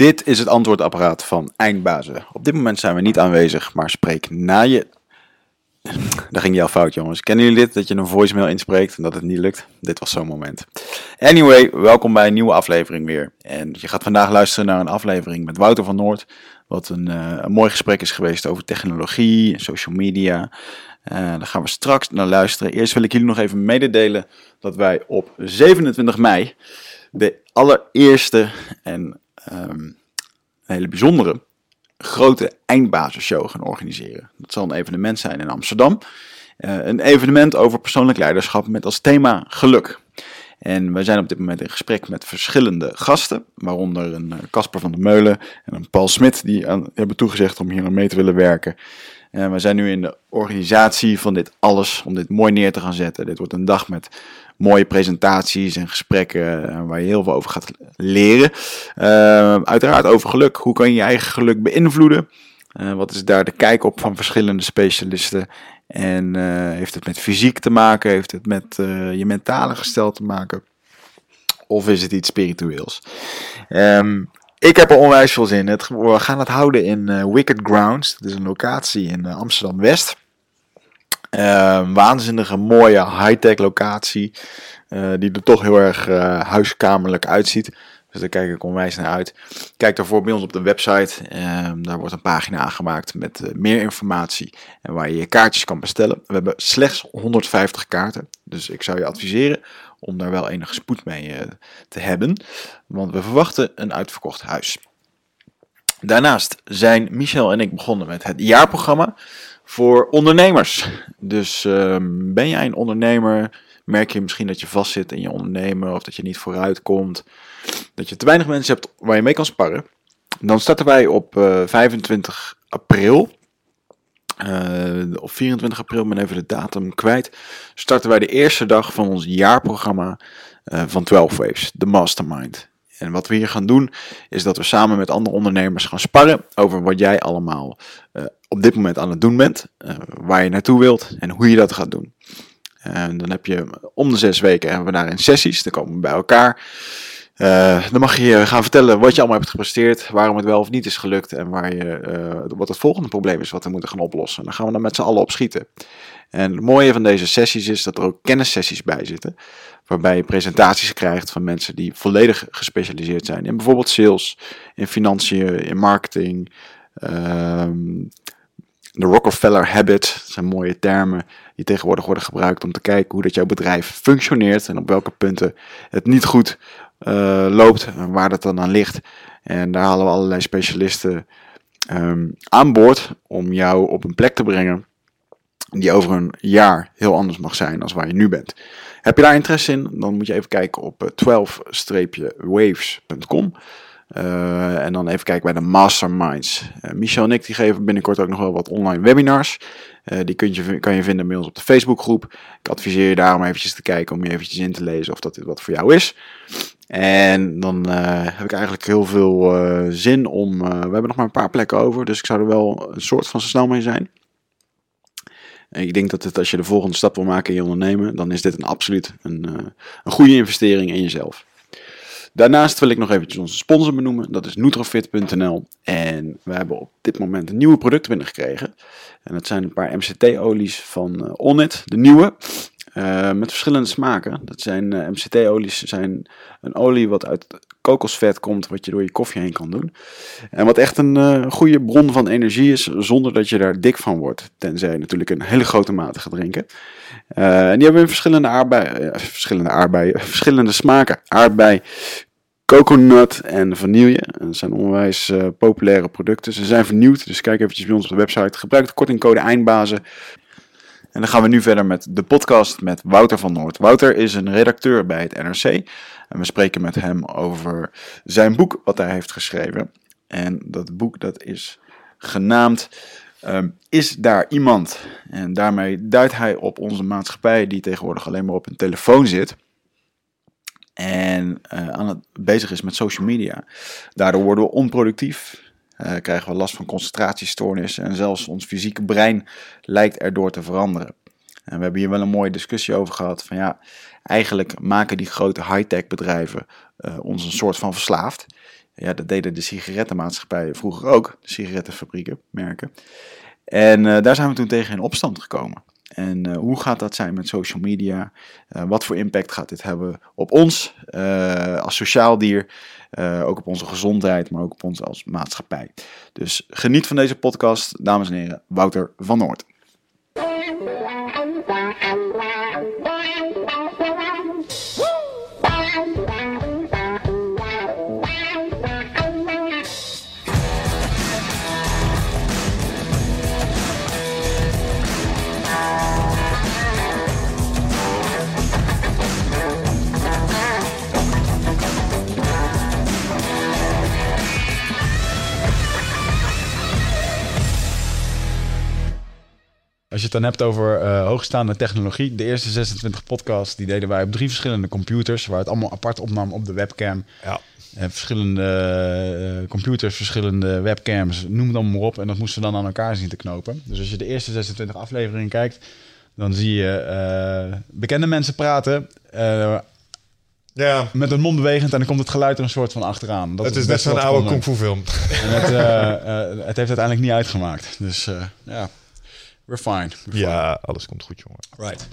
Dit is het antwoordapparaat van Eindbazen. Op dit moment zijn we niet aanwezig, maar spreek na je. Daar ging je al fout, jongens. Kennen jullie dit? Dat je een voicemail inspreekt en dat het niet lukt? Dit was zo'n moment. Anyway, welkom bij een nieuwe aflevering weer. En je gaat vandaag luisteren naar een aflevering met Wouter van Noord. Wat een, een mooi gesprek is geweest over technologie, social media. Uh, daar gaan we straks naar luisteren. Eerst wil ik jullie nog even mededelen dat wij op 27 mei de allereerste en um, een hele bijzondere grote eindbasisshow gaan organiseren. Dat zal een evenement zijn in Amsterdam. Uh, een evenement over persoonlijk leiderschap met als thema geluk. En wij zijn op dit moment in gesprek met verschillende gasten, waaronder een Casper van der Meulen en een Paul Smit, die hebben toegezegd om hier aan mee te willen werken. En we zijn nu in de organisatie van dit alles, om dit mooi neer te gaan zetten. Dit wordt een dag met mooie presentaties en gesprekken eh, waar je heel veel over gaat leren. Uh, uiteraard over geluk. Hoe kan je je eigen geluk beïnvloeden? Wat is daar de kijk op van verschillende specialisten? En heeft het met fysiek te maken? Heeft het met je mentale gestel te maken? Of is het iets spiritueels? Um, ik heb er onwijs veel zin in. We gaan het houden in Wicked Grounds. Dat is een locatie in Amsterdam West. Uh, waanzinnige mooie high-tech locatie. Uh, die er toch heel erg huiskamerlijk uitziet. Dus daar kijk ik onwijs naar uit. Kijk daarvoor bij ons op de website. Ehm, daar wordt een pagina aangemaakt met meer informatie. En waar je je kaartjes kan bestellen. We hebben slechts 150 kaarten. Dus ik zou je adviseren om daar wel enige spoed mee te hebben. Want we verwachten een uitverkocht huis. Daarnaast zijn Michel en ik begonnen met het jaarprogramma voor ondernemers. Dus uh, ben jij een ondernemer, merk je misschien dat je vastzit in je ondernemen of dat je niet vooruit komt, dat je te weinig mensen hebt waar je mee kan sparren. Dan starten wij op uh, 25 april. Uh, op 24 april, ben even de datum kwijt. Starten wij de eerste dag van ons jaarprogramma uh, van 12 Waves, de Mastermind. En wat we hier gaan doen, is dat we samen met andere ondernemers gaan sparren over wat jij allemaal uh, op dit moment aan het doen bent, waar je naartoe wilt en hoe je dat gaat doen. En dan heb je om de zes weken hebben we daarin sessies, dan komen we bij elkaar. Uh, dan mag je gaan vertellen wat je allemaal hebt gepresteerd, waarom het wel of niet is gelukt en waar je, uh, wat het volgende probleem is wat we moeten gaan oplossen. Dan gaan we dan met z'n allen op schieten. En het mooie van deze sessies is dat er ook kennissessies bij zitten, waarbij je presentaties krijgt van mensen die volledig gespecialiseerd zijn in bijvoorbeeld sales, in financiën, in marketing, um, de Rockefeller Habit, dat zijn mooie termen die tegenwoordig worden gebruikt om te kijken hoe dat jouw bedrijf functioneert en op welke punten het niet goed loopt en waar dat dan aan ligt. En daar halen we allerlei specialisten um, aan boord om jou op een plek te brengen die over een jaar heel anders mag zijn als waar je nu bent. Heb je daar interesse in? Dan moet je even kijken op 12-waves.com. Uh, en dan even kijken bij de masterminds. Michel en ik die geven binnenkort ook nog wel wat online webinars. Die kun je, kan je vinden bij ons op de Facebookgroep. Ik adviseer je daarom eventjes te kijken om je eventjes in te lezen of dat dit wat voor jou is. En dan heb ik eigenlijk heel veel zin om... we hebben nog maar een paar plekken over, dus ik zou er wel een soort van zo snel mee zijn. Ik denk dat het, als je de volgende stap wil maken in je ondernemen, dan is dit een absoluut een, een goede investering in jezelf. Daarnaast wil ik nog eventjes onze sponsor benoemen. Dat is Nutrofit.nl. En we hebben op dit moment een nieuwe product binnengekregen. En dat zijn een paar MCT-olies van Onnit, de nieuwe. Uh, met verschillende smaken. Dat zijn uh, MCT-olies zijn een olie wat uit kokosvet komt, wat je door je koffie heen kan doen. En wat echt een uh, goede bron van energie is, zonder dat je daar dik van wordt. Tenzij je natuurlijk een hele grote mate gaat drinken. en die hebben verschillende aardbeien, verschillende aardbeien, verschillende smaken. Aardbei, coconut en vanille. Dat zijn onwijs populaire producten. Ze zijn vernieuwd, dus kijk eventjes bij ons op de website. Gebruik de kortingcode EINDBAZEN. En dan gaan we nu verder met de podcast met Wouter van Noord. Wouter is een redacteur bij het NRC. En we spreken met hem over zijn boek wat hij heeft geschreven. En dat boek dat is genaamd um, Is daar iemand? En daarmee duidt hij op onze maatschappij die tegenwoordig alleen maar op een telefoon zit en uh, aan het bezig is met social media. Daardoor worden we onproductief, krijgen we last van concentratiestoornissen en zelfs ons fysieke brein lijkt erdoor te veranderen. En we hebben hier wel een mooie discussie over gehad van ja, eigenlijk maken die grote high-tech bedrijven uh, ons een soort van verslaafd. Ja, dat deden de sigarettenmaatschappijen vroeger ook, de sigarettenfabrieken, merken. En uh, daar zijn we toen tegen in opstand gekomen. En hoe gaat dat zijn met social media? Wat voor impact gaat dit hebben op ons als sociaal dier? Ook op onze gezondheid, maar ook op ons als maatschappij. Dus geniet van deze podcast, dames en heren. Wouter van Noord. Als je het dan hebt over uh, hoogstaande technologie. De eerste 26 podcasts die deden wij op drie verschillende computers. Waar het allemaal apart opnam op de webcam. Ja. Uh, verschillende uh, computers, verschillende webcams, noem het allemaal maar op. En dat moesten we dan aan elkaar zien te knopen. Dus als je de eerste 26 afleveringen kijkt, dan zie je bekende mensen praten. Ja. Met een mond bewegend en dan komt het geluid er een soort van achteraan. Dat het is, net zo'n oude kung fu film. En het, het heeft uiteindelijk niet uitgemaakt. Dus ja, We're fine. ja, alles komt goed, jongen. Right.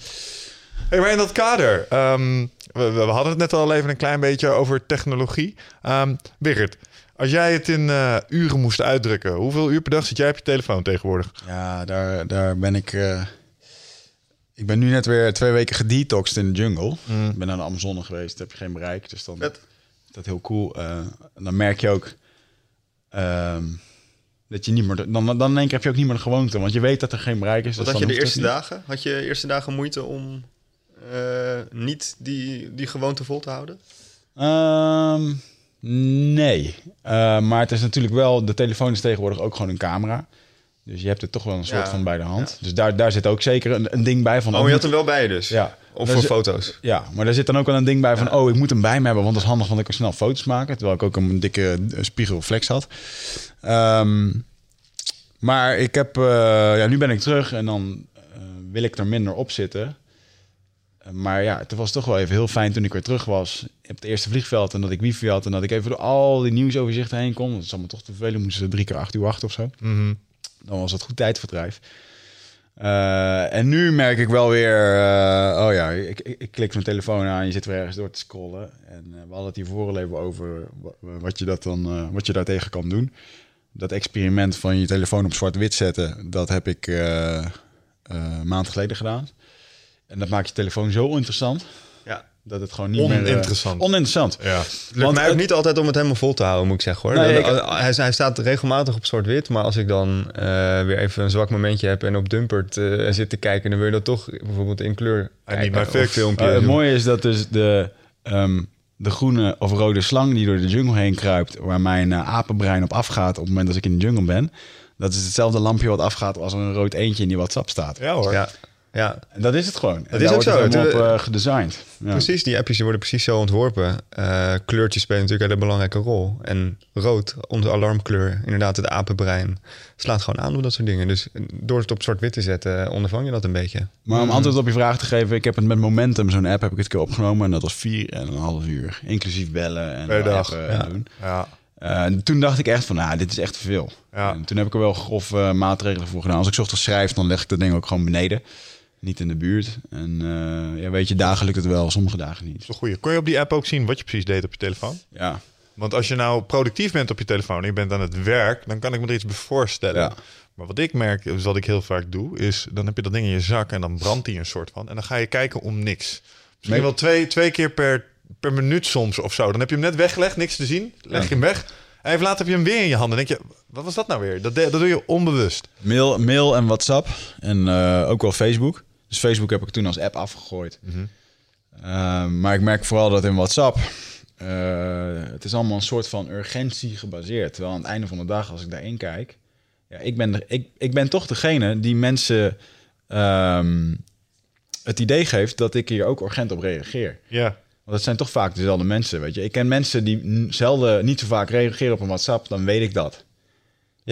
Hey, maar in dat kader, um, we, we, hadden het net al even een klein beetje over technologie. Um, als jij het in uh, uren moest uitdrukken, hoeveel uur per dag zit jij op je telefoon tegenwoordig? Ja, daar, daar ben ik. Uh, ik ben nu net weer twee weken gedetoxed in de jungle. Mm. Ik ben naar de Amazone geweest, heb je geen bereik. Dus dan is dat heel cool. Uh, en dan merk je ook. Um, dat je niet meer, dan, dan in één keer heb je ook niet meer de gewoonte, want je weet dat er geen bereik is. Dus had je de eerste dagen? Had je de eerste dagen moeite om uh, niet die, die gewoonte vol te houden? Um, nee, uh, maar het is natuurlijk wel, de telefoon is tegenwoordig ook gewoon een camera. Dus je hebt het toch wel een soort van bij de hand. Ja. Dus daar, daar zit ook zeker een, een ding bij van... Oh, je had hem wel bij dus? Ja. Of voor foto's? Ja, maar daar zit dan ook wel een ding bij van... oh, ik moet hem bij me hebben, want dat is handig... want ik kan snel foto's maken. Terwijl ik ook een dikke spiegelreflex had. Um, maar ik heb... Uh, ja, nu ben ik terug en dan uh, wil ik er minder op zitten. Maar ja, het was toch wel even heel fijn toen ik weer terug was. Op het eerste vliegveld en dat ik wifi had... en dat ik even door al die nieuwsoverzichten heen kon. Dat is allemaal toch te veel. Moesten ze drie keer acht uur wachten of zo. Mm -hmm. Dan was het goed tijdverdrijf. Uh, en nu merk ik wel weer, uh, oh ja, ik, ik, ik, klik mijn telefoon aan, je zit weer ergens door te scrollen. En uh, we hadden het hiervoor al even over wat je, dat dan, wat je daartegen kan doen. Dat experiment van je telefoon op zwart-wit zetten, dat heb ik maand geleden gedaan. En dat maakt je telefoon zo interessant. Dat het gewoon niet oninteressant. meer... oninteressant. Ja. Lukt mij ook niet altijd om het helemaal vol te houden, moet ik zeggen hoor. Nee, hij, hij, staat regelmatig op zwart-wit, maar als ik dan uh, weer even een zwak momentje heb en op Dumpert uh, zit te kijken, dan wil je dat toch bijvoorbeeld in kleur kijken, of filmpje. Uh, het mooie is dat dus de, um, de groene of rode slang die door de jungle heen kruipt, waar mijn apenbrein op afgaat op het moment dat ik in de jungle ben, dat is hetzelfde lampje wat afgaat als er een rood eentje in die WhatsApp staat. Ja hoor. Ja. Ja. En dat is het gewoon. Dat is ook zo. Het op uh, gedesigned. Ja. Precies, die appjes die worden precies zo ontworpen. Uh, kleurtjes spelen natuurlijk een belangrijke rol. En rood, onze alarmkleur, inderdaad het apenbrein, slaat gewoon aan op dat soort dingen. Dus door het op zwart-wit te zetten, ondervang je dat een beetje. Maar om antwoord op je vraag te geven, ik heb het met Momentum, zo'n app, heb ik het keer opgenomen. En dat was vier en een half uur. Inclusief bellen en per dag. Ja. doen. Ja. Uh, toen dacht ik echt van, nou, dit is echt te veel. Ja. En toen heb ik er wel grof uh, maatregelen voor gedaan. Als ik ochtends schrijf, dan leg ik dat ding ook gewoon beneden niet in de buurt. En uh, ja, weet je, dagen lukt het wel, sommige dagen niet. Zo goeie. Kon je op die app ook zien wat je precies deed op je telefoon? Ja. Want als je nou productief bent op je telefoon en je bent aan het werk, dan kan ik me er iets bij voorstellen. Ja. Maar wat ik merk, dus wat ik heel vaak doe, is dan heb je dat ding in je zak en dan brandt die een soort van. En dan ga je kijken om niks. Misschien wel twee, twee keer per, per minuut soms of zo. Dan heb je hem net weggelegd, niks te zien. Leg je hem weg. En even later heb je hem weer in je handen. denk je, wat was dat nou weer? Dat, dat doe je onbewust. Mail, mail en WhatsApp en uh, ook wel Facebook. Dus Facebook heb ik toen als app afgegooid. Mhm. Ehm, maar ik merk vooral dat in WhatsApp. Uh, het is allemaal een soort van urgentie gebaseerd. Terwijl aan het einde van de dag, als ik daarin kijk. Ja, ik, ben ik, ik ben toch degene die mensen um, het idee geeft dat ik hier ook urgent op reageer. Ja. Want het zijn toch vaak dezelfde mensen. Weet je, ik ken mensen die zelden niet zo vaak reageren op een WhatsApp, dan weet ik dat.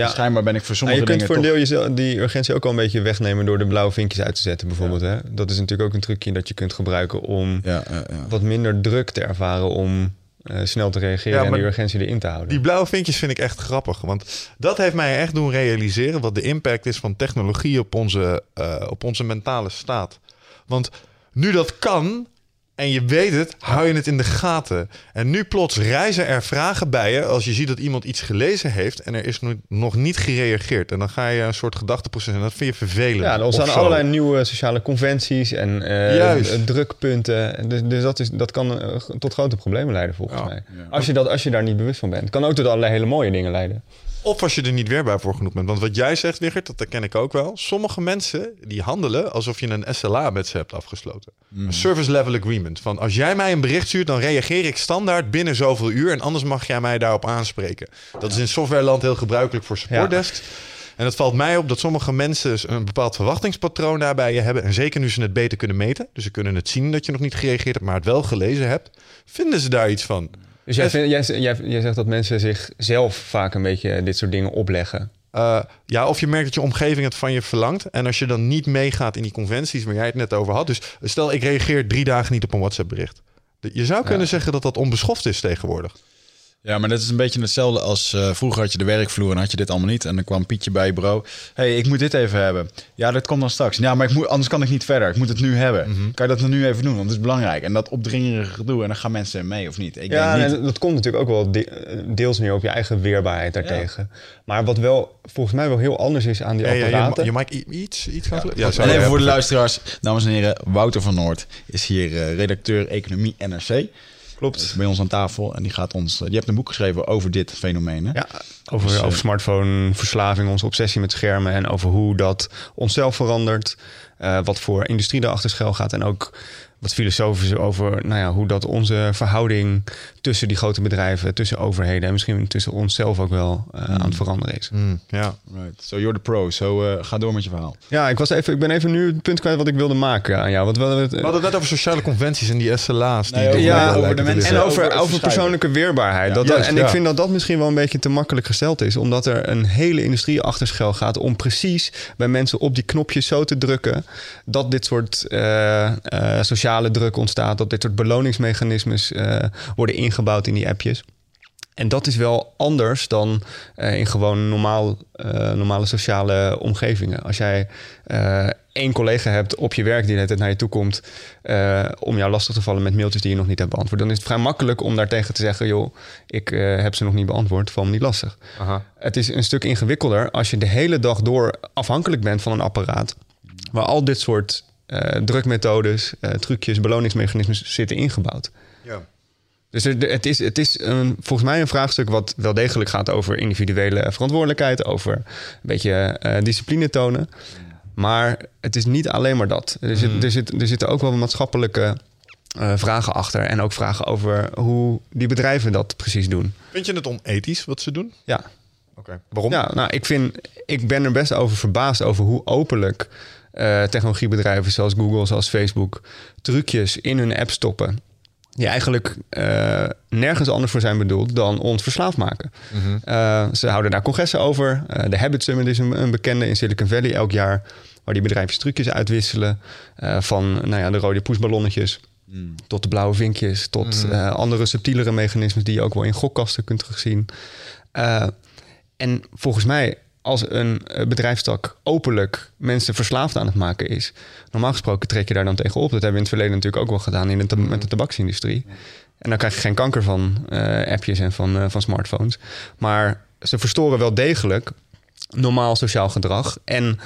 Ja. schijnbaar ben ik voor sommige dingen... je kunt voor een deel die urgentie ook al een beetje wegnemen... door de blauwe vinkjes uit te zetten bijvoorbeeld. Hè? Dat is natuurlijk ook een trucje dat je kunt gebruiken... om ja, wat minder druk te ervaren om eh, snel te reageren Ja, en die urgentie erin te houden. Die blauwe vinkjes vind ik echt grappig. Want dat heeft mij echt doen realiseren wat de impact is van technologie op onze, eh, op onze mentale staat. Want nu dat kan en je weet het, hou je het in de gaten. En nu plots reizen er vragen bij je als je ziet dat iemand iets gelezen heeft en er is nog- nog niet gereageerd. En dan ga je een soort gedachteproces en dat vind je vervelend. Ja, er ontstaan allerlei nieuwe sociale conventies en eh, drukpunten. En Dus, dus dat, is, dat kan eh, tot grote problemen leiden, volgens Ja. mij. Als, je dat, als je daar niet bewust van bent. Het kan ook tot allerlei hele mooie dingen leiden. Of als je er niet weerbaar voor genoeg bent. Want wat jij zegt, Wigert, dat ken ik ook wel. Sommige mensen die handelen alsof je een SLA met ze hebt afgesloten. Een service level agreement. Van als jij mij een bericht stuurt, dan reageer ik standaard binnen zoveel uur. En anders mag jij mij daarop aanspreken. Dat is in softwareland heel gebruikelijk voor supportdesks. En het valt mij op dat sommige mensen een bepaald verwachtingspatroon daarbij je hebben. En zeker nu ze het beter kunnen meten. Dus ze kunnen het zien dat je nog niet gereageerd hebt, maar het wel gelezen hebt. Vinden ze daar iets van? Dus jij, vindt- jij, jij, jij zegt dat mensen zichzelf vaak een beetje dit soort dingen opleggen. Uh, ja, of je merkt dat je omgeving het van je verlangt. En als je dan niet meegaat in die conventies waar jij het net over had. Dus stel, ik reageer drie dagen niet op een WhatsApp-bericht. Je zou kunnen zeggen dat dat onbeschoft is tegenwoordig. Ja, maar dat is een beetje hetzelfde als eh, vroeger had je de werkvloer en had je dit allemaal niet. En dan kwam Pietje bij je bureau. hey, ik moet dit even hebben. Ja, dat komt dan straks. Ja, maar ik moet, anders kan ik niet verder. Ik moet het nu hebben. Kan je dat dan nu even doen? Want het is belangrijk. En dat opdringerige gedoe. En dan gaan mensen mee of niet. Ik Ja, denk niet. en dat komt natuurlijk ook wel de- deels neer op je eigen weerbaarheid daartegen. Maar wat wel volgens mij wel heel anders is aan die Ja, ja, apparaten. je, i- iets, iets gaan ja, en even voor de luisteraars, dames en heren. Wouter van Noord is hier eh, redacteur Economie NRC. Klopt. Bij ons aan tafel. En die gaat ons. Die hebt een boek geschreven over dit fenomeen. Hè? Ja, over, Dus, eh, over smartphone-verslaving, onze obsessie met schermen en over hoe dat onszelf verandert. eh, wat voor industrie erachter schuil gaat en ook wat filosofisch over nou ja, hoe dat onze verhouding tussen die grote bedrijven, tussen overheden en misschien tussen onszelf ook wel eh, aan het veranderen is. Mm, ja. Right. So you're the pro. So eh, ga door met je verhaal. Ja, ik, was even, ik ben even nu het punt kwijt wat ik wilde maken aan jou. Wat, wat, wat- We hadden het net over sociale conventies en die SLA's. Die Nee, over- toch ja, over de mensen- En over, over persoonlijke weerbaarheid. dat, juist, en ja. ik vind dat dat misschien wel een beetje te makkelijk gesteld is. Omdat er een hele industrie achter schuil gaat... om precies bij mensen op die knopjes zo te drukken... dat dit soort eh, eh, sociale druk ontstaat. Dat dit soort beloningsmechanismes eh, worden ingebouwd in die appjes. En dat is wel anders dan eh, in gewoon normaal, eh, normale sociale omgevingen. Als jij één collega hebt op je werk die tijd naar je toe komt om jou lastig te vallen met mailtjes die je nog niet hebt beantwoord, dan is het vrij makkelijk om daartegen te zeggen: joh, ik heb ze nog niet beantwoord, val me niet lastig. Aha. Het is een stuk ingewikkelder als je de hele dag door afhankelijk bent van een apparaat waar al dit soort drukmethodes, eh, trucjes, beloningsmechanismes zitten ingebouwd. Ja. Dus er- het is, het is een, volgens mij een vraagstuk wat wel degelijk gaat over individuele verantwoordelijkheid, over een beetje eh, discipline tonen. Maar het is niet alleen maar dat. Er, zit, er, zit, er zitten ook wel maatschappelijke eh, vragen achter. En ook vragen over hoe die bedrijven dat precies doen. Vind je het onethisch wat ze doen? Ja, Oké. Waarom? ja nou, ik, vind, ik ben er best over verbaasd over hoe openlijk eh, technologiebedrijven zoals Google, zoals Facebook, trucjes in hun app stoppen. Die eigenlijk eh, nergens anders voor zijn bedoeld dan ons verslaafd maken. Eh, ze houden daar congressen over. De Habit Summit is een, een bekende in Silicon Valley elk jaar. Waar die bedrijfjes trucjes uitwisselen. van nou ja, de rode poesballonnetjes tot de blauwe vinkjes. Tot eh, andere subtielere mechanismes die je ook wel in gokkasten kunt terugzien. En volgens mij, als een eh, bedrijfstak openlijk mensen verslaafd aan het maken is, normaal gesproken trek je daar dan tegen op. Dat hebben we in het verleden natuurlijk ook wel gedaan in de met de tabaksindustrie. En dan krijg je geen kanker van eh, appjes en van, eh, van smartphones. Maar ze verstoren wel degelijk normaal sociaal gedrag. En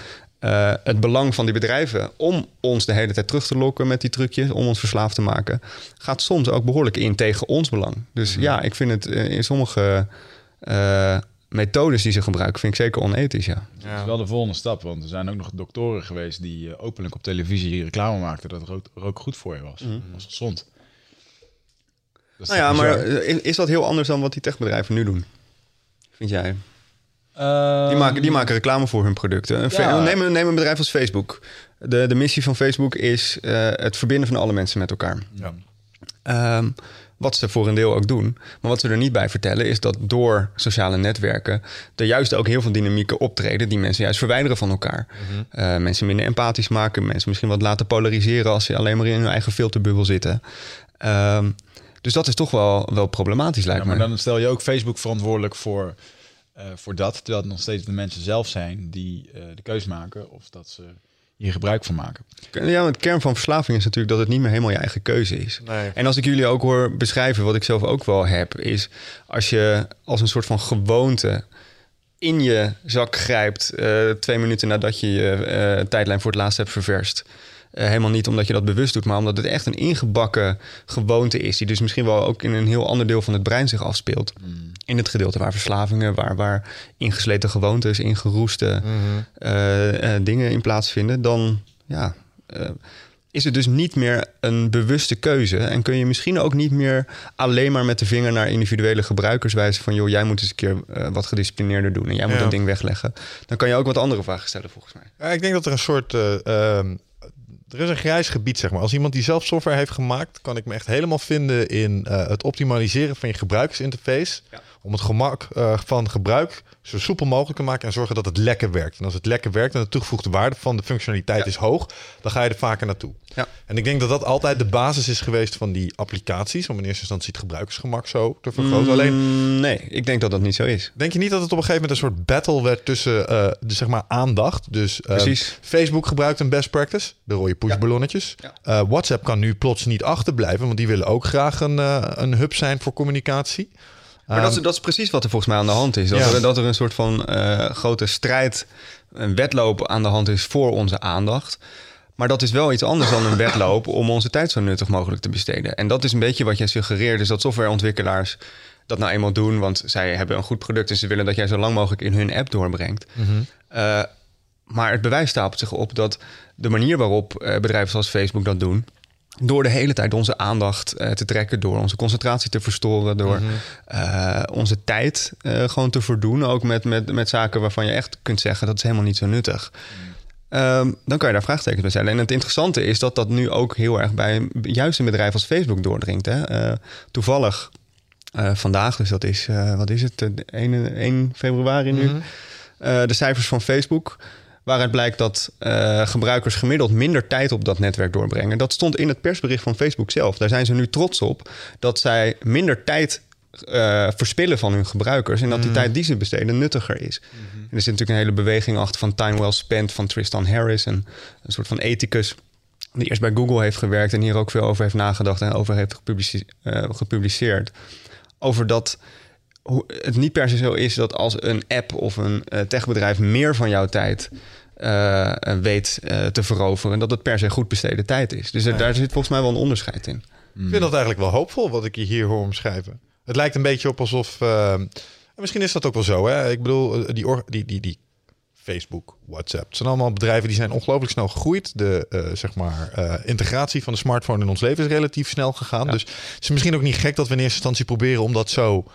het belang van die bedrijven om ons de hele tijd terug te lokken met die trucjes, om ons verslaafd te maken, gaat soms ook behoorlijk in tegen ons belang. Dus ja, ik vind het in sommige eh, methodes die ze gebruiken, vind ik zeker onethisch. Ja. Dat is wel de volgende stap. Want er zijn ook nog doktoren geweest die eh, openlijk op televisie reclame maakten dat rook, rook goed voor je was. Dat was gezond. Dat is Nou ja, maar eh, is dat heel anders dan wat die techbedrijven nu doen? Vind jij? Ehm, Die maken, die maken reclame voor hun producten. Ja. Neem, een- neem een bedrijf als Facebook. De, de missie van Facebook is eh, het verbinden van alle mensen met elkaar. Ja. Ehm, wat ze voor een deel ook doen. Maar wat ze er niet bij vertellen is dat door sociale netwerken er juist ook heel veel dynamieken optreden die mensen juist verwijderen van elkaar. Eh, mensen minder empathisch maken, mensen misschien wat laten polariseren als ze alleen maar in hun eigen filterbubbel zitten. Ehm, Dus dat is toch wel, wel problematisch, lijkt Ja, maar me. dan stel je ook Facebook verantwoordelijk voor, eh, voor dat. Terwijl het nog steeds de mensen zelf zijn die eh, de keus maken of dat ze hier gebruik van maken. Ja, maar het kern van verslaving is natuurlijk dat het niet meer helemaal je eigen keuze is. Nee. En als ik jullie ook hoor beschrijven, wat ik zelf ook wel heb, is als je als een soort van gewoonte in je zak grijpt, eh, twee minuten nadat je je eh, tijdlijn voor het laatst hebt ververst. Eh, helemaal niet omdat je dat bewust doet, maar omdat het echt een ingebakken gewoonte is. Die dus misschien wel ook in een heel ander deel van het brein zich afspeelt. In het gedeelte waar verslavingen, waar, waar ingesleten gewoontes, ingeroeste eh, eh, dingen in plaatsvinden. Dan ja, is het dus niet meer een bewuste keuze. En kun je misschien ook niet meer alleen maar met de vinger naar individuele gebruikers wijzen van joh, jij moet eens een keer wat gedisciplineerder doen en jij moet Ja. dat ding wegleggen. Dan kan je ook wat andere vragen stellen volgens mij. Ja, ik denk dat er een soort. eh, ehm, er is een grijs gebied, zeg maar. Als iemand die zelf software heeft gemaakt, kan ik me echt helemaal vinden in eh, het optimaliseren van je gebruikersinterface. Ja. Om het gemak eh, van gebruik zo soepel mogelijk te maken en zorgen dat het lekker werkt. En als het lekker werkt en de toegevoegde waarde van de functionaliteit Ja. is hoog, dan ga je er vaker naartoe. Ja. En ik denk dat dat altijd de basis is geweest van die applicaties. Om in eerste instantie het gebruikersgemak zo te vergroten. Alleen Mm, nee, ik denk dat dat niet zo is. Denk je niet dat het op een gegeven moment een soort battle werd tussen eh, de, zeg maar aandacht? Dus eh, Precies. Facebook gebruikt een best practice, de rode pushballonnetjes. Ja. Eh, WhatsApp kan nu plots niet achterblijven, want die willen ook graag een, een hub zijn voor communicatie. Maar dat, is, Ehm, dat is precies wat er volgens mij aan de hand is. Dat, Ja. er, dat er een soort van eh, grote strijd, een wedloop aan de hand is voor onze aandacht. Maar dat is wel iets anders dan een wedloop om onze tijd zo nuttig mogelijk te besteden. En dat is een beetje wat jij suggereert, is dat softwareontwikkelaars dat nou eenmaal doen. Want zij hebben een goed product en ze willen dat jij zo lang mogelijk in hun app doorbrengt. Eh, maar het bewijs stapelt zich op dat de manier waarop eh, bedrijven zoals Facebook dat doen, door de hele tijd onze aandacht eh, te trekken, door onze concentratie te verstoren, door eh, onze tijd eh, gewoon te verdoen, ook met, met, met zaken waarvan je echt kunt zeggen dat is helemaal niet zo nuttig. Ehm, dan kan je daar vraagtekens bij stellen. En het interessante is dat dat nu ook heel erg bij juist een bedrijf als Facebook doordringt. Hè? Toevallig vandaag, dus dat is, wat is het, eh, 1, 1 februari nu, eh, de cijfers van Facebook. Waaruit blijkt dat eh, gebruikers gemiddeld minder tijd op dat netwerk doorbrengen. Dat stond in het persbericht van Facebook zelf. Daar zijn ze nu trots op dat zij minder tijd eh, verspillen van hun gebruikers. En dat die tijd die ze besteden nuttiger is. En er zit natuurlijk een hele beweging achter van time well spent van Tristan Harris. Een, een soort van ethicus die eerst bij Google heeft gewerkt en hier ook veel over heeft nagedacht en over heeft eh, gepubliceerd. Over dat het niet per se zo is dat als een app of een eh, techbedrijf meer van jouw tijd eh, weet eh, te veroveren, dat het per se goed besteden tijd is. Dus er- daar zit volgens mij wel een onderscheid in. Ik vind dat eigenlijk wel hoopvol wat ik je hier hoor omschrijven. Het lijkt een beetje op alsof. en misschien is dat ook wel zo. Hè? Ik bedoel, die, die, die, die Facebook, WhatsApp. Het zijn allemaal bedrijven die zijn ongelooflijk snel gegroeid. De zeg maar, integratie van de smartphone in ons leven is relatief snel gegaan. Dus het is misschien ook niet gek dat we in eerste instantie proberen om dat zo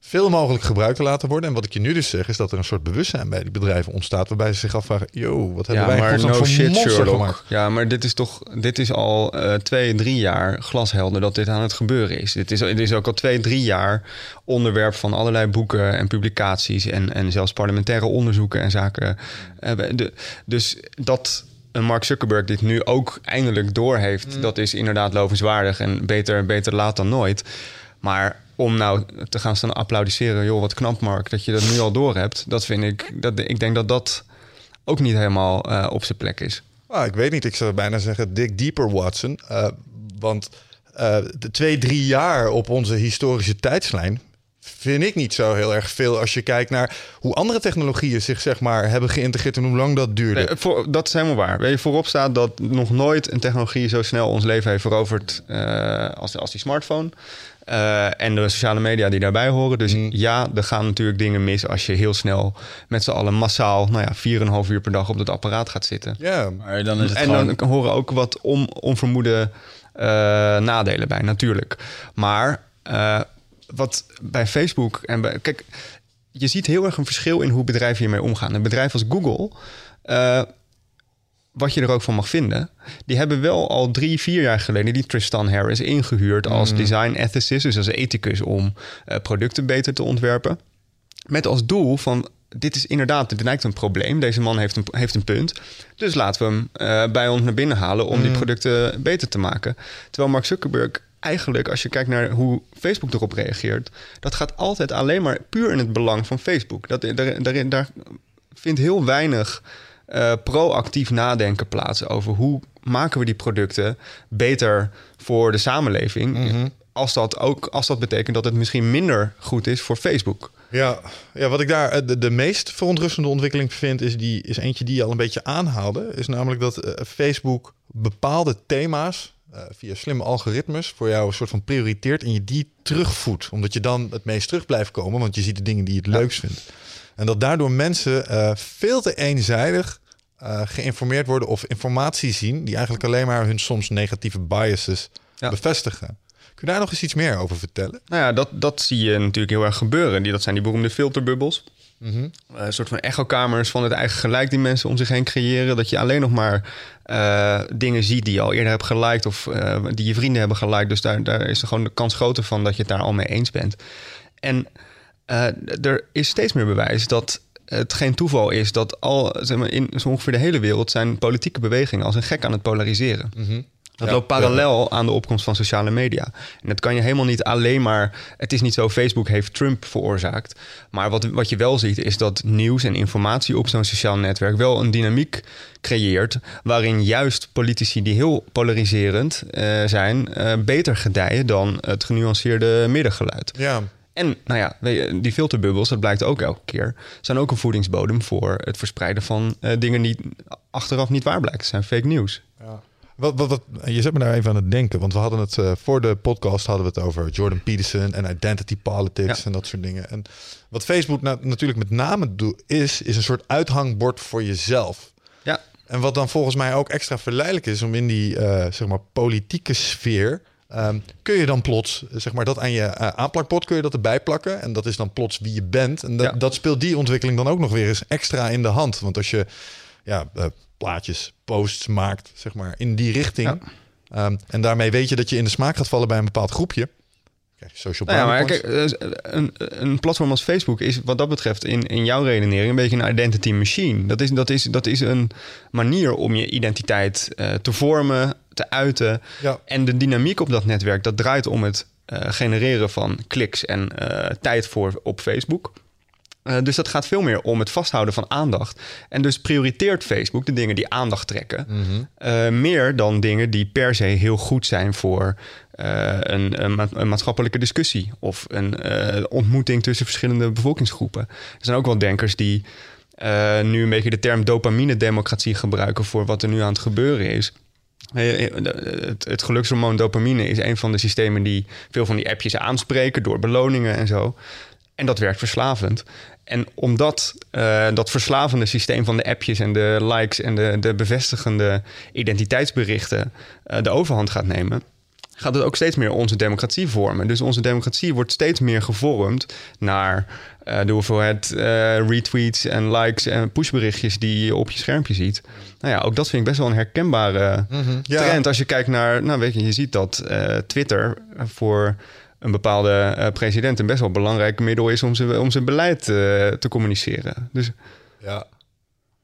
veel mogelijk gebruikt te laten worden. En wat ik je nu dus zeg, is dat er een soort bewustzijn bij die bedrijven ontstaat. Waarbij ze zich afvragen: yo, wat hebben Ja, wij maar no voor shit, Sherlock. gemaakt? Ja, maar dit is toch, dit is al eh, twee, drie jaar glashelder dat dit aan het gebeuren is. Dit is, dit is ook al twee, drie jaar onderwerp van allerlei boeken en publicaties en, en zelfs parlementaire onderzoeken en zaken. Eh, de, dus dat een Mark Zuckerberg dit nu ook eindelijk doorheeft, dat is inderdaad lovenswaardig en beter, beter laat dan nooit. Maar om nou te gaan staan applaudisseren, joh, wat knap Mark, dat je dat nu al door hebt, dat vind ik, dat, ik denk dat dat ook niet helemaal eh, op zijn plek is. Ah, ik weet niet, ik zou bijna zeggen dik dieper Watson. Eh, want eh, de twee, drie jaar op onze historische tijdslijn vind ik niet zo heel erg veel als je kijkt naar hoe andere technologieën zich zeg maar hebben geïntegreerd en hoe lang dat duurde. Nee, voor, dat is helemaal waar. Weet je, voorop staat dat nog nooit een technologie zo snel ons leven heeft veroverd als, als die smartphone. Eh, en de sociale media die daarbij horen. Dus ja, er gaan natuurlijk dingen mis als je heel snel met z'n allen massaal, nou ja, 4,5 uur per dag op dat apparaat gaat zitten. Ja, Maar dan is het en gewoon... dan horen ook wat on, onvermoede eh, nadelen bij, natuurlijk. Maar eh, wat bij Facebook en bij. Kijk, je ziet heel erg een verschil in hoe bedrijven hiermee omgaan. Een bedrijf als Google. Wat je er ook van mag vinden. Die hebben wel al drie, vier jaar geleden die Tristan Harris ingehuurd als design ethicist, dus als ethicus om eh, producten beter te ontwerpen. Met als doel van dit is inderdaad, dit lijkt een probleem. Deze man heeft een, heeft een punt. Dus laten we hem eh, bij ons naar binnen halen om die producten beter te maken. Terwijl Mark Zuckerberg eigenlijk, als je kijkt naar hoe Facebook erop reageert, dat gaat altijd alleen maar puur in het belang van Facebook. Dat, daar, daar, daar vindt heel weinig uh, proactief nadenken plaats over hoe maken we die producten beter voor de samenleving. Mhm. Als dat ook als dat betekent dat het misschien minder goed is voor Facebook. Ja, ja wat ik daar eh, de, de meest verontrustende ontwikkeling vind, is, die, is eentje die je al een beetje aanhaalde. Is namelijk dat uh, Facebook bepaalde thema's uh, via slimme algoritmes voor jou een soort van prioriteert en je die terugvoedt. Omdat je dan het meest terug blijft komen, want je ziet de dingen die je het ja. leukst vindt. En dat daardoor mensen uh, veel te eenzijdig uh, geïnformeerd worden of informatie zien die eigenlijk alleen maar hun soms negatieve biases ja. bevestigen. Kun je daar nog eens iets meer over vertellen? Nou ja, dat, dat zie je natuurlijk heel erg gebeuren. Die, dat zijn die beroemde filterbubbels. Mm -hmm. Een soort van echokamers van het eigen gelijk die mensen om zich heen creëren. Dat je alleen nog maar uh, dingen ziet die je al eerder hebt geliked of uh, die je vrienden hebben geliked. Dus daar, daar is er gewoon de kans groter van dat je het daar al mee eens bent. En uh, er is steeds meer bewijs dat het geen toeval is dat al zeg maar, in zo ongeveer de hele wereld zijn politieke bewegingen als een gek aan het polariseren. Mm -hmm. Dat ja, loopt parallel ja. aan de opkomst van sociale media. En dat kan je helemaal niet alleen maar. Het is niet zo, Facebook heeft Trump veroorzaakt. Maar wat, wat je wel ziet, is dat nieuws en informatie op zo'n sociaal netwerk wel een dynamiek creëert. waarin juist politici die heel polariserend uh, zijn, uh, beter gedijen dan het genuanceerde middengeluid. Ja. En nou ja, die filterbubbels, dat blijkt ook elke keer, zijn ook een voedingsbodem voor het verspreiden van uh, dingen die achteraf niet waar blijken. zijn fake nieuws. Ja. Wat, wat, wat, je zet me daar even aan het denken, want we hadden het uh, voor de podcast hadden we het over Jordan Peterson en identity politics Ja. en dat soort dingen. En wat Facebook nou, natuurlijk met name doet, is, is een soort uithangbord voor jezelf. Ja, En wat dan volgens mij ook extra verleidelijk is om in die eh, zeg maar politieke sfeer. Ehm, kun je dan plots, zeg maar, dat aan je eh, aanplakbord kun je dat erbij plakken. En dat is dan plots wie je bent. En dat, Ja. dat speelt die ontwikkeling dan ook nog weer eens extra in de hand. Want als je ja, eh, plaatjes, posts maakt, zeg maar, in die richting. Ja. ehm, en daarmee weet je dat je in de smaak gaat vallen bij een bepaald groepje. Social Nou ja, maar kijk, eh, een, een platform als Facebook is wat dat betreft in, in jouw redenering een beetje een identity machine. Dat is, dat is, dat is een manier om je identiteit eh, te vormen, te uiten. Ja. En de dynamiek op dat netwerk, dat draait om het eh, genereren van kliks en eh, tijd voor op Facebook. Eh, dus dat gaat veel meer om het vasthouden van aandacht. En dus prioriteert Facebook de dingen die aandacht trekken. Mhm. meer dan dingen die per se heel goed zijn voor een, een, ma- een maatschappelijke discussie of een ontmoeting tussen verschillende bevolkingsgroepen. Er zijn ook wel denkers die nu een beetje de term dopamine-democratie gebruiken voor wat er nu aan het gebeuren is. Het, het gelukshormoon dopamine is een van de systemen die veel van die appjes aanspreken door beloningen en zo. En dat werkt verslavend. En omdat eh, dat verslavende systeem van de appjes en de likes en de, de bevestigende identiteitsberichten eh, de overhand gaat nemen, gaat het ook steeds meer onze democratie vormen. Dus onze democratie wordt steeds meer gevormd naar eh, de hoeveelheid eh, retweets en likes en pushberichtjes die je op je schermpje ziet. Nou ja, ook dat vind ik best wel een herkenbare Mhm. Ja. trend. Als je kijkt naar, nou weet je, je ziet dat eh, Twitter voor een bepaalde eh, president een best wel belangrijk middel is om zijn, om zijn beleid eh, te communiceren. Dus Ja.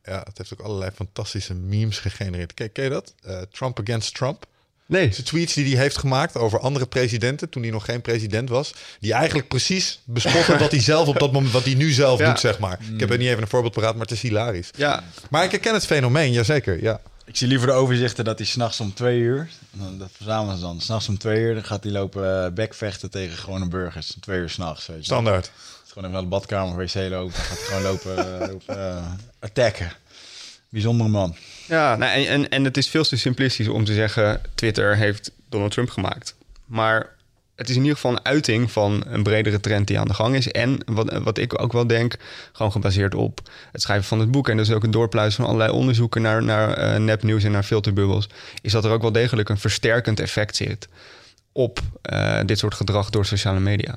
ja, het heeft ook allerlei fantastische memes gegenereerd. Kijk, ken je dat? Eh, Trump against Trump. Nee, De tweets die hij heeft gemaakt over andere presidenten toen hij nog geen president was, die eigenlijk precies bespotten wat hij zelf op dat moment, wat hij nu zelf Ja. doet, zeg maar. Ik heb er niet even een voorbeeld paraat, maar het is hilarisch. ja, Maar ik herken het fenomeen, jazeker. Ja. Ik zie liever de overzichten dat hij s'nachts om twee uur, nou, dat verzamelen ze dan, s'nachts om twee uur, dan gaat hij lopen eh, bekvechten tegen gewone burgers. Twee uur s'nachts. Standaard. Gewoon even naar de badkamer, wc lopen, dan gaat hij gewoon lopen, eh, lopen eh, attacken. Bijzondere man. Ja, nou, en, en, en het is veel te simplistisch om te zeggen... Twitter heeft Donald Trump gemaakt. Maar het is in ieder geval een uiting van een bredere trend die aan de gang is. En wat, wat ik ook wel denk, gewoon gebaseerd op het schrijven van het boek... en dus ook een doorpluizen van allerlei onderzoeken naar, naar eh, nepnieuws en naar filterbubbels... is dat er ook wel degelijk een versterkend effect zit op eh, dit soort gedrag door sociale media.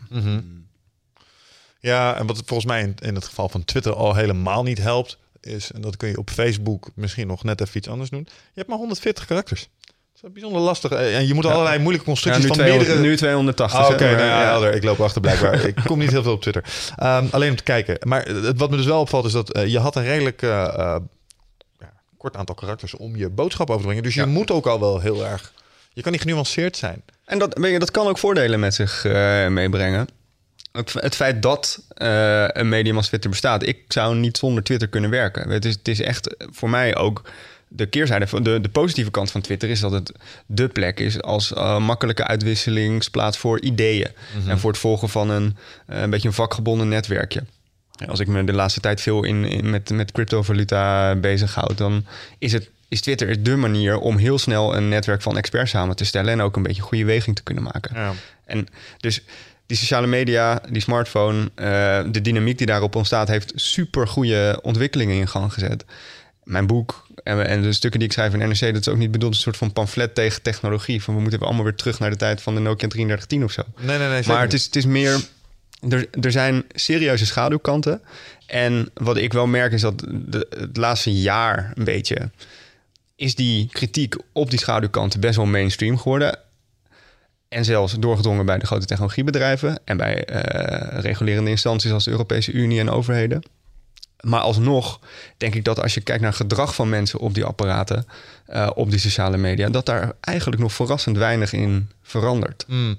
Ja, en wat volgens mij in, in het geval van Twitter al helemaal niet helpt, is, en dat kun je op Facebook misschien nog net even iets anders doen. Je hebt maar 140 karakters. Dat is bijzonder lastig. Eh, En je moet allerlei moeilijke Ja, constructies nu, van 200, meerdere... nu 280. Ah, Oké, nou ja, ik loop achter blijkbaar. ik kom niet heel veel op Twitter. Ehm, alleen om te kijken. Maar het, wat me dus wel opvalt is dat eh, je had een redelijk eh, ja, kort aantal karakters om je boodschap over te brengen. Dus je moet ook al wel heel erg... Je kan niet genuanceerd zijn. En dat, je, dat kan ook voordelen met zich meebrengen. Het, het feit dat eh, een medium als Twitter bestaat. Ik zou niet zonder Twitter kunnen werken. Het is, het is echt voor mij ook de keerzijde. van De, de positieve kant van Twitter is dat het de plek is als eh, makkelijke uitwisselingsplaats voor ideeën. En voor het volgen van een, eh, een beetje een vakgebonden netwerkje. Als ik me de laatste tijd veel in, in met, met cryptovaluta bezighoud, dan is het is Twitter de manier om heel snel een netwerk van experts samen te stellen en ook een beetje goede weging te kunnen maken. Ja. En dus die sociale media, die smartphone, eh, de dynamiek die daarop ontstaat, heeft super goede ontwikkelingen in gang gezet. Mijn boek en, en de stukken die ik schrijf in NRC, dat is ook niet bedoeld een soort van pamflet tegen technologie. Van we moeten allemaal weer terug naar de tijd van de Nokia 3310 of zo. Nee, nee, nee. Maar het is, het is meer. Er, er zijn serieuze schaduwkanten. En wat ik wel merk is dat de, het laatste jaar een beetje. is die kritiek op die schaduwkanten best wel mainstream geworden. En zelfs doorgedrongen bij de grote technologiebedrijven. en bij eh, regulerende instanties als de Europese Unie en overheden. Maar alsnog denk ik dat als je kijkt naar gedrag van mensen op die apparaten. eh, op die sociale media. dat daar eigenlijk nog verrassend weinig in verandert. Hmm.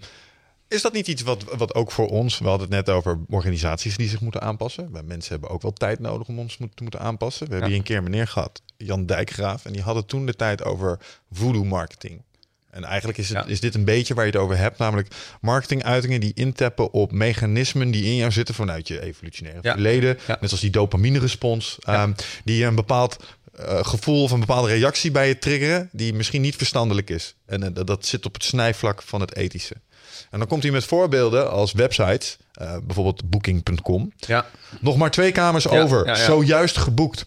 Is dat niet iets wat, wat ook voor ons, we hadden het net over organisaties die zich moeten aanpassen. Wij mensen hebben ook wel tijd nodig om ons moet- te moeten aanpassen. We hebben hier een keer meneer gehad, Jan Dijkgraaf, en die hadden toen de tijd over voodoo marketing. En eigenlijk is, het, Ja. is dit een beetje waar je het over hebt, namelijk marketinguitingen die intappen op mechanismen die in jou zitten vanuit je evolutionaire Ja. verleden. Ja. Net zoals die dopamine-respons, ehm, die een bepaald eh, gevoel of een bepaalde reactie bij je triggeren, die misschien niet verstandelijk is. En eh, dat- zit op het snijvlak van het ethische. En dan komt hij met voorbeelden als websites, eh, bijvoorbeeld booking.com. Ja, Nog maar twee kamers over, zojuist geboekt.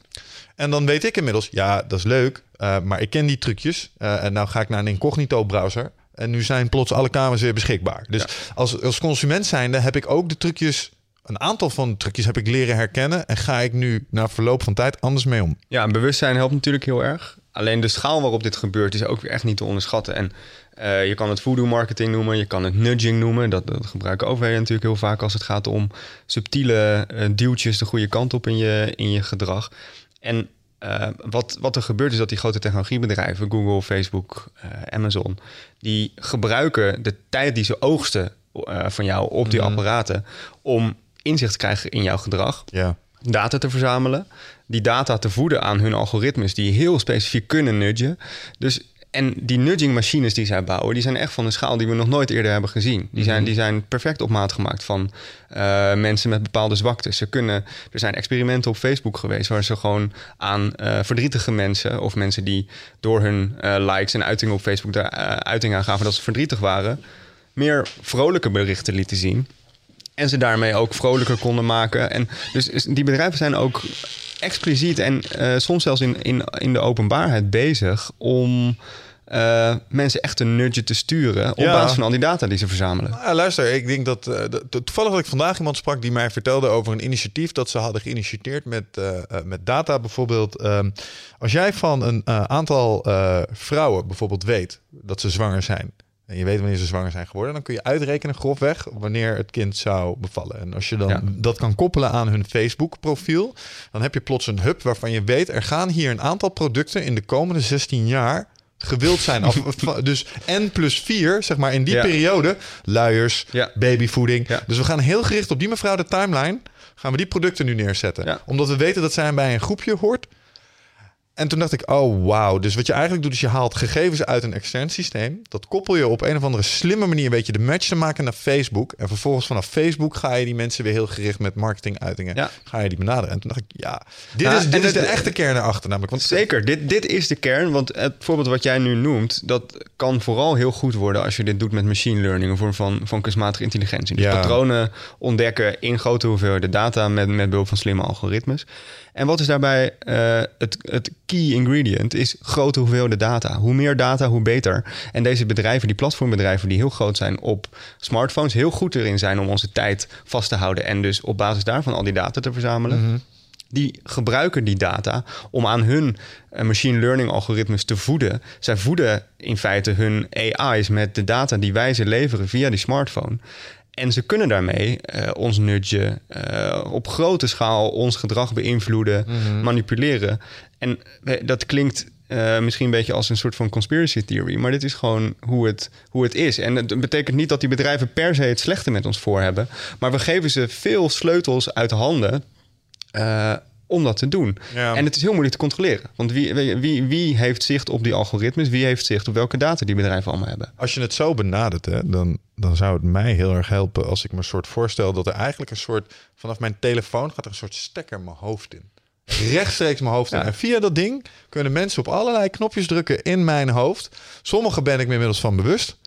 En dan weet ik inmiddels, ja, dat is leuk, eh, maar ik ken die trucjes. Eh, en nou ga ik naar een incognito browser. En nu zijn plots alle kamers weer beschikbaar. Dus als, als consument zijnde heb ik ook de trucjes, een aantal van de trucjes heb ik leren herkennen. En ga ik nu na verloop van tijd anders mee om. Ja, en bewustzijn helpt natuurlijk heel erg. Alleen de schaal waarop dit gebeurt is ook weer echt niet te onderschatten. En eh, je kan het voodoo marketing noemen, je kan het nudging noemen. Dat, dat gebruiken overheden natuurlijk heel vaak als het gaat om subtiele duwtjes de goede kant op in je, in je gedrag. En eh, wat, wat er gebeurt is dat die grote technologiebedrijven, Google, Facebook, eh, Amazon, die gebruiken de tijd die ze oogsten eh, van jou op die apparaten om inzicht te krijgen in jouw gedrag Ja. data te verzamelen, die data te voeden aan hun algoritmes die heel specifiek kunnen nudgen. Dus en die nudging machines die zij bouwen, die zijn echt van een schaal die we nog nooit eerder hebben gezien. Die zijn, die zijn perfect op maat gemaakt van eh, mensen met bepaalde zwaktes. Ze kunnen, er zijn experimenten op Facebook geweest waar ze gewoon aan eh, verdrietige mensen of mensen die door hun eh, likes en uitingen op Facebook eh, uiting aangaven dat ze verdrietig waren, meer vrolijke berichten lieten zien. En ze daarmee ook vrolijker konden maken. En dus die bedrijven zijn ook expliciet en eh, soms zelfs in, in, in de openbaarheid bezig om eh, mensen echt een nudge te sturen op Ja. basis van al die data die ze verzamelen. Nou, luister, ik denk dat, eh, dat- toevallig dat ik vandaag iemand sprak die mij vertelde over een initiatief dat ze hadden geïnitieerd met, met data bijvoorbeeld. Ehm, als jij van een aantal vrouwen bijvoorbeeld weet dat ze zwanger zijn. En je weet wanneer ze zwanger zijn geworden, dan kun je uitrekenen grofweg wanneer het kind zou bevallen. En als je dan Ja. dat kan koppelen aan hun Facebook-profiel, dan heb je plots een hub waarvan je weet er gaan hier een aantal producten in de komende 16 jaar gewild zijn. Af, dus N plus 4, zeg maar in die Ja. periode, luiers, Ja. babyvoeding. Dus we gaan heel gericht op die mevrouw de timeline, gaan we die producten nu neerzetten. Omdat we weten dat zij bij een groepje hoort. En toen dacht ik, oh wauw. Dus wat je eigenlijk doet, is je haalt gegevens uit een extern systeem. Dat koppel je op een of andere slimme manier, weet je, de match te maken naar Facebook. En vervolgens vanaf Facebook ga je die mensen weer heel gericht met marketinguitingen, Ja. ga je die benaderen. En toen dacht ik, ja, dit Ja, is, dit is het- de echte kern erachter namelijk. Want Zeker, dit, dit is de kern. Want het voorbeeld wat jij nu noemt, dat kan vooral heel goed worden als je dit doet met machine learning, een vorm van, van kunstmatige intelligentie. Dus Ja. patronen ontdekken in grote hoeveelheden data met, met behulp van slimme algoritmes. En wat is daarbij eh, het, het key ingredient? Is grote hoeveelheden data. Hoe meer data, hoe beter. En deze bedrijven, die platformbedrijven die heel groot zijn op smartphones, heel goed erin zijn om onze tijd vast te houden. En dus op basis daarvan al die data te verzamelen die gebruiken die data om aan hun eh, machine learning algoritmes te voeden. Zij voeden in feite hun AI's met de data die wij ze leveren via die smartphone. En ze kunnen daarmee eh, ons nudgen, eh, op grote schaal ons gedrag beïnvloeden, manipuleren. En we- dat klinkt eh, misschien een beetje als een soort van conspiracy theory. Maar dit is gewoon hoe het, hoe het is. En het betekent niet dat die bedrijven per se het slechte met ons voor hebben. Maar we geven ze veel sleutels uit handen. eh, om dat te doen. Ja. En het is heel moeilijk te controleren. Want wie, wie, wie, heeft zicht op die algoritmes? Wie heeft zicht op welke data die bedrijven allemaal hebben? Als je het zo benadert, hè, dan, dan zou het mij heel erg helpen als ik me een soort voorstel dat er eigenlijk een soort vanaf mijn telefoon gaat er een soort stekker mijn hoofd in. Rechtstreeks mijn hoofd in. Ja. En via dat ding kunnen mensen op allerlei knopjes drukken in mijn hoofd. Sommige ben ik me inmiddels van bewust.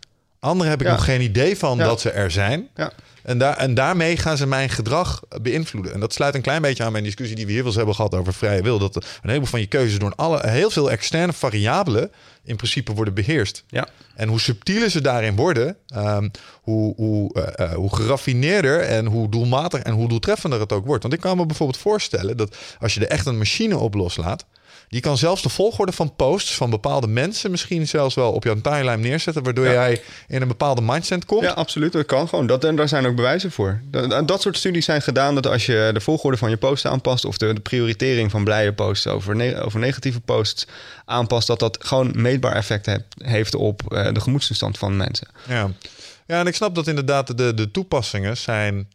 Andere heb ik Ja. nog geen idee van dat ze er zijn. Ja. En, daar, en daarmee gaan ze mijn gedrag beïnvloeden. En dat sluit een klein beetje aan mijn discussie die we hier wel eens hebben gehad over vrije wil. Dat een heleboel van je keuzes door alle, heel veel externe variabelen in principe worden beheerst. Ja. En hoe subtieler ze daarin worden, ehm, hoe, hoe, eh, eh, hoe geraffineerder en hoe doelmatig en hoe doeltreffender het ook wordt. Want ik kan me bijvoorbeeld voorstellen dat als je er echt een machine op loslaat, die kan zelfs de volgorde van posts van bepaalde mensen misschien zelfs wel op jouw timeline neerzetten, waardoor Ja. jij in een bepaalde mindset komt. Ja, absoluut. Dat kan gewoon. Dat, en daar zijn ook bewijzen voor. Dat, dat soort studies zijn gedaan dat als je de volgorde van je posts aanpast... of de, de prioritering van blije posts over, ne- over negatieve posts aanpast... dat dat gewoon meetbaar effect heeft op eh, de gemoedstoestand van mensen. Ja. ja, en ik snap dat inderdaad de, de toepassingen zijn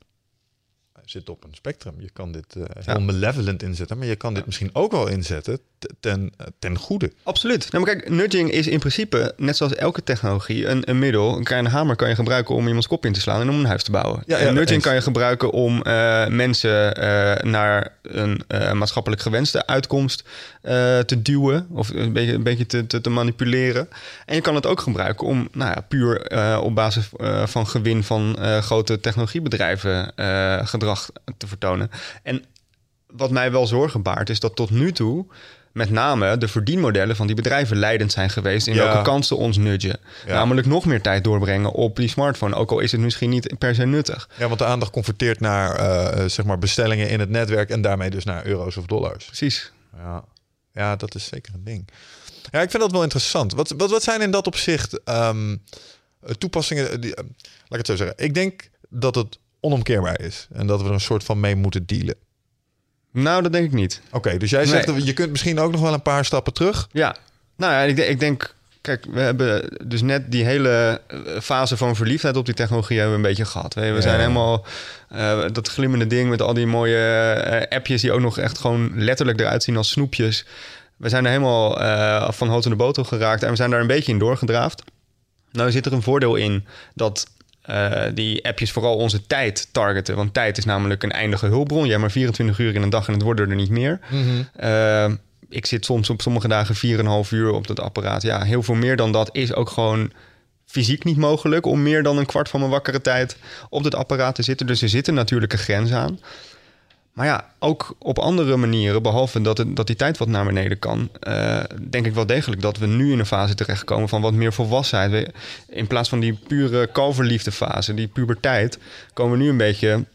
zit op een spectrum. Je kan dit eh, heel Ja. malevolent inzetten, maar je kan dit misschien ook wel inzetten ten, ten goede. Absoluut. Nou, maar kijk, nudging is in principe, net zoals elke technologie, een, een middel. Een kleine hamer kan je gebruiken om iemands kop in te slaan en om een huis te bouwen. Ja, ja, en nudging eens. kan je gebruiken om eh, mensen eh, naar een eh, maatschappelijk gewenste uitkomst te duwen of een beetje, een beetje te, te, te manipuleren. En je kan het ook gebruiken om nou ja, puur op basis van gewin van grote technologiebedrijven gedrag te vertonen. En wat mij wel zorgen baart, is dat tot nu toe met name de verdienmodellen van die bedrijven leidend zijn geweest in Ja. welke kansen ons nudgen. Ja. Namelijk nog meer tijd doorbrengen op die smartphone, ook al is het misschien niet per se nuttig. Ja, want de aandacht converteert naar eh, zeg maar bestellingen in het netwerk en daarmee dus naar euro's of dollars. Precies. Ja, ja dat is zeker een ding. Ja, ik vind dat wel interessant. Wat, wat, wat zijn in dat opzicht ehm, eh, toepassingen? Die, eh, laat ik het zo zeggen. Ik denk dat het onomkeerbaar is en dat we er een soort van mee moeten dealen. Nou, dat denk ik niet. Oké, dus jij zegt Nee. dat je kunt misschien ook nog wel een paar stappen terug. Ja, nou ja, ik, denk- ik denk, kijk, we hebben dus net die hele eh, fase van verliefdheid op die technologie hebben we een beetje gehad. We, Ja. zijn helemaal eh, dat glimmende ding met al die mooie eh, appjes die ook nog echt gewoon letterlijk eruit zien als snoepjes. We zijn er helemaal van hout in de boter geraakt en we zijn daar een beetje in doorgedraafd. Nou zit er een voordeel in dat eh, die appjes vooral onze tijd targeten. Want tijd is namelijk een eindige hulpbron. Je hebt maar 24 uur in een dag en het worden er niet meer. Eh, ik zit soms op sommige dagen 4,5 uur op dat apparaat. Ja, heel veel meer dan dat is ook gewoon fysiek niet mogelijk... om meer dan een kwart van mijn wakkere tijd op dat apparaat te zitten. Dus er zit een natuurlijke grens aan. Maar ja, ook op andere manieren, behalve dat, het, dat die tijd wat naar beneden kan, eh, denk ik wel degelijk dat we nu in een fase terechtkomen van wat meer volwassenheid. In plaats van die pure kalverliefdefase, die puberteit, komen we nu een beetje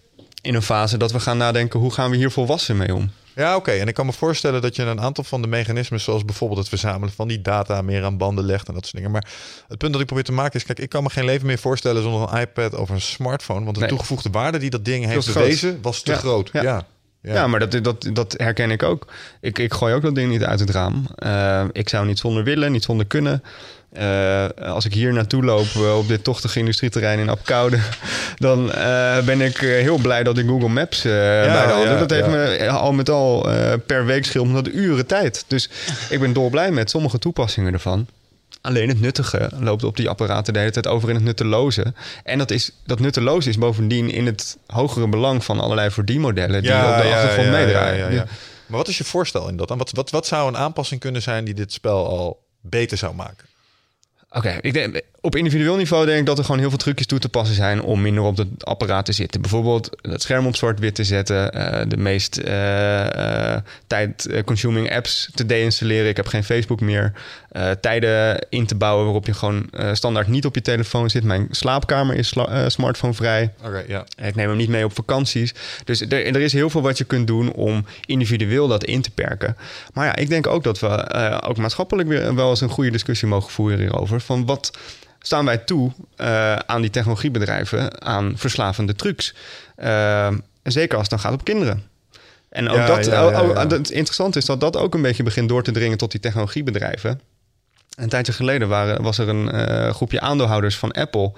in een fase dat we gaan nadenken hoe gaan we hier volwassen mee om. Ja, oké. En ik kan me voorstellen dat je een aantal van de mechanismes, zoals bijvoorbeeld het verzamelen van die data, meer aan banden legt en dat soort dingen. Maar het punt dat ik probeer te maken is: kijk, ik kan me geen leven meer voorstellen zonder een iPad of een smartphone. Want de Nee. toegevoegde waarde die dat ding heeft groot. bewezen, was te Ja, groot. Ja. ja. Ja. Ja, maar dat, dat, dat herken ik ook. Ik, ik gooi ook dat ding niet uit het raam. Eh, ik zou niet zonder willen, niet zonder kunnen. Eh, als ik hier naartoe loop eh, op dit tochtige industrieterrein in Apkoude... dan eh, ben ik heel blij dat ik Google Maps bij de hand ja, heb. Dat heeft ja. me al met al per week scheelt me dat uren tijd. Dus ik ben dolblij met sommige toepassingen ervan. Alleen het nuttige loopt op die apparaten de hele tijd over in het nutteloze. En dat, is, dat nutteloze is bovendien in het hogere belang van allerlei verdienmodellen die op de achtergrond meedraaien. ja, ja. Maar wat is je voorstel in dat? En wat, wat, wat zou een aanpassing kunnen zijn die dit spel al beter zou maken? Oké, ik denk op individueel niveau denk ik dat er gewoon heel veel trucjes toe te passen zijn om minder op het apparaat te zitten. Bijvoorbeeld het scherm op zwart-wit te zetten, eh, de meest eh, tijd-consuming apps te deinstalleren. Ik heb geen Facebook meer. Tijden in te bouwen waarop je gewoon standaard niet op je telefoon zit. Mijn slaapkamer is sla-. Oké, ja. Ik neem hem niet mee op vakanties. Dus er, er is heel veel wat je kunt doen om individueel dat in te perken. Maar ja, ik denk ook dat we ook maatschappelijk weer wel eens een goede discussie mogen voeren hierover. Van wat staan wij toe eh, aan die technologiebedrijven aan verslavende trucs? Eh, zeker als het dan gaat op kinderen. En ook Ja, dat, ja, ja, oh, oh, het interessante is dat dat ook een beetje begint door te dringen tot die technologiebedrijven. Een tijdje geleden waren, was er een eh, groepje aandeelhouders van Apple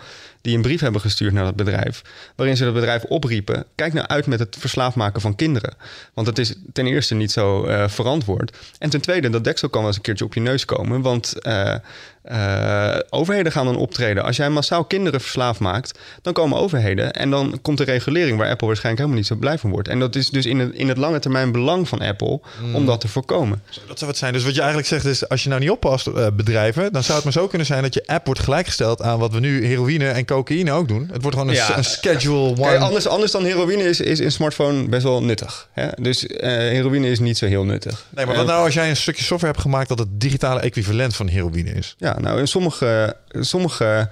die een brief hebben gestuurd naar dat bedrijf. Waarin ze dat bedrijf opriepen: kijk nou uit met het verslaafd maken van kinderen. Want het is ten eerste niet zo eh, verantwoord. En ten tweede, dat deksel kan wel eens een keertje op je neus komen. Want eh, eh, overheden gaan dan optreden. Als jij massaal kinderen verslaafd maakt, dan komen overheden. En dan komt de regulering waar Apple waarschijnlijk helemaal niet zo blij van wordt. En dat is dus in het, in het lange termijn belang van Apple om dat te voorkomen. Dat zou wat zijn. Dus wat je eigenlijk zegt is, als je nou niet oppast, bedrijven, dan zou het maar zo kunnen zijn dat je app wordt gelijkgesteld aan wat we nu heroïne en cocaïne ook doen. Het wordt gewoon een, Ja. een schedule one. Kijk, anders, anders dan heroïne is, is een smartphone best wel nuttig. Hè? Dus eh, heroïne is niet zo heel nuttig. Nee, maar wat Eh, nou als jij een stukje software hebt gemaakt dat het digitale equivalent van heroïne is? Ja, nou in sommige, sommige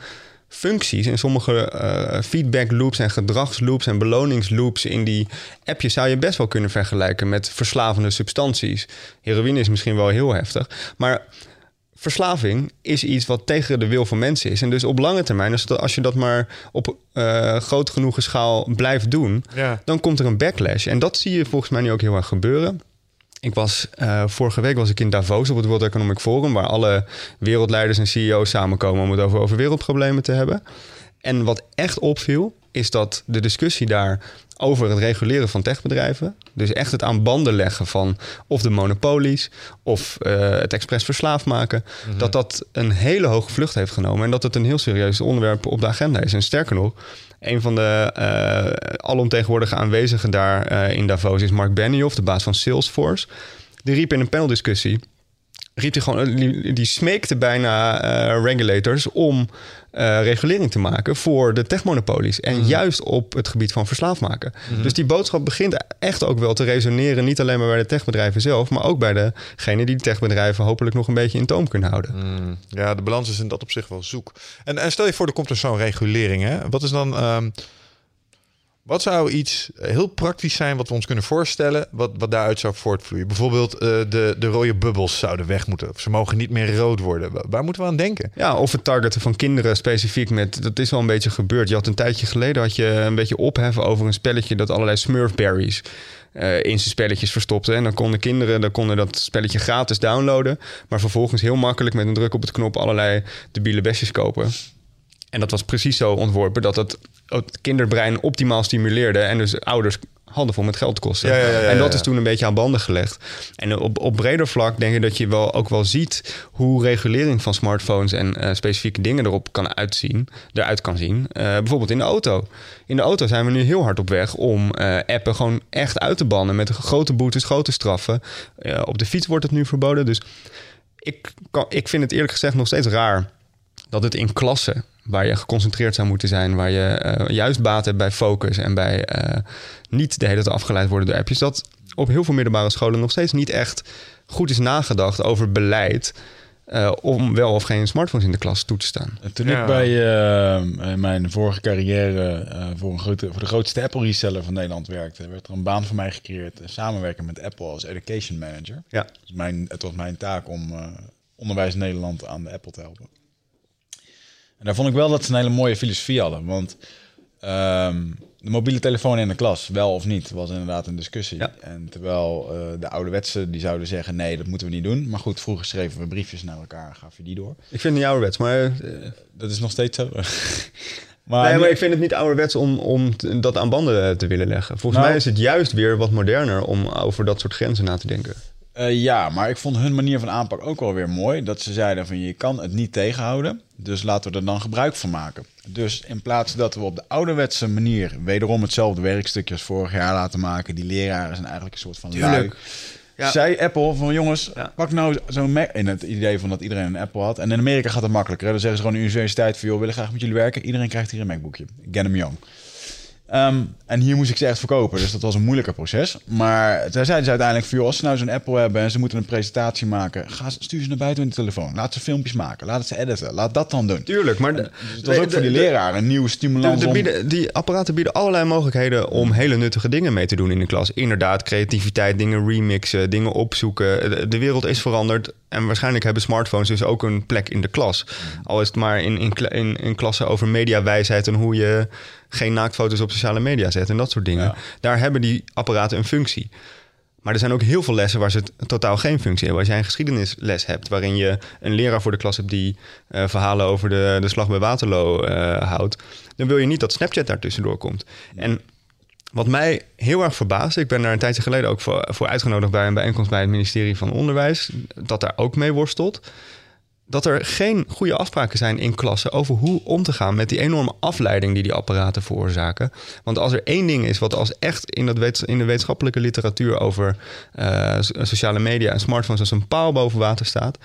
functies, in sommige eh, feedback loops en gedragsloops en beloningsloops in die appjes zou je best wel kunnen vergelijken met verslavende substanties. Heroïne is misschien wel heel heftig, maar verslaving is iets wat tegen de wil van mensen is. En dus op lange termijn, als, dat- als je dat maar op eh groot genoeg schaal blijft doen, Ja. dan komt er een backlash. En dat zie je volgens mij nu ook heel erg gebeuren. Ik was eh, vorige week was ik in Davos op het World Economic Forum, waar alle wereldleiders en CEO's samenkomen om het over, over wereldproblemen te hebben. En wat echt opviel, is dat de discussie daar over het reguleren van techbedrijven, dus echt het aan banden leggen van of de monopolies of eh, het expres verslaafd maken, dat dat een hele hoge vlucht heeft genomen en dat het een heel serieus onderwerp op de agenda is. En sterker nog, een van de alomtegenwoordige aanwezigen daar eh, in Davos is Mark Benioff, de baas van Salesforce. Die riep in een paneldiscussie riep hij gewoon, die, die smeekte bijna regulators om eh, regulering te maken voor de techmonopolies. En juist op het gebied van verslaafd maken. Dus die boodschap begint echt ook wel te resoneren. Niet alleen maar bij de techbedrijven zelf, maar ook bij degene die de techbedrijven hopelijk nog een beetje in toom kunnen houden. Mm, ja, de balans is in dat op zich wel zoek. En, en stel je voor, er komt er zo'n regulering. Hè? Wat is dan. ehm, wat zou iets heel praktisch zijn wat we ons kunnen voorstellen, wat, wat daaruit zou voortvloeien? Bijvoorbeeld eh, de, de rode bubbels zouden weg moeten. Ze mogen niet meer rood worden. Wa- Waar moeten we aan denken? Ja, of het targeten van kinderen specifiek met... Dat is wel een beetje gebeurd. Je had een tijdje geleden had je een beetje opheffen over een spelletje... dat allerlei smurfberries eh, in zijn spelletjes verstopte. En dan konden kinderen dan konden dat spelletje gratis downloaden... maar vervolgens heel makkelijk met een druk op het knop... allerlei debiele besjes kopen. En dat was precies zo ontworpen dat het het kinderbrein optimaal stimuleerde... en dus ouders handenvol met geld kosten. Ja, ja, ja, en dat is toen een beetje aan banden gelegd. En op, op breder vlak denk ik dat je wel, ook wel ziet... hoe regulering van smartphones en eh, specifieke dingen erop kan uitzien, eruit kan zien. Eh, bijvoorbeeld in de auto. In de auto zijn we nu heel hard op weg om eh, appen gewoon echt uit te bannen... met grote boetes, grote straffen. Op de fiets wordt het nu verboden, dus... Ik, kan, ik vind het eerlijk gezegd nog steeds raar dat het in klassen waar je geconcentreerd zou moeten zijn, waar je eh, juist baat hebt bij focus en bij eh, niet de hele tijd afgeleid worden door appjes, dat op heel veel middelbare scholen nog steeds niet echt goed is nagedacht over beleid eh, om wel of geen smartphones in de klas toe te staan. En Toen Ja. ik bij mijn vorige carrière eh, voor, een grote, voor de grootste Apple reseller van Nederland werkte, werd er een baan voor mij gecreëerd. samenwerken met Apple als education manager. Ja. Dus mijn, het was mijn taak om eh, onderwijs Nederland aan de Apple te helpen. En daar vond ik wel dat ze een hele mooie filosofie hadden. Want ehm, de mobiele telefoon in de klas, wel of niet, was inderdaad een discussie. Ja. En terwijl eh, de ouderwetse die zouden zeggen, nee, dat moeten we niet doen. Maar goed, vroeger schreven we briefjes naar elkaar, gaf je die door. Ik vind het niet ouderwets, maar, eh, Dat is nog steeds zo. maar, nee, maar ik vind het niet ouderwets om, om dat aan banden te willen leggen. Volgens Nou- mij is het juist weer wat moderner om over dat soort grenzen na te denken. Eh, ja, maar ik vond hun manier van aanpak ook wel weer mooi. Dat ze zeiden van je kan het niet tegenhouden. Dus laten we er dan gebruik van maken. Dus in plaats dat we op de ouderwetse manier wederom hetzelfde werkstukje als vorig jaar laten maken. Die leraren zijn eigenlijk een soort van. Tuurlijk. Ja. Zei Apple van jongens, Ja. pak nou zo'n Mac. In het idee van dat iedereen een Apple had. En in Amerika gaat het makkelijker. hè. Dan zeggen ze gewoon de universiteit van joh, we willen graag met jullie werken. Iedereen krijgt hier een MacBookje. Get them young. Ehm, en hier moest ik ze echt verkopen, dus dat was een moeilijker proces. Maar daar zeiden ze uiteindelijk van, joh, als ze nou zo'n Apple hebben en ze moeten een presentatie maken, ga, stuur ze naar buiten met de telefoon. Laat ze filmpjes maken, laat ze editen, laat dat dan doen. Tuurlijk, maar... de- Dus het was ook voor die leraar een nieuwe stimulans de om... bieden, die apparaten bieden allerlei mogelijkheden om hele nuttige dingen mee te doen in de klas. Inderdaad, creativiteit, dingen remixen, dingen opzoeken. De wereld is veranderd en waarschijnlijk hebben smartphones dus ook een plek in de klas. Al is het maar in, in, in, in klassen over mediawijsheid en hoe je geen naaktfoto's op sociale media zet en dat soort dingen. Ja. Daar hebben die apparaten een functie. Maar er zijn ook heel veel lessen waar ze totaal geen functie hebben. Als jij een geschiedenisles hebt waarin je een leraar voor de klas hebt die eh, verhalen over de, de slag bij Waterloo eh, houdt, dan wil je niet dat Snapchat daartussendoor komt. En wat mij heel erg verbaast, ik ben daar een tijdje geleden ook voor, voor uitgenodigd bij een bijeenkomst bij het ministerie van Onderwijs, dat daar ook mee worstelt dat er geen goede afspraken zijn in klassen over hoe om te gaan met die enorme afleiding die die apparaten veroorzaken. Want als er één ding is wat als echt in, dat in de wetenschappelijke literatuur over uh, sociale media en smartphones als een paal boven water staat,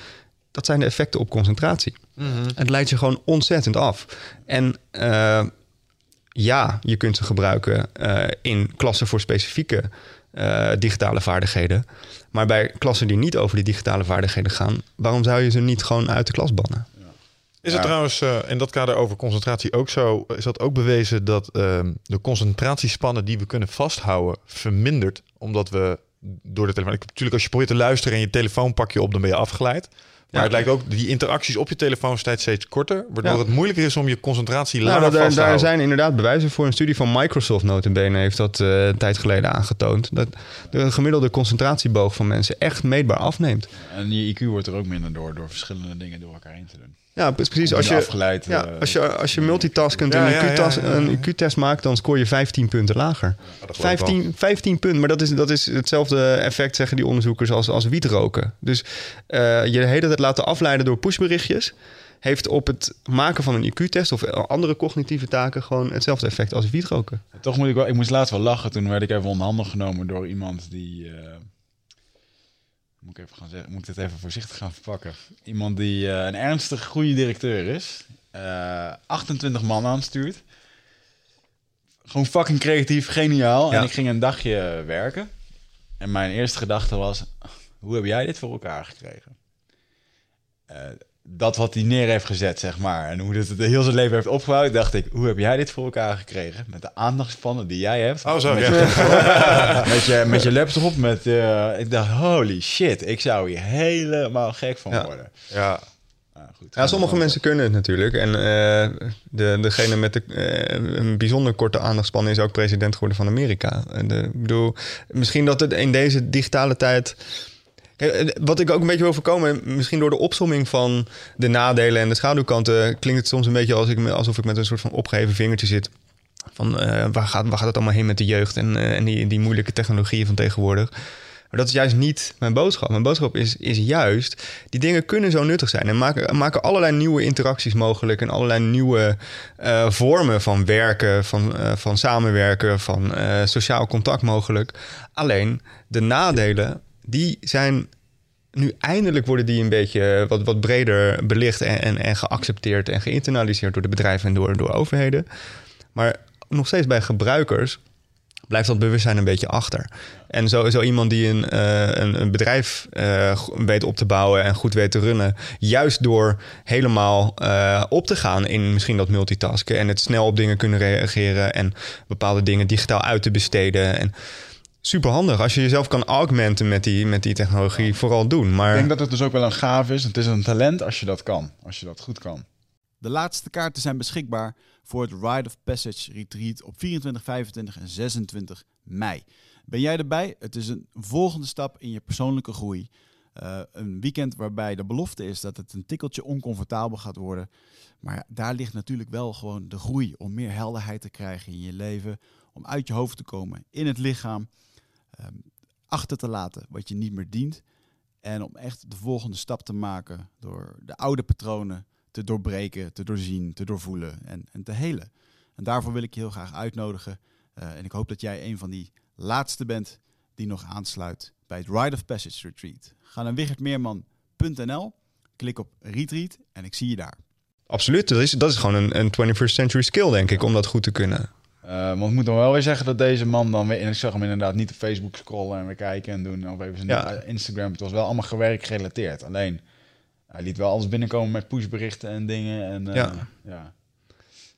dat zijn de effecten op concentratie. Mm Het leidt je gewoon ontzettend af. En uh, ja, je kunt ze gebruiken uh, in klassen voor specifieke digitale vaardigheden. Maar bij klassen die niet over die digitale vaardigheden gaan, waarom zou je ze niet gewoon uit de klas bannen? Is het trouwens uh, in dat kader over concentratie ook zo? Is dat ook bewezen dat uh, de concentratiespannen die we kunnen vasthouden vermindert? Omdat we door de telefoon. Natuurlijk, als je probeert te luisteren en je telefoon pak je op, dan ben je afgeleid. Maar het lijkt ook, die interacties op je telefoon tijd steeds korter. Waardoor het moeilijker is om je concentratie lager nou, daar, daar zijn inderdaad bewijzen voor. Een studie van Microsoft notenbenen heeft dat uh, een tijd geleden aangetoond. Dat de gemiddelde concentratieboog van mensen echt meetbaar afneemt. En je IQ wordt er ook minder door, door verschillende dingen door elkaar heen te doen. Ja, precies. Als je, afgeleid, ja, uh, als je, als je multitaskend ja, een IQ-test maakt, dan scoor je 15 punten lager. 15, 15 punten, maar dat is, dat is hetzelfde effect, zeggen die onderzoekers, als, als wietroken. Dus uh, je de hele tijd laten afleiden door pushberichtjes heeft op het maken van een IQ-test of andere cognitieve taken gewoon hetzelfde effect als wietroken. Toch moet ik wel, ik moest laatst wel lachen. Toen werd ik even onderhanden genomen door iemand die. Uh, moet ik even gaan zeggen, moet ik het even voorzichtig gaan verpakken. Iemand die uh, een ernstig goede directeur is, uh, 28 man aanstuurt. Gewoon fucking creatief, geniaal. Ja. En ik ging een dagje werken. En mijn eerste gedachte was: hoe heb jij dit voor elkaar gekregen? Uh, dat wat hij neer heeft gezet, zeg maar. En hoe dit het heel zijn leven heeft opgebouwd, dacht ik, hoe heb jij dit voor elkaar gekregen? Met de aandachtspannen die jij hebt. Oh, zo, met, ja. je, met, je, met je laptop, met... Uh, ik dacht, holy shit, ik zou hier helemaal gek van worden. Ja. goed, ja, sommige mensen kunnen het natuurlijk. En uh, de, degene met de, uh, een bijzonder korte aandachtspannen is ook president geworden van Amerika. En de, ik bedoel, misschien dat het in deze digitale tijd eh, wat ik ook een beetje wil voorkomen, misschien door de opsomming van de nadelen en de schaduwkanten, klinkt het soms een beetje ik, alsof ik met een soort van opgeheven vingertje zit. Van uh, waar, gaat, waar gaat het allemaal heen met de jeugd en, uh, en die, die moeilijke technologieën van tegenwoordig. Maar dat is juist niet mijn boodschap. Mijn boodschap is, is juist, die dingen kunnen zo nuttig zijn en maken, maken allerlei nieuwe interacties mogelijk en allerlei nieuwe vormen van werken, van, van samenwerken, van sociaal contact mogelijk. Alleen de nadelen die zijn nu eindelijk worden die een beetje wat, wat breder belicht en, en, en geaccepteerd en geïnternaliseerd door de bedrijven en door, door overheden. Maar nog steeds bij gebruikers blijft dat bewustzijn een beetje achter. En zo, zo iemand die een, uh, een, bedrijf uh, weet op te bouwen en goed weet te runnen, juist door helemaal op te gaan in misschien dat multitasken en het snel op dingen kunnen reageren en bepaalde dingen digitaal uit te besteden. En super handig. Als je jezelf kan augmenten met die, met die technologie, vooral doen. Maar... Ik denk dat het dus ook wel een gaaf is. Het is een talent als je dat kan. Als je dat goed kan. De laatste kaarten zijn beschikbaar voor het Ride of Passage Retreat op 24, 25 en 26 mei. Ben jij erbij? Het is een volgende stap in je persoonlijke groei. Uh, een weekend waarbij de belofte is dat het een tikkeltje oncomfortabel gaat worden. Maar daar ligt natuurlijk wel gewoon de groei om meer helderheid te krijgen in je leven. Om uit je hoofd te komen in het lichaam um, achter te laten wat je niet meer dient. En om echt de volgende stap te maken door de oude patronen te doorbreken, te doorzien, te doorvoelen en, en te helen. En daarvoor wil ik je heel graag uitnodigen. Uh, en ik hoop dat jij een van die laatste bent die nog aansluit bij het Ride of Passage Retreat. Ga naar wichertmeerman.nl, klik op Retreat en ik zie je daar. Absoluut, dat is, dat is gewoon een, een 21st century skill, denk ik, om dat goed te kunnen. Want ik moet dan wel weer zeggen dat deze man dan weer... En ik zag hem inderdaad niet op Facebook scrollen en weer kijken en doen. Of even zijn ja. Instagram. Het was wel allemaal gewerkt gerelateerd. Alleen, hij liet wel alles binnenkomen met pushberichten en dingen. En, uh, ja. ja.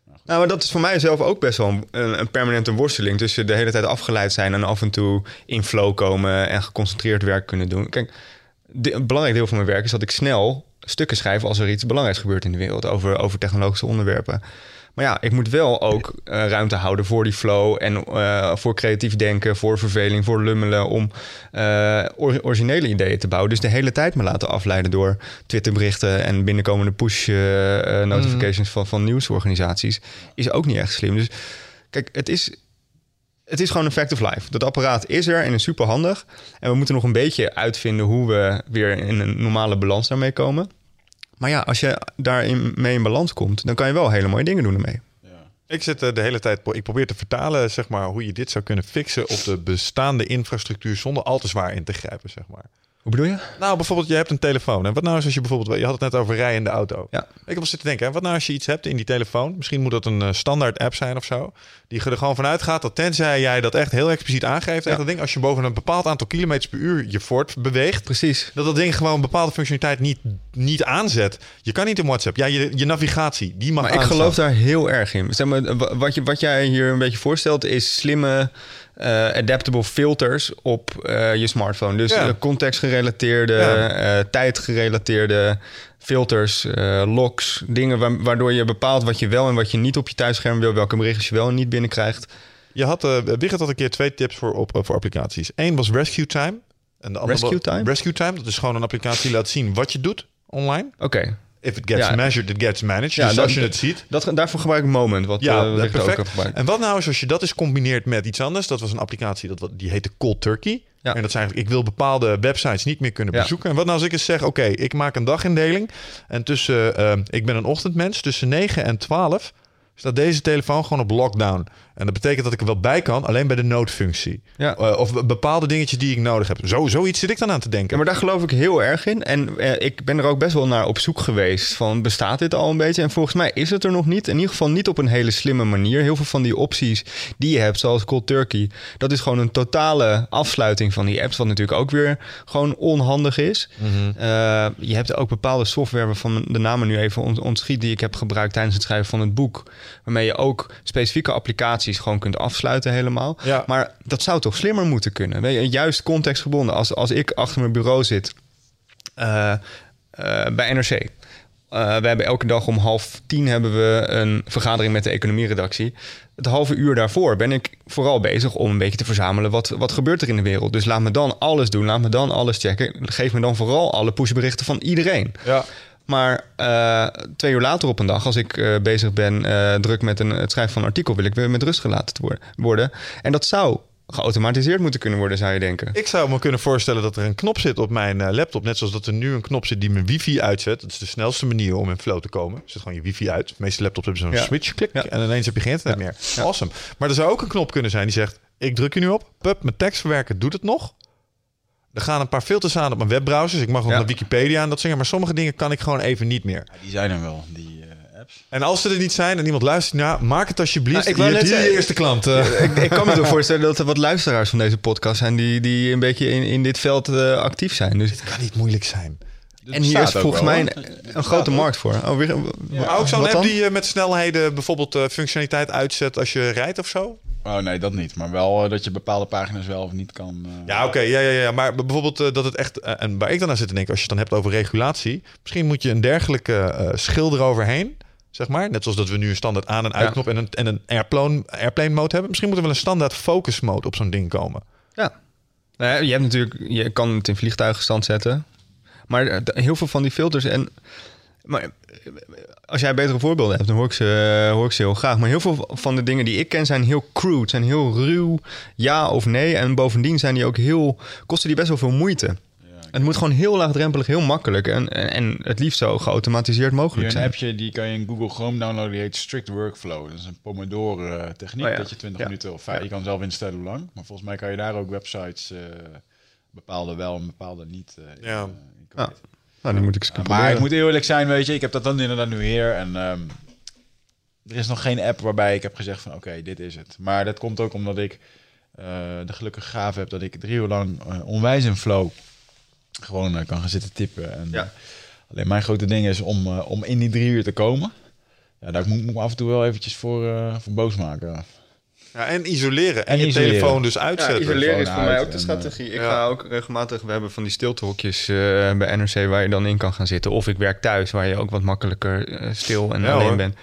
Nou, nou, maar dat is voor mij zelf ook best wel een, een, permanente worsteling. Tussen de hele tijd afgeleid zijn en af en toe in flow komen en geconcentreerd werk kunnen doen. Kijk, een belangrijk deel van mijn werk is dat ik snel stukken schrijf als er iets belangrijks gebeurt in de wereld over, over technologische onderwerpen. Maar ja, ik moet wel ook eh, ruimte houden voor die flow en eh, voor creatief denken, voor verveling, voor lummelen, om eh, or- originele ideeën te bouwen. Dus de hele tijd me laten afleiden door Twitterberichten en binnenkomende push-notifications van, van nieuwsorganisaties is ook niet echt slim. Dus kijk, het is het is gewoon een fact of life. Dat apparaat is er en is super handig. En we moeten nog een beetje uitvinden hoe we weer in een normale balans daarmee komen. Maar ja, als je daarin mee in balans komt, dan kan je wel hele mooie dingen doen ermee. Ik zit eh, de hele tijd, ik probeer te vertalen zeg maar, hoe je dit zou kunnen fixen op de bestaande infrastructuur zonder al te zwaar in te grijpen. Zeg maar. Hoe bedoel je? Nou, bijvoorbeeld, je hebt een telefoon. En wat nou is als je bijvoorbeeld, je had het net over rijden in de auto. Ja. Ik heb wel zitten denken, hè, wat nou als je iets hebt in die telefoon? Misschien moet dat een eh, standaard app zijn of zo. Die er gewoon vanuit gaat dat tenzij jij dat echt heel expliciet aangeeft, echt dat ding, als je boven een bepaald aantal kilometers per uur je voort beweegt, Precies. dat dat ding gewoon een bepaalde functionaliteit niet, niet aanzet. Je kan niet in WhatsApp. Ja, je, je navigatie, die mag Maar ik geloof daar heel erg in. Zeg maar, wa- wat, je, wat jij hier een beetje voorstelt is slimme eh, adaptable filters op eh, je smartphone. Dus Ja. eh, contextgerelateerde, Ja. tijdgerelateerde filters, locks, dingen wa- waardoor je bepaalt wat je wel en wat je niet op je thuisscherm wil, welke berichten je wel en niet binnenkrijgt. Je had, eh Wigert had een keer twee tips voor, op, voor applicaties. Eén was Rescue Time. En de andere Rescue Time? Rescue Time, dat is gewoon een applicatie die laat zien wat je doet online. Oké, If it gets Ja. measured, it gets managed. Ja, dus dat- als je het ziet. dat, daarvoor gebruik ik Moment, wat Ja, eh, ook perfect. En wat nou is als je dat eens combineert met iets anders? Dat was een applicatie, dat, die heette Cold Turkey. Ja. En dat is eigenlijk, ik wil bepaalde websites niet meer kunnen Ja. bezoeken. En wat nou als ik eens zeg, oké, ik maak een dagindeling. En tussen, eh, ik ben een ochtendmens, tussen 9 en 12 staat deze telefoon gewoon op lockdown. En dat betekent dat ik er wel bij kan, alleen bij de noodfunctie. Ja. Eh, of bepaalde dingetjes die ik nodig heb. Zo, zoiets zit ik dan aan te denken. Ja, maar daar geloof ik heel erg in. En eh, ik ben er ook best wel naar op zoek geweest van bestaat dit al een beetje? En volgens mij is het er nog niet. In ieder geval niet op een hele slimme manier. Heel veel van die opties die je hebt, zoals Cold Turkey, dat is gewoon een totale afsluiting van die apps, wat natuurlijk ook weer gewoon onhandig is. Eh, je hebt ook bepaalde software waarvan de namen nu even ont- ontschiet die ik heb gebruikt tijdens het schrijven van het boek, waarmee je ook specifieke applicaties gewoon kunt afsluiten helemaal. Ja. Maar dat zou toch slimmer moeten kunnen? Weet je, juist contextgebonden. Als, als ik achter mijn bureau zit eh, eh, bij NRC. Eh, we hebben elke dag om half tien hebben we een vergadering met de economieredactie. Het halve uur daarvoor ben ik vooral bezig om een beetje te verzamelen wat, wat gebeurt er in de wereld. Dus laat me dan alles doen, laat me dan alles checken. Geef me dan vooral alle pushberichten van iedereen. ja. Maar eh, twee uur later op een dag, als ik eh, bezig ben eh, druk met een, het schrijven van een artikel, wil ik weer met rust gelaten te worden-. En dat zou geautomatiseerd moeten kunnen worden, zou je denken. Ik zou me kunnen voorstellen dat er een knop zit op mijn laptop. Net zoals dat er nu een knop zit die mijn wifi uitzet. Dat is de snelste manier om in flow te komen. Zet gewoon je wifi uit. De meeste laptops hebben zo'n Ja. switch, klik. Ja. En ineens heb je geen internet meer. Awesome. Maar er zou ook een knop kunnen zijn die zegt... Ik druk je nu op. Pup, mijn tekst verwerken doet het nog. Er gaan een paar filters aan op mijn webbrowsers. Ik mag nog Ja. naar Wikipedia en dat zingen. Maar sommige dingen kan ik gewoon even niet meer. Ja, die zijn er wel, die eh, apps. En als ze er niet zijn en iemand luistert... Nou, maak het alsjeblieft. Nou, ik Hier, net die zeggen- eerste klant. eh. ik, ik kan me toch voorstellen dat er wat luisteraars van deze podcast zijn die, die een beetje in, in dit veld eh, actief zijn. Dus, Het kan niet moeilijk zijn. En hier is volgens mij een, een grote markt voor. Oh, weer, Maar ook zo'n app dan? die eh, met snelheden bijvoorbeeld eh, functionaliteit uitzet als je rijdt of zo. Oh nee, dat niet. Maar wel eh, dat je bepaalde pagina's wel of niet kan... eh, Ja, oké. ja, ja, ja. Maar bijvoorbeeld eh, dat het echt... en waar ik dan aan zit te denken, als je het dan hebt over regulatie... misschien moet je een dergelijke eh schil eroverheen, zeg maar. Net zoals dat we nu een standaard aan- en uitknop... en een, en een airplane, airplane mode hebben. Misschien moet er wel een standaard focus mode op zo'n ding komen. Ja. Nou ja, je hebt natuurlijk, je kan het in vliegtuigenstand zetten. Maar eh, heel veel van die filters en. Maar eh, als jij betere voorbeelden hebt, dan hoor ik, ze, eh, hoor ik ze heel graag. Maar heel veel van de dingen die ik ken zijn heel crude, zijn heel ruw, ja of nee. En bovendien zijn die ook heel, kosten die best wel veel moeite. het moet gewoon heel laagdrempelig, heel makkelijk en, en, en het liefst zo geautomatiseerd mogelijk een zijn. appje, die kan je in Google Chrome downloaden, die heet Strict Workflow. Dat is een Pomodoro-techniek, Oh ja. dat je 20 Ja. minuten of vijf, je kan zelf instellen hoe lang. Maar volgens mij kan je daar ook websites, eh, bepaalde wel en bepaalde niet. eh, in, Ja. Committen. Nou, die moet ik eens Uh, maar ik moet eerlijk zijn, weet je, ik heb dat dan inderdaad nu hier. En ehm, er is nog geen app waarbij ik heb gezegd van oké, dit is het. Maar dat komt ook omdat ik eh, de gelukkige gave heb dat ik drie uur lang eh, onwijs in flow gewoon eh, kan gaan zitten tippen. En, Ja. alleen mijn grote ding is om, eh, om in die drie uur te komen. Ja, daar moet moet ik me af en toe wel eventjes voor, eh, voor boos maken. Ja, en isoleren. En, En je isoleren. telefoon dus Ja, uitzetten. isoleren is voor mij ook de strategie. Ik ja. ga ook regelmatig, we hebben van die stiltehokjes eh, bij NRC waar je dan in kan gaan zitten. Of ik werk thuis waar je ook wat makkelijker eh, stil en Ja, alleen hoor. bent.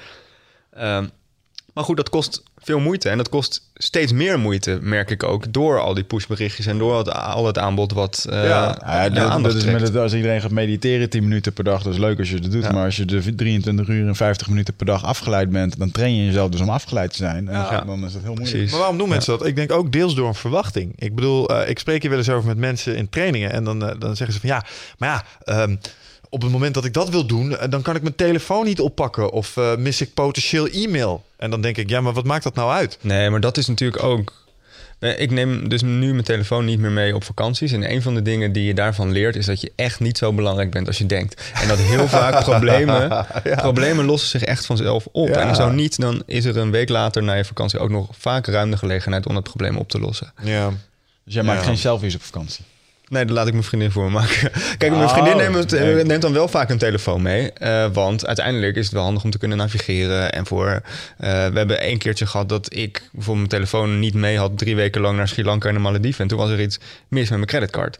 Ehm, Maar goed, dat kost veel moeite. En dat kost steeds meer moeite, merk ik ook. Door al die pushberichtjes en door het, al het aanbod wat uh, Ja. Ja, de dat, is met het, als iedereen gaat mediteren 10 minuten per dag, dat is leuk als je dat doet. Ja. Maar als je de 23 uur en 50 minuten per dag afgeleid bent, dan train je jezelf dus om afgeleid te zijn. En Ja. dan is dat heel moeilijk. Precies. Maar waarom doen mensen dat? Ik denk ook deels door een verwachting. Ik bedoel, eh, ik spreek hier wel eens over met mensen in trainingen. En dan, eh, dan zeggen ze van ja, maar ja, ehm, op het moment dat ik dat wil doen, eh, dan kan ik mijn telefoon niet oppakken. Of eh, mis ik potentieel e-mail. En dan denk ik, ja, maar wat maakt dat nou uit? Nee, maar dat is natuurlijk ook. Ik neem dus nu mijn telefoon niet meer mee op vakanties. En een van de dingen die je daarvan leert, is dat je echt niet zo belangrijk bent als je denkt. En dat heel vaak problemen, problemen lossen zich echt vanzelf op. Ja. En zo niet, dan is er een week later na je vakantie ook nog vaak ruim de gelegenheid om dat probleem op te lossen. Ja. Dus jij maakt Ja. geen selfies op vakantie. Nee, dat laat ik mijn vriendin voor me maken. Kijk, mijn Oh, vriendin neemt, nee. neemt dan wel vaak een telefoon mee. eh, want uiteindelijk is het wel handig om te kunnen navigeren. En voor, eh, we hebben één keertje gehad dat ik bijvoorbeeld mijn telefoon niet mee had... drie weken lang naar Sri Lanka en de Malediven. En toen was er iets mis met mijn creditcard.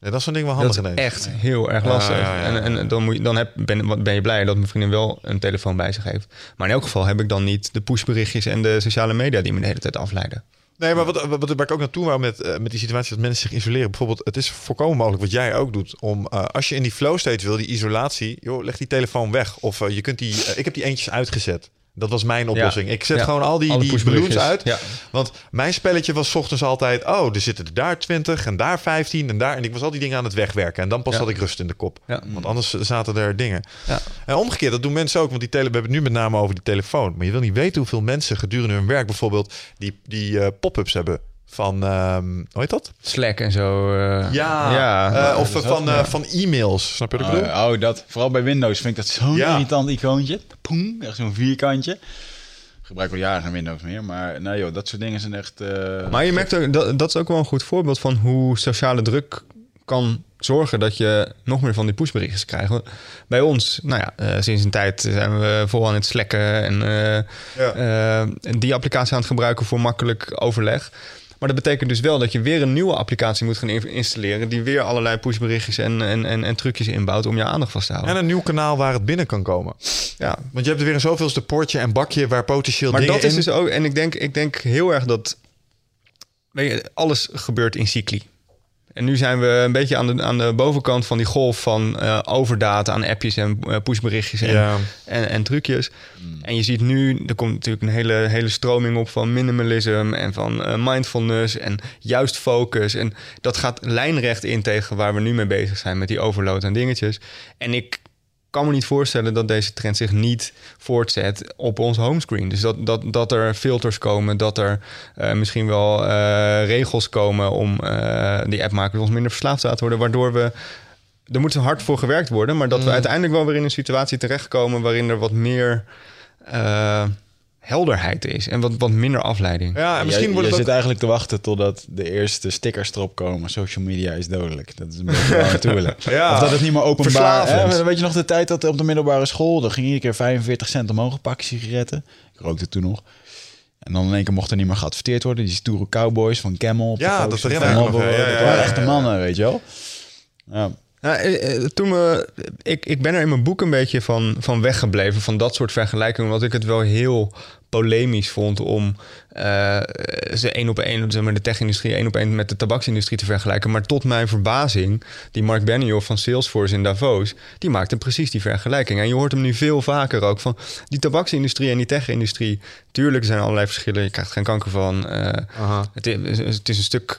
Ja, dat is zo'n ding wel Dat handig is ineens. echt heel erg lastig. Ja, ja, ja. En, en dan, moet je, dan heb, ben, ben je blij dat mijn vriendin wel een telefoon bij zich heeft. Maar in elk geval heb ik dan niet de pushberichtjes en de sociale media... die me de hele tijd afleiden. Nee, maar wat, wat, waar ik ook naartoe wou met, eh, met die situatie dat mensen zich isoleren. Bijvoorbeeld, het is voorkomen mogelijk wat jij ook doet. Om eh, als je in die flow state wil, die isolatie, joh, leg die telefoon weg. Of eh, je kunt die. ik heb die eentjes uitgezet. Dat was mijn oplossing. Ik zet Ja. gewoon al die, die balloons uit. Ja. Want mijn spelletje was 's ochtends altijd... oh, er zitten er daar 20 en daar 15 en daar... en ik was al die dingen aan het wegwerken. En dan pas had ik rust in de kop. Want anders zaten er dingen. Ja. En omgekeerd, dat doen mensen ook. Want die tele, we hebben het nu met name over die telefoon. Maar je wil niet weten hoeveel mensen gedurende hun werk... bijvoorbeeld die, die eh, pop-ups hebben van... ehm, hoe heet dat? Slack en zo. eh, Ja, ja. eh, of eh, van, eh, van e-mails. Snap je wat ik bedoel? Oh, oh, dat. Vooral bij Windows vind ik dat zo'n Ja. irritant icoontje. Poem, echt zo'n vierkantje. Ik gebruik al jaren geen Windows meer, maar nee joh, dat soort dingen zijn echt... eh, Maar je merkt ook, dat, dat is ook wel een goed voorbeeld van hoe sociale druk kan zorgen dat je nog meer van die pushberichtjes krijgt. Want Bij ons, nou ja, eh, sinds een tijd zijn we vol aan het slacken en eh, Ja. eh, die applicatie aan het gebruiken voor makkelijk overleg. Maar dat betekent dus wel dat je weer een nieuwe applicatie moet gaan in- installeren... die weer allerlei pushberichtjes en, en, en, en trucjes inbouwt om je aandacht vast te En houden. een nieuw kanaal waar het binnen kan komen. Ja, Want je hebt er weer een zoveelste poortje en bakje... waar potentieel maar dingen dat is in... dus ook... En ik denk, ik denk heel erg dat... Weet je, alles gebeurt in cycli. En nu zijn we een beetje aan de, aan de bovenkant van die golf van eh, overdata aan appjes en eh, pushberichtjes en, Ja. en, en trucjes. En je ziet nu, er komt natuurlijk een hele, hele stroming op van minimalism en van eh, mindfulness en juist focus. En dat gaat lijnrecht in tegen waar we nu mee bezig zijn met die overload aan dingetjes. En ik kan me niet voorstellen dat deze trend zich niet voortzet op ons homescreen. Dus dat, dat, dat er filters komen, dat er eh, misschien wel eh, regels komen om eh, die appmakers ons minder verslaafd te laten worden, waardoor we er moet hard voor gewerkt worden, maar dat we uiteindelijk wel weer in een situatie terechtkomen waarin er wat meer helderheid is en wat, wat minder afleiding. Ja, en misschien wordt het ook... zit eigenlijk te wachten totdat de eerste stickers erop komen. Social media is dodelijk. Dat is een beetje waar we naartoe willen. Ja. Of dat het niet meer openbaar... Hè, weet je nog de tijd dat op de middelbare school... er ging iedere keer 45 cent omhoog een pakje sigaretten. Ik rookte toen nog. En dan in één keer mocht er niet meer geadverteerd worden. Die stoere cowboys van Camel. Ja, dat van nog, Marlboro. ja, ja, Dat waren ja, echte ja. mannen, weet je wel. Ja. Ja, eh, eh, toen we, ik, ik ben er in mijn boek een beetje van, van weggebleven, van dat soort vergelijkingen. Want ik het wel heel polemisch vond om eh, ze één op één, zeg maar, de tech-industrie één op één met de tabaksindustrie te vergelijken. Maar tot mijn verbazing, die Mark Benioff van Salesforce in Davos, die maakte precies die vergelijking. En je hoort hem nu veel vaker ook van die tabaksindustrie en die tech-industrie. Tuurlijk er zijn allerlei verschillen, je krijgt geen kanker van. het is, het is een stuk.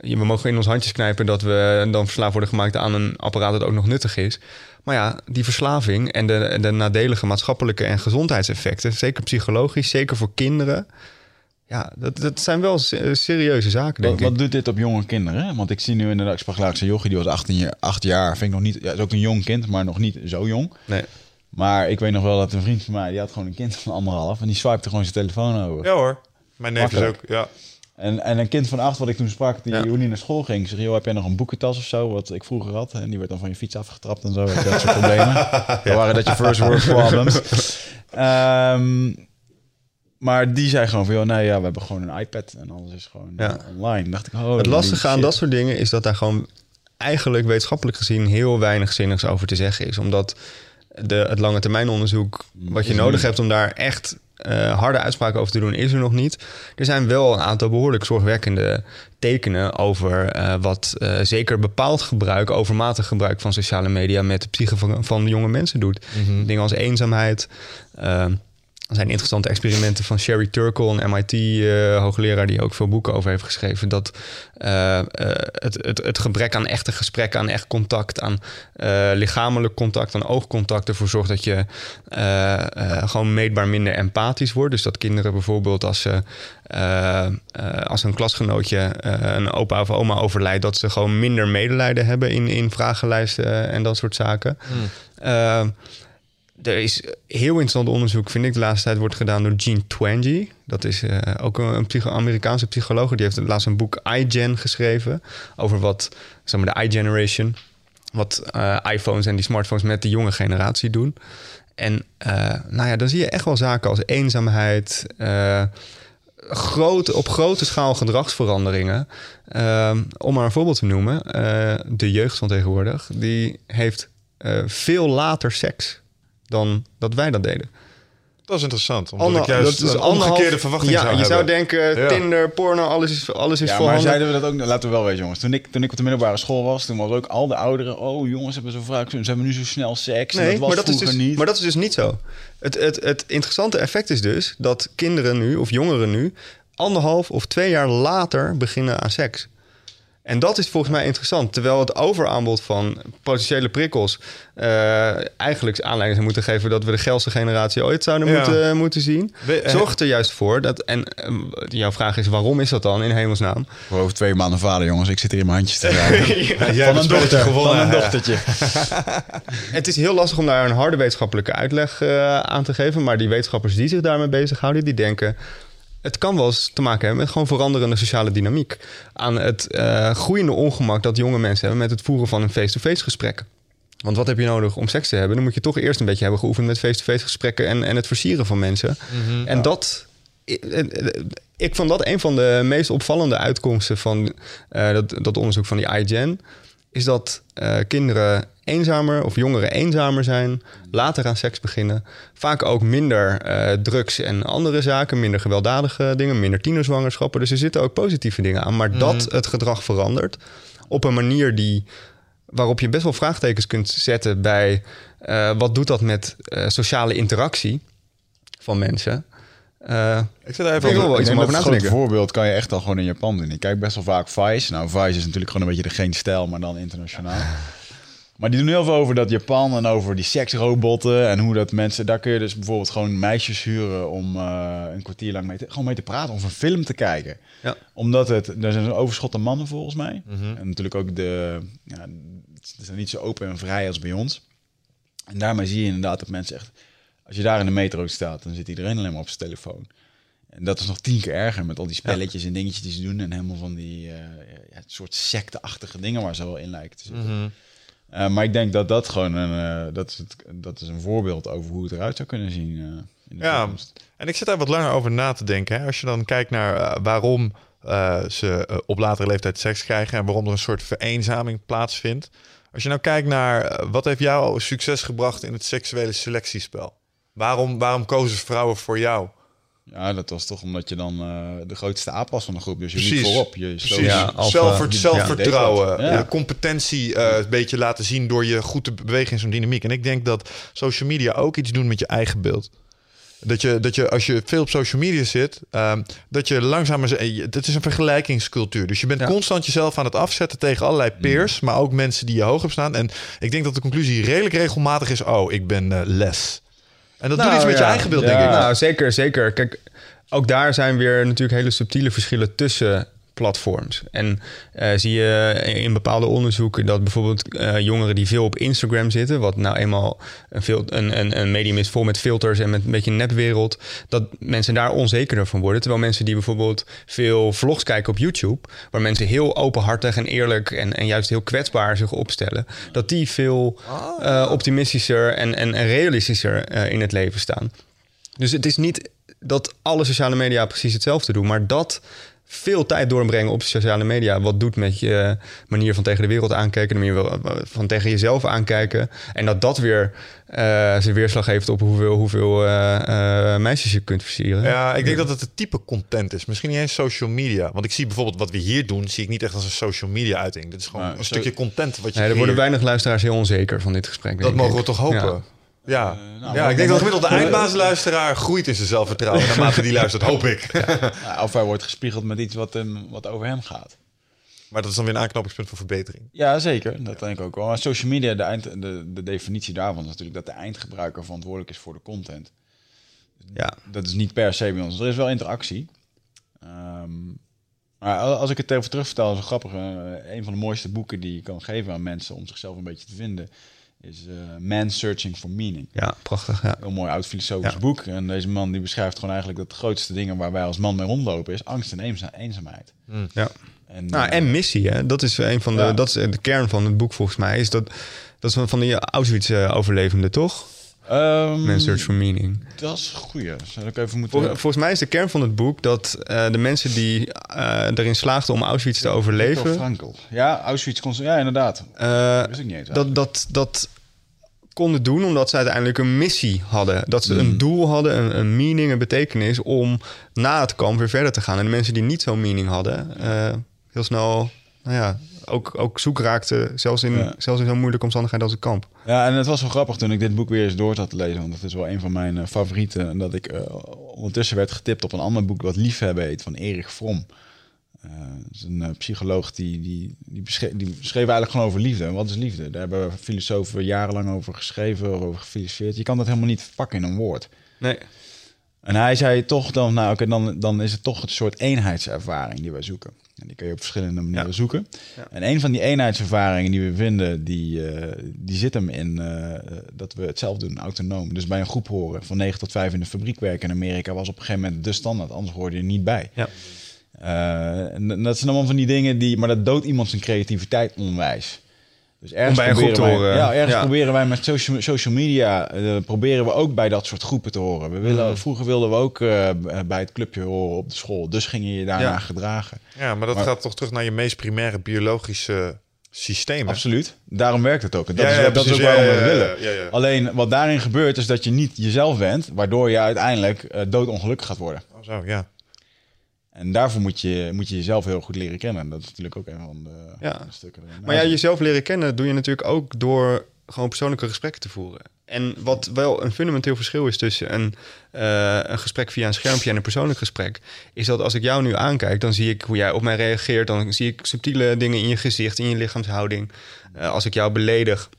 We mogen in ons handjes knijpen dat we dan verslaafd worden gemaakt aan een apparaat dat ook nog nuttig is. Maar ja, die verslaving en de, de nadelige maatschappelijke en gezondheidseffecten, zeker psychologisch, zeker voor kinderen. Ja, dat, dat zijn wel se- serieuze zaken, denk Wat, ik. wat doet dit op jonge kinderen? hè? Want ik zie nu inderdaad, ik sprak laatst een jochie, die was 18 jaar, 8 jaar. Vind ik nog niet, ja, is ook een jong kind, maar nog niet zo jong. Nee. Maar ik weet nog wel dat een vriend van mij, die had gewoon een kind van anderhalf. En die swipte gewoon zijn telefoon over. Ja hoor. Mijn neef is ook... Ja. En, en een kind van acht, wat ik toen sprak, die Ja. hoe die naar school ging. Zeg, joh, heb jij nog een boekentas of zo? Wat ik vroeger had. En die werd dan van je fiets afgetrapt en zo. Dat soort problemen. Dat waren dat je first world problems. Ehm, maar die zei gewoon van, joh, nee, ja, we hebben gewoon een iPad. En alles is gewoon Ja. eh, online. Dacht ik, oh, Het lastige aan dat soort dingen is dat daar gewoon eigenlijk wetenschappelijk gezien heel weinig zinnigs over te zeggen is. Omdat de, het lange termijn onderzoek wat je Is nodig hebt om daar echt eh, harde uitspraken over te doen is er nog niet. Er zijn wel een aantal behoorlijk zorgwekkende tekenen over eh, wat eh, zeker bepaald gebruik, overmatig gebruik van sociale media met de psyche van, van jonge mensen doet. Dingen als eenzaamheid. Eh, er zijn interessante experimenten van Sherry Turkle, een MIT-hoogleraar die ook veel boeken over heeft geschreven. Dat eh, eh, het, het, het gebrek aan echte gesprekken, aan echt contact, aan eh, lichamelijk contact, aan oogcontact ervoor zorgt dat je eh, eh, gewoon meetbaar minder empathisch wordt. Dus dat kinderen bijvoorbeeld als ze eh, eh, als een klasgenootje eh, een opa of oma overlijdt, dat ze gewoon minder medelijden hebben in, in vragenlijsten en dat soort zaken. Eh, er is heel interessant onderzoek, vind ik, de laatste tijd wordt gedaan door Gene Twenge. Dat is eh, ook een, psycho- Amerikaanse psycholoog. Die heeft laatst een boek iGen geschreven over wat, zeg maar, de iGeneration. Wat eh, iPhones en die smartphones met de jonge generatie doen. En eh, nou ja, dan zie je echt wel zaken als eenzaamheid, grote, op grote schaal gedragsveranderingen. Om maar een voorbeeld te noemen, de jeugd van tegenwoordig, die heeft veel later seks dan dat wij dat deden. Dat is interessant. Omdat Ander- ik juist dat is een omgekeerde verwachting ja, zou je hebben. zou denken, Ja. Tinder, porno, alles is, alles is Ja, maar zeiden we dat ook? Laten we wel weten, jongens. Toen ik, toen ik op de middelbare school was, toen was ook al de ouderen... Oh, jongens hebben zo vaak... Ze hebben nu zo snel seks. en Nee, dat was maar dat, is dus, niet. maar dat is dus niet zo. Het, het, het interessante effect is dus dat kinderen nu, of jongeren nu, anderhalf of twee jaar later beginnen aan seks. En dat is volgens mij interessant. Terwijl het overaanbod van potentiële prikkels eh, eigenlijk aanleiding zou moeten geven dat we de geilste generatie ooit zouden Ja. moeten, moeten zien. Eh, Zorgt er juist voor dat. En eh, jouw vraag is: waarom is dat dan in hemelsnaam? Voor over twee maanden vader, jongens. Ik zit hier in mijn handjes te. Ja, jij van een dochter. gewonnen. Van een dochtertje. Het is heel lastig om daar een harde wetenschappelijke uitleg eh, aan te geven. Maar die wetenschappers die zich daarmee bezighouden, die denken. Het kan wel eens te maken hebben met gewoon veranderende sociale dynamiek. Aan het eh, groeiende ongemak dat jonge mensen hebben met het voeren van een face-to-face gesprek. Want wat heb je nodig om seks te hebben? Dan moet je toch eerst een beetje hebben geoefend met face-to-face gesprekken en, en het versieren van mensen. En dat. Ik, ik vond dat een van de meest opvallende uitkomsten van eh, dat, dat onderzoek van die iGen. Is dat eh, kinderen eenzamer of jongeren eenzamer zijn, later aan seks beginnen. Vaak ook minder eh, drugs en andere zaken, minder gewelddadige dingen, minder tienerzwangerschappen. Dus er zitten ook positieve dingen aan. Maar dat het gedrag verandert op een manier die waarop je best wel vraagtekens kunt zetten bij eh, wat doet dat met sociale interactie van mensen. Eh, Ik zit daar even over- over na te denken. voorbeeld kan je echt al gewoon in Japan doen. Ik kijk best wel vaak Vice. Nou, Vice is natuurlijk gewoon een beetje de geen stijl, maar dan internationaal. Maar die doen heel veel over dat Japan en over die seksrobotten en hoe dat mensen... Daar kun je dus bijvoorbeeld gewoon meisjes huren om eh, een kwartier lang mee te, gewoon mee te praten of een film te kijken. Ja. Omdat het, er zijn een overschot aan mannen volgens mij. En natuurlijk ook de, ja, ze zijn niet zo open en vrij als bij ons. En daarmee zie je inderdaad dat mensen echt, als je daar in de metro staat, dan zit iedereen alleen maar op zijn telefoon. En dat is nog tien keer erger met al die spelletjes en dingetjes die ze doen. En helemaal van die uh, ja, soort secteachtige dingen waar ze wel in lijken te zitten. Uh, maar ik denk dat dat gewoon een, uh, dat, is het, dat is een voorbeeld over hoe het eruit zou kunnen zien. In de ja, toekomst. en ik zit daar wat langer over na te denken. Hè? Als je dan kijkt naar waarom ze op latere leeftijd seks krijgen en waarom er een soort vereenzaming plaatsvindt. Als je nou kijkt naar wat heeft jou succes gebracht in het seksuele selectiespel? Waarom, waarom kozen vrouwen voor jou? Ja, dat was toch omdat je dan uh, de grootste aap was van de groep. Dus je liep voorop. Je Precies. Ja, Zelfver, zelfvertrouwen, ja. de competentie uh, een beetje laten zien door je goed te bewegen in zo'n dynamiek. En ik denk dat social media ook iets doen met je eigen beeld. Dat je, dat je als je veel op social media zit, um, dat je langzamer. Het is een vergelijkingscultuur. Dus je bent ja. constant jezelf aan het afzetten tegen allerlei peers, mm. maar ook mensen die je hoog hebt staan. En ik denk dat de conclusie redelijk regelmatig is: oh, ik ben uh, les. En dat nou, doet iets met je eigen beeld, denk ik. Nou, zeker, zeker. Kijk, ook daar zijn weer natuurlijk hele subtiele verschillen tussen platforms. En uh, zie je in bepaalde onderzoeken dat bijvoorbeeld uh, jongeren die veel op Instagram zitten, wat nou eenmaal een, veel, een, een, een medium is vol met filters en met een beetje een nepwereld, dat mensen daar onzekerder van worden. Terwijl mensen die bijvoorbeeld veel vlogs kijken op YouTube, waar mensen heel openhartig en eerlijk en, en juist heel kwetsbaar zich opstellen, dat die veel uh, optimistischer en, en, en realistischer in het leven staan. Dus het is niet dat alle sociale media precies hetzelfde doen, maar dat veel tijd doorbrengen op sociale media. Wat doet met je manier van tegen de wereld aankijken, de manier van tegen jezelf aankijken. En dat dat weer uh, zijn weerslag heeft op hoeveel, hoeveel uh, uh, meisjes je kunt versieren. Ja, ik denk dat het het type content is. Misschien niet eens social media. Want ik zie bijvoorbeeld wat we hier doen, zie ik niet echt als een social media uiting. Dit is gewoon een stukje content wat je. Nee, er worden weinig luisteraars heel onzeker van dit gesprek. Dat mogen we toch hopen. Ja. Ja, nou, ja ik denk dat gemiddeld de eindbaasluisteraar groeit in zijn zelfvertrouwen. Naarmate die luistert, hoop ik. Ja, of hij wordt gespiegeld met iets wat, hem, wat over hem gaat. Maar dat is dan weer een aanknopingspunt voor verbetering. Ja, zeker. Dat denk ik ook wel. Maar social media, de, eind, de, de definitie daarvan is natuurlijk dat de eindgebruiker verantwoordelijk is voor de content. Ja. Dat is niet per se bij ons. Er is wel interactie. Um, maar als ik het even terugvertel, is het grappig. Uh, een van de mooiste boeken die je kan geven aan mensen om zichzelf een beetje te vinden, is uh, Man Searching for Meaning. Ja, prachtig. Ja. Heel mooi oud filosofisch ja. boek. En deze man die beschrijft gewoon eigenlijk dat de grootste dingen waar wij als man mee rondlopen is angst en eenzaamheid. Mm. Ja. En, nou, uh, en missie, hè? Dat is een van de, ja. dat is de kern van het boek volgens mij. Is dat, dat is van die Auschwitz-overlevenden, toch? Um, Man Search for Meaning. Dat is goeie. Zou ik even moeten... Vol, volgens mij is de kern van het boek dat uh, de mensen die uh, erin slaagden om Auschwitz te overleven... Frankel. Ja, Auschwitz kon Ja, inderdaad. Uh, wist ik niet eens, dat, dat, dat konden doen omdat ze uiteindelijk een missie hadden. Dat ze mm. een doel hadden, een, een, meaning, een betekenis... om na het kamp weer verder te gaan. En de mensen die niet zo'n meaning hadden... heel snel nou ja, ook, ook zoek raakte, zelfs in, ja. zelfs in zo'n moeilijke omstandigheid als een kamp. Ja, en het was wel grappig toen ik dit boek weer eens door zat te lezen, want het is wel een van mijn uh, favorieten. En dat ik uh, ondertussen werd getipt op een ander boek wat Liefhebben heet, van Erik Fromm. Uh, dat is een psycholoog die, die, die, beschreef, die beschreef eigenlijk gewoon over liefde. En wat is liefde? Daar hebben filosofen jarenlang over geschreven, of over gefilosofeerd. Je kan dat helemaal niet verpakken in een woord. Nee. En hij zei toch dan, nou oké, dan, dan is het toch een soort eenheidservaring die wij zoeken. En die kun je op verschillende manieren ja. zoeken. Ja. En een van die eenheidservaringen die we vinden, die, uh, die zit hem in uh, dat we het zelf doen, autonoom. Dus bij een groep horen, van 9 tot 5 in de fabriek werken in Amerika, was op een gegeven moment de standaard, anders hoorde je er niet bij. Ja. Uh, en dat zijn allemaal van die dingen die, maar dat doodt iemand zijn creativiteit onwijs. Dus ergens bij een groep te wij, horen. Ja, ergens ja. proberen wij met social, social media, uh, proberen we ook bij dat soort groepen te horen. We willen, mm. Vroeger wilden we ook uh, bij het clubje horen op de school. Dus ging je je daarna ja. gedragen. Ja, maar dat maar, gaat toch terug naar je meest primaire biologische systeem. Absoluut. Daarom werkt het ook. En dat ja, is, dat is ook waarom we het willen. Alleen wat daarin gebeurt is dat je niet jezelf bent, waardoor je uiteindelijk uh, doodongelukkig gaat worden. Oh, zo, ja. En daarvoor moet je, moet je jezelf heel goed leren kennen. Dat is natuurlijk ook een van de ja. stukken. Maar ja, jezelf leren kennen doe je natuurlijk ook door gewoon persoonlijke gesprekken te voeren. En wat wel een fundamenteel verschil is tussen een, uh, een gesprek via een schermpje en een persoonlijk gesprek, is dat als ik jou nu aankijk, dan zie ik hoe jij op mij reageert. Dan zie ik subtiele dingen in je gezicht, in je lichaamshouding. Uh, als ik jou beledig,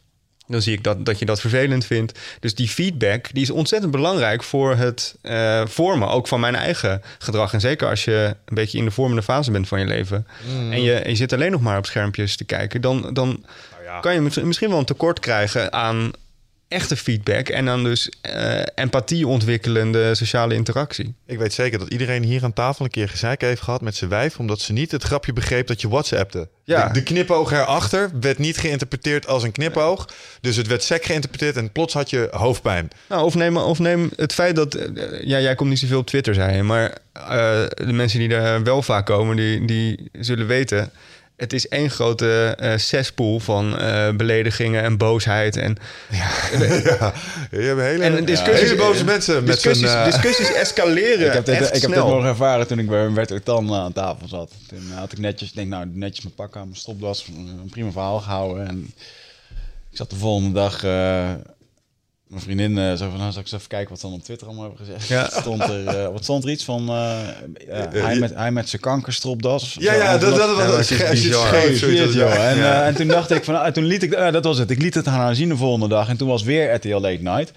dan zie ik dat, dat je dat vervelend vindt. Dus die feedback die is ontzettend belangrijk voor het uh, vormen, ook van mijn eigen gedrag. En zeker als je een beetje in de vormende fase bent van je leven. Mm. En, je, en je zit alleen nog maar op schermpjes te kijken, dan, dan nou ja. kan je misschien wel een tekort krijgen aan echte feedback en dan dus uh, empathie ontwikkelende sociale interactie. Ik weet zeker dat iedereen hier aan tafel een keer gezeik heeft gehad met zijn wijf, omdat ze niet het grapje begreep dat je WhatsAppte. Ja. De, de knipoog erachter werd niet geïnterpreteerd als een knipoog, dus het werd sec geïnterpreteerd en plots had je hoofdpijn. Nou, of neem, of neem het feit dat, uh, ja, jij komt niet zoveel op Twitter, zei je, maar uh, de mensen die er wel vaak komen, die, die zullen weten het is één grote uh, cesspool van uh, beledigingen en boosheid. En, ja, ja. je hebt hele, en discussies, hele boze mensen. Discussies, met uh... discussies escaleren. Ik heb dit, echt ik heb dit nog ervaren toen ik bij Tan aan tafel zat. Toen had ik netjes, denk nou, netjes mijn pak aan, mijn stopdas, een prima verhaal gehouden. En ik zat de volgende dag mijn vriendin uh, zo van, nou, zal ik eens even kijken wat ze dan op Twitter allemaal hebben gezegd. Ja. Stond er, uh, wat stond er iets van, uh, hij, met, hij met zijn kankerstropdas. Ja, ja, dat, dat, dat was scheef. En, ja. en toen dacht ik van, toen liet ik, dat was het. Ik liet het aan haar zien de volgende dag. En toen was weer RTL Late Night.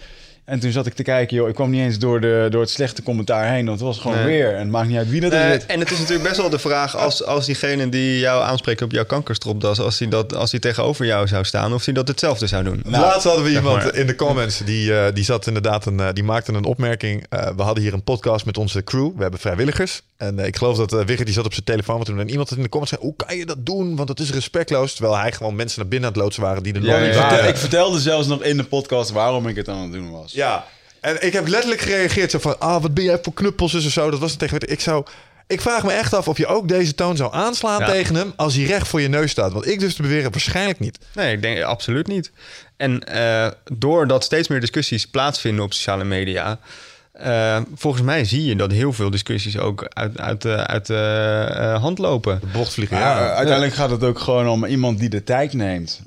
En toen zat ik te kijken, joh, ik kwam niet eens door, de, door het slechte commentaar heen. Want het was gewoon nee. weer. En het maakt niet uit wie dat uh, is. En het is natuurlijk best wel de vraag, als, als diegene die jou aanspreekt op jouw kankerstropdas, als hij dat, als hij tegenover jou zou staan, of hij dat hetzelfde zou doen. Nou, Laatst hadden we iemand maar. in de comments, die, uh, die zat inderdaad, een, uh, die maakte een opmerking. Uh, we hadden hier een podcast met onze crew. We hebben vrijwilligers. En ik geloof dat uh, Wigger die zat op zijn telefoon toen en iemand had in de comments zei, hoe kan je dat doen? Want dat is respectloos. Terwijl hij gewoon mensen naar binnen aan het loodsen waren die er ja, nog niet ik waren. Ik vertelde zelfs nog in de podcast waarom ik het aan het doen was. Ja, en ik heb letterlijk gereageerd zo van... ah, wat ben jij voor knuppels en zo. Dat was het tegen... Ik zou... Ik vraag me echt af of je ook deze toon zou aanslaan Ja. tegen hem als hij recht voor je neus staat. Want ik dus te beweren waarschijnlijk niet. Nee, ik denk absoluut niet. En eh, doordat steeds meer discussies plaatsvinden op sociale media, eh, volgens mij zie je dat heel veel discussies ook uit, uit, eh, uit eh, eh, hand lopen. De bocht vliegen. Ja, Ja. uiteindelijk gaat het ook gewoon om iemand die de tijd neemt.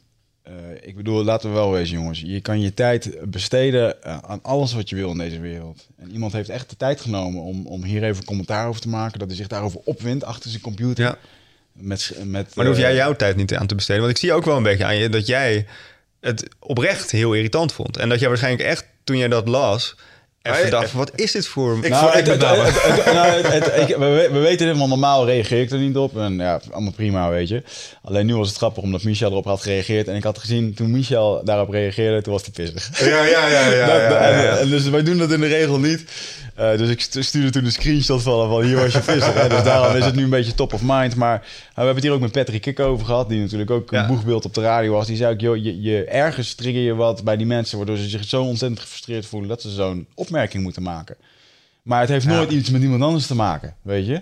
Eh, ik bedoel, laten we wel wezen, jongens. Je kan je tijd besteden eh, aan alles wat je wil in deze wereld. En iemand heeft echt de tijd genomen om, om hier even commentaar over te maken. Dat hij zich daarover opwindt achter zijn computer. Ja. Met, met, Maar daar hoef jij eh, jouw tijd niet aan te besteden. Want ik zie ook wel een beetje aan je dat jij het oprecht heel irritant vond. En dat jij waarschijnlijk echt, toen jij dat las, even Ja, dacht, wat is dit voor... Ik Nou, ik het, het, het- het- nou, het- het- ik- we, we- we weten dit, want normaal reageer ik er niet op. En ja, allemaal prima, weet je. Alleen nu was het grappig, omdat Michel erop had gereageerd. En ik had gezien, toen Michel daarop reageerde, toen was hij pissig. Ja, ja, ja, ja. Dat- ja, ja, en- ja. en dus wij doen dat in de regel niet. Eh, dus ik stu- stuurde toen een screenshot van, van hier was je visser. Hè? Dus daarom is het nu een beetje top of mind. Maar nou, we hebben het hier ook met Patrick Kik over gehad. Die natuurlijk ook een Ja. boegbeeld op de radio was. Die zei ook, joh, je, je ergens trigger je wat bij die mensen... waardoor ze zich zo ontzettend gefrustreerd voelen... dat ze zo'n opmerking moeten maken. Maar het heeft Ja. nooit iets met iemand anders te maken, weet je.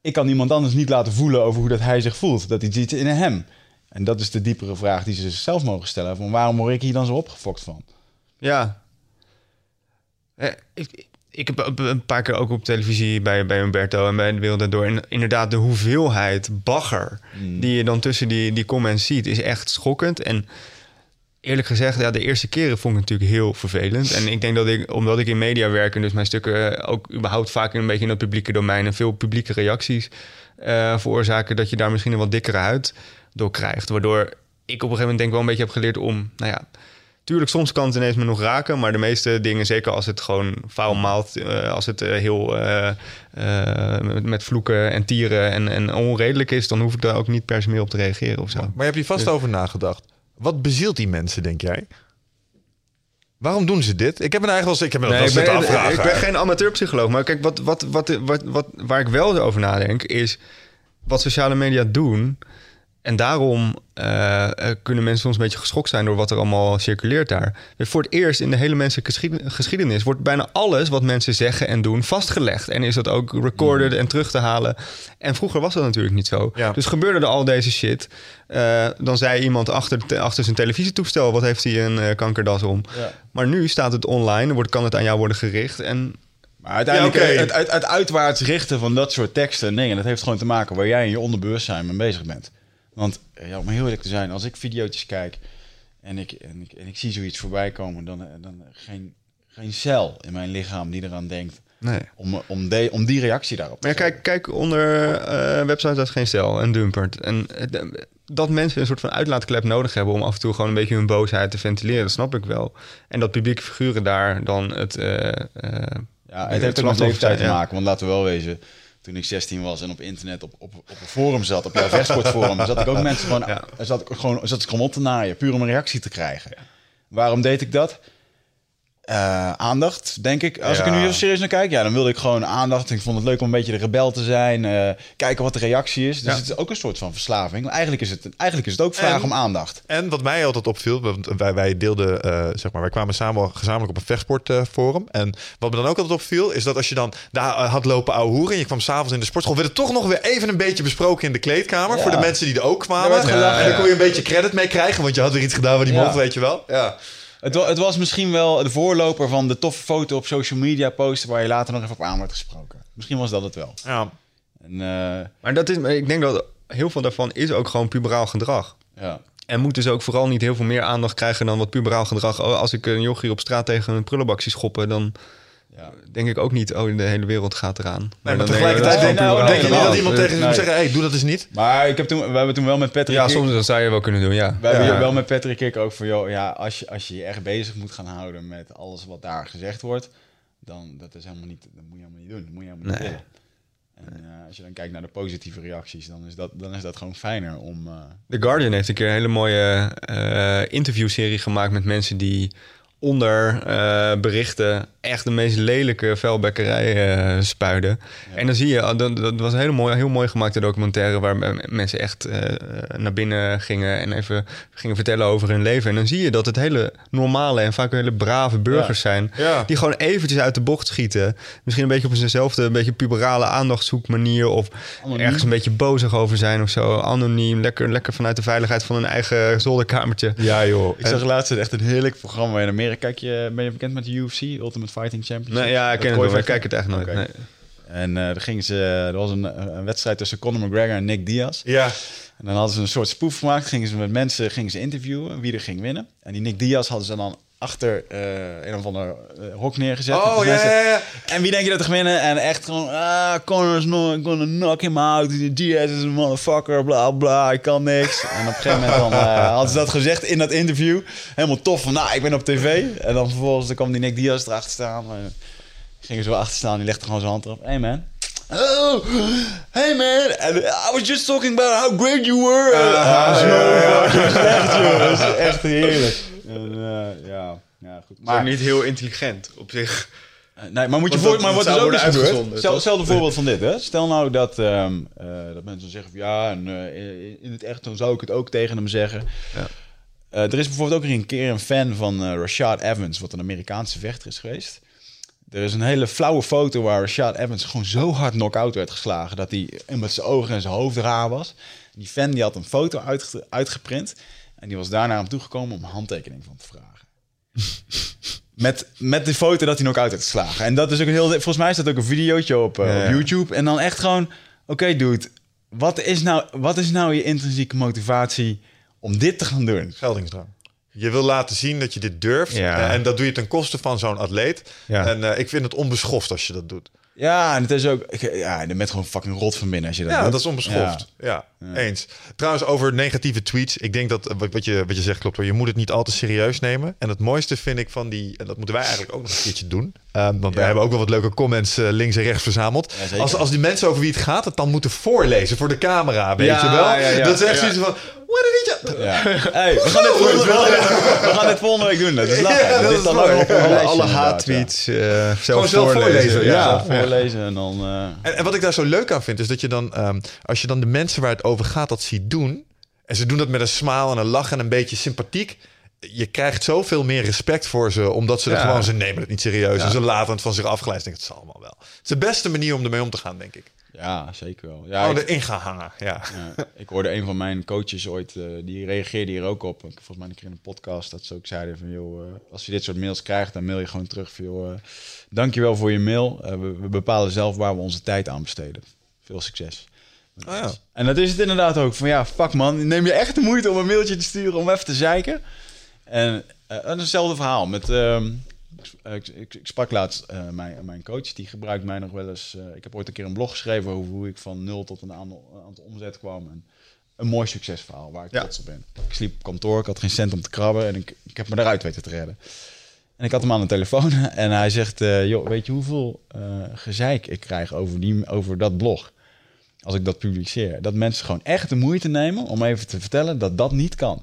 Ik kan iemand anders niet laten voelen over hoe dat hij zich voelt. Dat iets zit in hem. En dat is de diepere vraag die ze zichzelf mogen stellen. Van waarom word ik hier dan zo opgefokt van? Ja. Eh, ik, ik heb een paar keer ook op televisie bij, bij Umberto en bij de Wereld Door. En inderdaad, de hoeveelheid bagger die je dan tussen die, die comments ziet, is echt schokkend. En eerlijk gezegd, ja, de eerste keren vond ik het natuurlijk heel vervelend. En ik denk dat ik, omdat ik in media werk en dus mijn stukken ook überhaupt vaak een beetje in het publieke domein en veel publieke reacties eh, veroorzaken, dat je daar misschien een wat dikkere huid door krijgt. Waardoor ik op een gegeven moment denk ik wel een beetje heb geleerd om, nou ja, Tuurlijk, soms kan het ineens me nog raken, maar de meeste dingen, zeker als het gewoon foul maalt, eh, als het eh, heel eh, eh, met, met vloeken en tieren en, en onredelijk is, dan hoef ik daar ook niet per se meer op te reageren of zo. Maar je hebt hier vast over nagedacht. Wat bezielt die mensen, denk jij? Waarom doen ze dit? Ik heb me eigenlijk wel. Ik heb me Nee, ik, ben, afvragen. ik ben geen amateurpsycholoog, maar kijk, wat, wat, wat, wat, wat, waar ik wel over nadenk, is wat sociale media doen. En daarom eh, eh, kunnen mensen soms een beetje geschokt zijn door wat er allemaal circuleert daar. Voor het eerst in de hele menselijke geschied- geschiedenis wordt bijna alles wat mensen zeggen en doen vastgelegd. En is dat ook recorded en terug te halen. En vroeger was dat natuurlijk niet zo. Ja. Dus gebeurde er al deze shit. Eh, dan zei iemand achter, achter zijn televisietoestel: wat heeft hij een kankerdas om? Ja. Maar nu staat het online, wordt, kan het aan jou worden gericht. En Maar uiteindelijk, Ja, het, het, het uitwaarts richten van dat soort teksten en dingen, dat heeft gewoon te maken waar jij in je onderbewustzijn mee bezig bent. Want, eh, ja, om heel eerlijk te zijn, als ik video's kijk en ik, en ik, en ik zie zoiets voorbij komen, dan, eh, dan geen, geen cel in mijn lichaam die eraan denkt nee. om, om, de, om die reactie daarop te Maar ja, kijk, kijk onder eh websites als Geen Stel en Dumpert. En eh, de- dat mensen een soort van uitlaatklep nodig hebben om af en toe gewoon een beetje hun boosheid te ventileren, dat snap ik wel. En dat publieke figuren daar dan het. eh, eh, Ja, Het heeft ook met leeftijd te maken. Want laten we wel wezen, toen ik 16 was en op internet op, op, op een forum zat, op jouw vechtsportforum, zat ik ook mensen gewoon, Ja. zat ik gewoon, zat ik gewoon op te naaien, puur om een reactie te krijgen. Waarom deed ik dat? Eh, aandacht, denk ik. Als ik er nu heel serieus naar kijk, ja, dan wilde ik gewoon aandacht. Ik vond het leuk om een beetje de rebel te zijn. eh, kijken wat de reactie is. Dus Ja. het is ook een soort van verslaving. Maar eigenlijk is het, eigenlijk is het ook En- om aandacht. En wat mij altijd opviel, want wij, wij deelden, eh, zeg maar, wij kwamen samen gezamenlijk op een vechtsportforum. en wat me dan ook altijd opviel, is dat als je dan daar had lopen ouwe hoeren en je kwam s'avonds in de sportschool, werd het toch nog weer even een beetje besproken in de kleedkamer Ja. voor de mensen die er ook kwamen. ja. kon je een beetje credit mee krijgen, want je had weer iets gedaan waar die mocht, weet je wel. Ja. Het, wa- het was misschien wel de voorloper van de toffe foto op social media posten... waar je later nog even op aan werd gesproken. Misschien was dat het wel. ja. En, eh, maar dat is, ik denk dat heel veel daarvan is ook gewoon puberaal gedrag. ja. En moet dus ook vooral niet heel veel meer aandacht krijgen dan wat puberaal gedrag. Oh, als ik een jochie op straat tegen een prullenbak zie schoppen, dan Ja. denk ik ook niet, oh, de hele wereld gaat eraan. Nee, maar dan tegelijkertijd denk, nou, denk je niet dat iemand tegen je moet zeggen, hey, doe dat eens niet. Maar ik heb toen, we hebben toen wel met Patrick... Ja, soms dat zou je wel kunnen doen, ja. We hebben hier wel met Patrick Kik ook van... Joh, ja, als, je, als je je echt bezig moet gaan houden met alles wat daar gezegd wordt... dan dat is helemaal niet, dat moet je helemaal niet doen. Dat moet je helemaal niet Nee. willen. En eh, als je dan kijkt naar de positieve reacties... dan is dat, dan is dat gewoon fijner om... eh, The Guardian heeft een keer een hele mooie eh interviewserie gemaakt met mensen die onder eh, berichten echt de meest lelijke vuilbekkerij eh, spuiden. En dan zie je, ah, dat, dat was een hele mooi, heel mooi gemaakte documentaire waar mensen echt eh, naar binnen gingen en even gingen vertellen over hun leven. En dan zie je dat het hele normale en vaak hele brave burgers zijn. Ja. Die gewoon eventjes uit de bocht schieten. Misschien een beetje op zijnzelfde, een beetje puberale aandachtzoekmanier. Of Anoniem. ergens een beetje bozig over zijn of zo. Anoniem, lekker, lekker vanuit de veiligheid van hun eigen zolderkamertje. Ja, joh. Ik zag laatst echt een heerlijk programma in Amerika. Kijk je, ben je bekend met de UFC, Ultimate Fighting Championship? Nee, ja, ik ken het wel, ik kijk het echt nooit. Nee. En eh daar gingen ze, er was een, een wedstrijd tussen Conor McGregor en Nick Diaz. Ja. En dan hadden ze een soort spoef gemaakt. Gingen ze met mensen gingen ze interviewen wie er ging winnen. En die Nick Diaz hadden ze dan achter eh, een of ander eh, hok neergezet. Oh, ja, mensen- ja, ja. En wie denk je dat er winnen? En echt gewoon, ah, Connor's not gonna knock him out. Diaz is een motherfucker, bla bla, ik kan niks. En op een gegeven moment dan, eh, hadden ze dat gezegd in dat interview. Helemaal tof van, nou, ik ben op tv. En dan vervolgens dan kwam die Nick Diaz erachter staan. En ging er zo achter staan, die legde gewoon zijn hand erop. Hey man. Oh, hey man. I was just talking about how great you were. Zo fucking slecht, joh. Dat is echt heerlijk. En, eh, ja, ja, goed. Maar niet heel intelligent op zich. Eh, Nee, maar moet je voor, dat- maar wat zou ook eens worden gebeurd? uitgezonden, Stel, toch? stel een voorbeeld van dit, hè? Stel nou dat, ehm, eh, dat mensen zeggen van ja, en, eh, in het echt dan zou ik het ook tegen hem zeggen. Ja. Eh, er is bijvoorbeeld ook een keer een fan van eh, Rashad Evans, wat een Amerikaanse vechter is geweest. Er is een hele flauwe foto waar Rashad Evans gewoon zo hard knock-out werd geslagen dat hij met zijn ogen en zijn hoofd raar was. Die fan die had een foto uitge- uitgeprint en die was daar naar hem toegekomen om handtekening van te vragen. Met, met de foto dat hij nog uit heeft geslagen. En dat is ook een heel. Volgens mij is dat ook een videootje op, eh, Ja, op. YouTube. En dan echt gewoon. Oké, dude. Wat is, nou, wat is nou je intrinsieke motivatie om dit te gaan doen? Geldingsdrang. Je wil laten zien dat je dit durft. Ja. Eh, En dat doe je ten koste van zo'n atleet. En eh, ik vind het onbeschoft als je dat doet. Ja, en het is ook. Ja, je bent gewoon fucking rot van binnen als je dat Ja, doet. dat is onbeschoft. Ja. Eens. Trouwens, over negatieve tweets. Ik denk dat eh, wat, je, wat je zegt klopt hoor. Je moet het niet al te serieus nemen. En het mooiste vind ik van die... En dat moeten wij eigenlijk ook nog een keertje doen. Ehm, want wij hebben ook wel wat leuke comments eh, links en rechts verzameld. Ja, als, als die mensen over wie het gaat het dan moeten voorlezen voor de camera. Weet je wel? ja, ja. Dat is echt zoiets van... Ja. Hey, we, gaan dit volgende, we, gaan dit, we volgende week doen. Dat is lachen. Ja, dat dit is dan ook Alle, alle haattweets eh, zelf, Gewoon zelf voorlezen. voorlezen, Ja, voorlezen en dan... En, en wat ik daar zo leuk aan vind, is dat je dan, ehm, als je dan de mensen waar het over gaat dat ziet doen, en ze doen dat met een smile en een lach en een beetje sympathiek, je krijgt zoveel meer respect voor ze, omdat ze er Ja. gewoon, ze nemen het niet serieus en ze laten het van zich afgeleid. Denk, het zal allemaal wel. Het is de beste manier om ermee om te gaan, denk ik. ja, zeker wel. Ja, oh, ik- erin gaan hangen, ja. Ja, ik hoorde een van mijn coaches ooit, eh, die reageerde hier ook op. Ik- Volgens mij een keer in een podcast dat ze ook zeiden van... joh, eh, als je dit soort mails krijgt, dan mail je gewoon terug van... joh, eh, dankjewel voor je mail. We, we bepalen zelf waar we onze tijd aan besteden. Veel succes. Oh, ja. En dat is het inderdaad ook. Van ja, fuck man, neem je echt de moeite om een mailtje te sturen om even te zeiken? En dat is hetzelfde verhaal met... ehm, ik, ik, ik sprak laatst eh, mijn, mijn coach, die gebruikt mij nog wel eens... eh, ik heb ooit een keer een blog geschreven over hoe ik van nul tot een aantal, aantal omzet kwam. En een mooi succesverhaal waar ik Ja. trots op ben. Ik sliep op kantoor, ik had geen cent om te krabben en ik, ik heb me eruit weten te redden. En ik had hem aan de telefoon en hij zegt, joh, weet je hoeveel gezeik ik krijg over, die, over dat blog? Als ik dat publiceer. Dat mensen gewoon echt de moeite nemen om even te vertellen dat dat niet kan.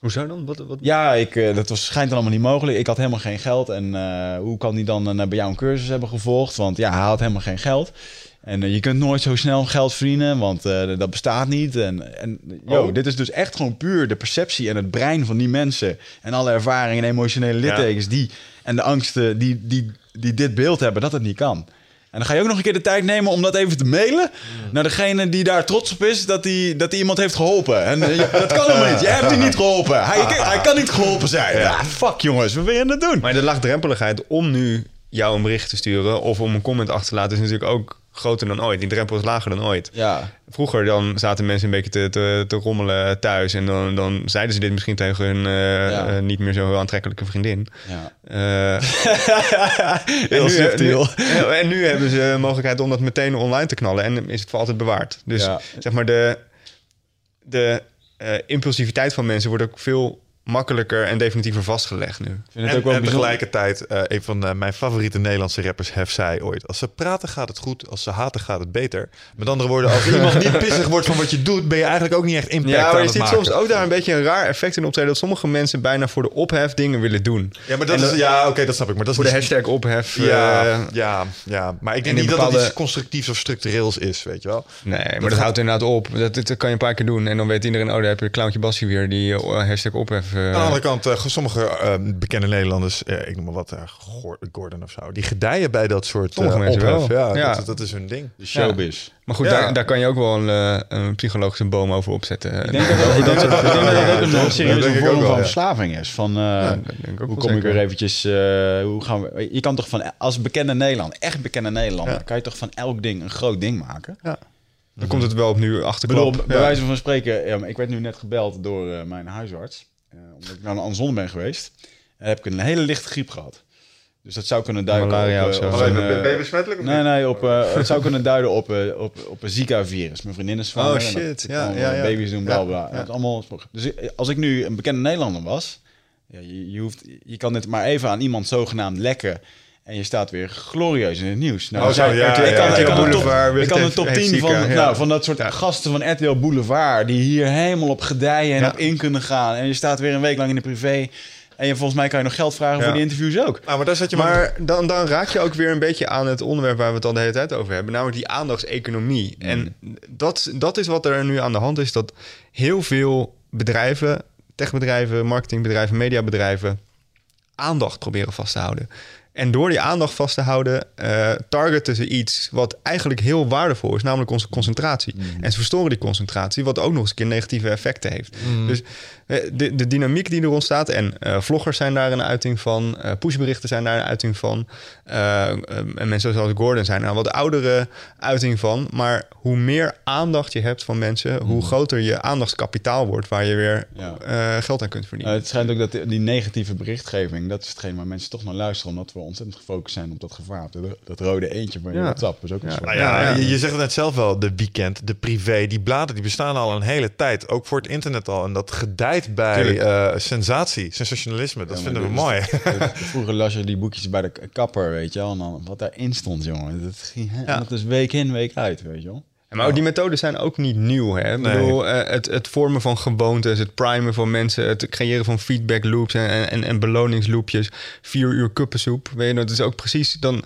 Hoezo dan? Wat, wat? Ja, ik, eh, dat was, schijnt dan allemaal niet mogelijk. Ik had helemaal geen geld. En eh, hoe kan hij dan eh, bij jou een cursus hebben gevolgd? Want ja, hij had helemaal geen geld. En je kunt nooit zo snel geld verdienen, want dat bestaat niet. En, en yo, Oh. dit is dus echt gewoon puur de perceptie en het brein van die mensen. En alle ervaringen en emotionele littekens die, en de angsten die, die, die dit beeld hebben, dat het niet kan. En dan ga je ook nog een keer de tijd nemen om dat even te mailen naar degene die daar trots op is dat hij dat iemand heeft geholpen. En eh, je- dat kan helemaal niet. Jij hebt hem niet geholpen. Hij, hij kan niet geholpen zijn. Ja, fuck jongens, wat ben je aan het doen? Maar de laagdrempeligheid om nu jou een bericht te sturen of om een comment achter te laten is natuurlijk ook groter dan ooit. Die drempel is lager dan ooit. Ja, Vroeger dan zaten mensen een beetje te, te, te rommelen thuis en dan, dan zeiden ze dit misschien tegen hun eh, Ja. eh, niet meer zo heel aantrekkelijke vriendin. ja. Eh, Heel en, nu, subtiel. nu- en nu hebben ze de mogelijkheid om dat meteen online te knallen en is het voor altijd bewaard. Dus Ja. zeg maar de, de impulsiviteit van mensen wordt ook veel makkelijker en definitiever vastgelegd nu. Ik vind het En, ook wel en tegelijkertijd, eh, een van eh, mijn favoriete Nederlandse rappers, Hef zei ooit... Als ze praten gaat het goed, als ze haten gaat het beter. Met andere woorden, als iemand niet pissig wordt van wat je doet... ben je eigenlijk ook niet echt impact Ja, aan maar je het ziet maken. soms ook daar een beetje een raar effect in optreden... dat sommige mensen bijna voor de ophef dingen willen doen. Ja, maar dat En is, dat- ja, oké, dat snap ik. Maar dat is Voor de niet- hashtag ophef. Ja, eh, ja, ja, maar ik en denk niet dat bepaalde- het iets constructiefs of structureels is, weet je wel. Nee, maar dat, houdt inderdaad op. Dat, dat kan je een paar keer doen. En dan weet iedereen, oh, daar heb je Clowntje Bassie weer... die hashtag ophef... eh, Aan de andere kant, eh, sommige eh, bekende Nederlanders, eh, ik noem maar wat, eh, Gor- Gordon of zo, die gedijen bij dat soort eh, mensen ophef. wel. Ja, Ja. Dat, dat is hun ding. De showbiz. Maar goed, Ja. daar, daar kan je ook wel een, eh, een psychologische boom over opzetten. Ik denk dat ik denk dat een denk ik vorm van ja. verslaving is. Van, eh, hoe kom ik weer eventjes... eh, hoe gaan we, je kan toch van... Als bekende Nederland, echt bekende Nederlander... Ja. kan je toch van elk ding een groot ding maken? Dan komt het wel op nu Ik achterklap. bedoel, bij Ja. wijze van spreken... Ja, maar ik werd nu net gebeld door eh, mijn huisarts. Eh, omdat ik nou aan de zon ben geweest. Heb ik een hele lichte griep gehad. Dus dat zou kunnen duiden Malaria op... of Oh, een, eh, ben je besmettelijk of Nee, nee, op, eh, het zou kunnen duiden op, op, op een Zika-virus. Mijn vriendin is zwanger. Oh, shit. Ja, ja, ja. Baby's doen, bla, bla. ja. Het allemaal... Dus als ik nu een bekende Nederlander was... Ja, je, je, hoeft, je kan dit maar even aan iemand zogenaamd lekken... En je staat weer glorieus in het nieuws. Nou, Oh, zo, zijn- ja, ik kan, ja, ik kan een top, Boulevard, ik kan een heeft- top heeft 10 van, nou, van dat soort gasten van RTL Boulevard... die hier helemaal op gedijen en Ja. op in kunnen gaan. En je staat weer een week lang in de privé... En je, volgens mij kan je nog geld vragen Ja. voor die interviews ook. Nou, maar daar zat je maar... Maar dan, dan raak je ook weer een beetje aan het onderwerp waar we het al de hele tijd over hebben. Namelijk die aandachtseconomie. En dat, dat is wat er nu aan de hand is. Dat heel veel bedrijven, techbedrijven, marketingbedrijven, mediabedrijven... aandacht proberen vast te houden. En door die aandacht vast te houden, eh, targeten ze iets wat eigenlijk heel waardevol is, namelijk onze concentratie. En ze verstoren die concentratie, wat ook nog eens een keer negatieve effecten heeft. Dus eh, de, de dynamiek die er ontstaat, en eh, vloggers zijn daar een uiting van, pushberichten zijn daar een uiting van, en mensen zoals Gordon zijn er een wat oudere uiting van. Maar hoe meer aandacht je hebt van mensen, hoe groter je aandachtskapitaal wordt, waar je weer Ja. geld aan kunt verdienen. Het schijnt ook dat die- die negatieve berichtgeving, dat is hetgeen waar mensen toch naar luisteren, omdat we ontzettend gefocust zijn op dat gevaar. Dat, dat rode eentje van je Ja. Is ook een Ja. soort... Nou ja, Ja, ja. Je, je zegt het net zelf wel, de weekend, de privé, die bladen die bestaan al een hele tijd. Ook voor het internet al. En dat gedijt bij eh, sensatie, sensationalisme. Dat Ja, vinden we mooi. Vroeger las je die boekjes bij de kapper, weet je wel. En dan wat daarin stond, jongen. Dat, ging, dat is week in, week uit, weet je wel. Maar ook die methoden zijn ook niet nieuw. Hè? Ik Nee. bedoel, eh, het, het vormen van gewoontes, het primen van mensen, het creëren van feedback loops en, en, en beloningsloopjes. Vier uur kuppensoep. Weet je, dat is ook precies dan.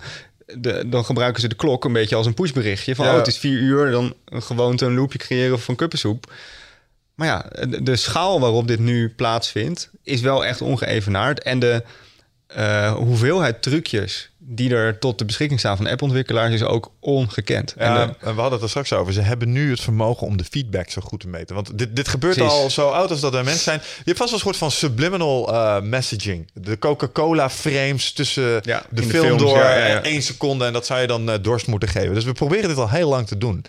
De, dan gebruiken ze de klok een beetje als een pushberichtje. Van Ja. oh, het is vier uur, dan een gewoonte, een loopje creëren van kuppensoep. Maar ja, de, de schaal waarop dit nu plaatsvindt, is wel echt ongeëvenaard. En de eh, hoeveelheid trucjes die er tot de beschikking staan van appontwikkelaars is ook ongekend. En Ja, de- en we hadden het er straks over. Ze hebben nu het vermogen om de feedback zo goed te meten. Want dit, dit gebeurt Precies. al zo oud als dat er mensen zijn. Je hebt vast wel een soort van subliminal eh, messaging. De Coca-Cola frames tussen Ja, de film films, door ja, één seconde. En dat zou je dan eh, dorst moeten geven. Dus we proberen dit al heel lang te doen.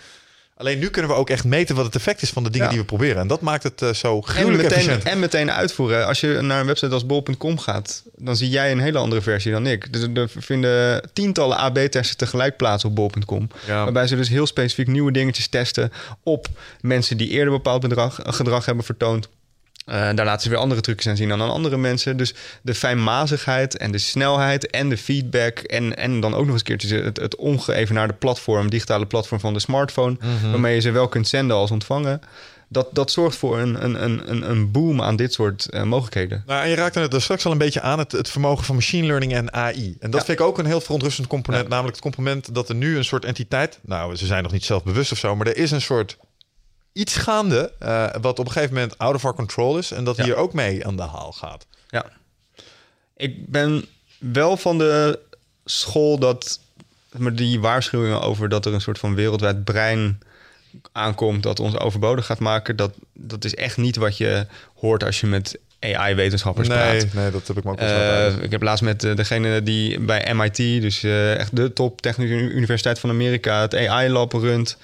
Alleen nu kunnen we ook echt meten wat het effect is van de dingen Ja. die we proberen. En dat maakt het eh, zo En gruwelijk meteen, efficiënt. en meteen uitvoeren. Als je naar een website als bol.com gaat, dan zie jij een hele andere versie dan ik. Dus er vinden tientallen AB-testen tegelijk plaats op bol.com. Ja. Waarbij ze dus heel specifiek nieuwe dingetjes testen op mensen die eerder bepaald bedrag, gedrag hebben vertoond. Eh, daar laten ze weer andere trucjes aan zien dan aan andere mensen. Dus de fijnmazigheid en de snelheid en de feedback... en, en dan ook nog eens een keertje het, het ongeëvenaarde platform... digitale platform van de smartphone... waarmee je ze wel kunt zenden als ontvangen... Dat, dat zorgt voor een, een, een, een- een boom aan dit soort eh, mogelijkheden. Nou, en je raakte het er straks al een beetje aan, het, het vermogen van machine learning en AI. En dat Ja. vind ik ook een heel verontrustend component. Namelijk het component dat er nu een soort entiteit... Nou, ze zijn nog niet zelfbewust of zo, maar er is een soort iets gaande... eh, wat op een gegeven moment out of our control is... en dat Ja. hier ook mee aan de haal gaat. Ja. Ik ben wel van de school dat maar die waarschuwingen over dat er een soort van wereldwijd brein aankomt dat ons overbodig gaat maken, dat, dat is echt niet wat je hoort als je met AI-wetenschappers praat. Nee, nee, dat heb ik me ook uh, ik heb laatst met eh, degene die bij MIT, dus echt de top technische uni- universiteit van Amerika, het AI-lab runt.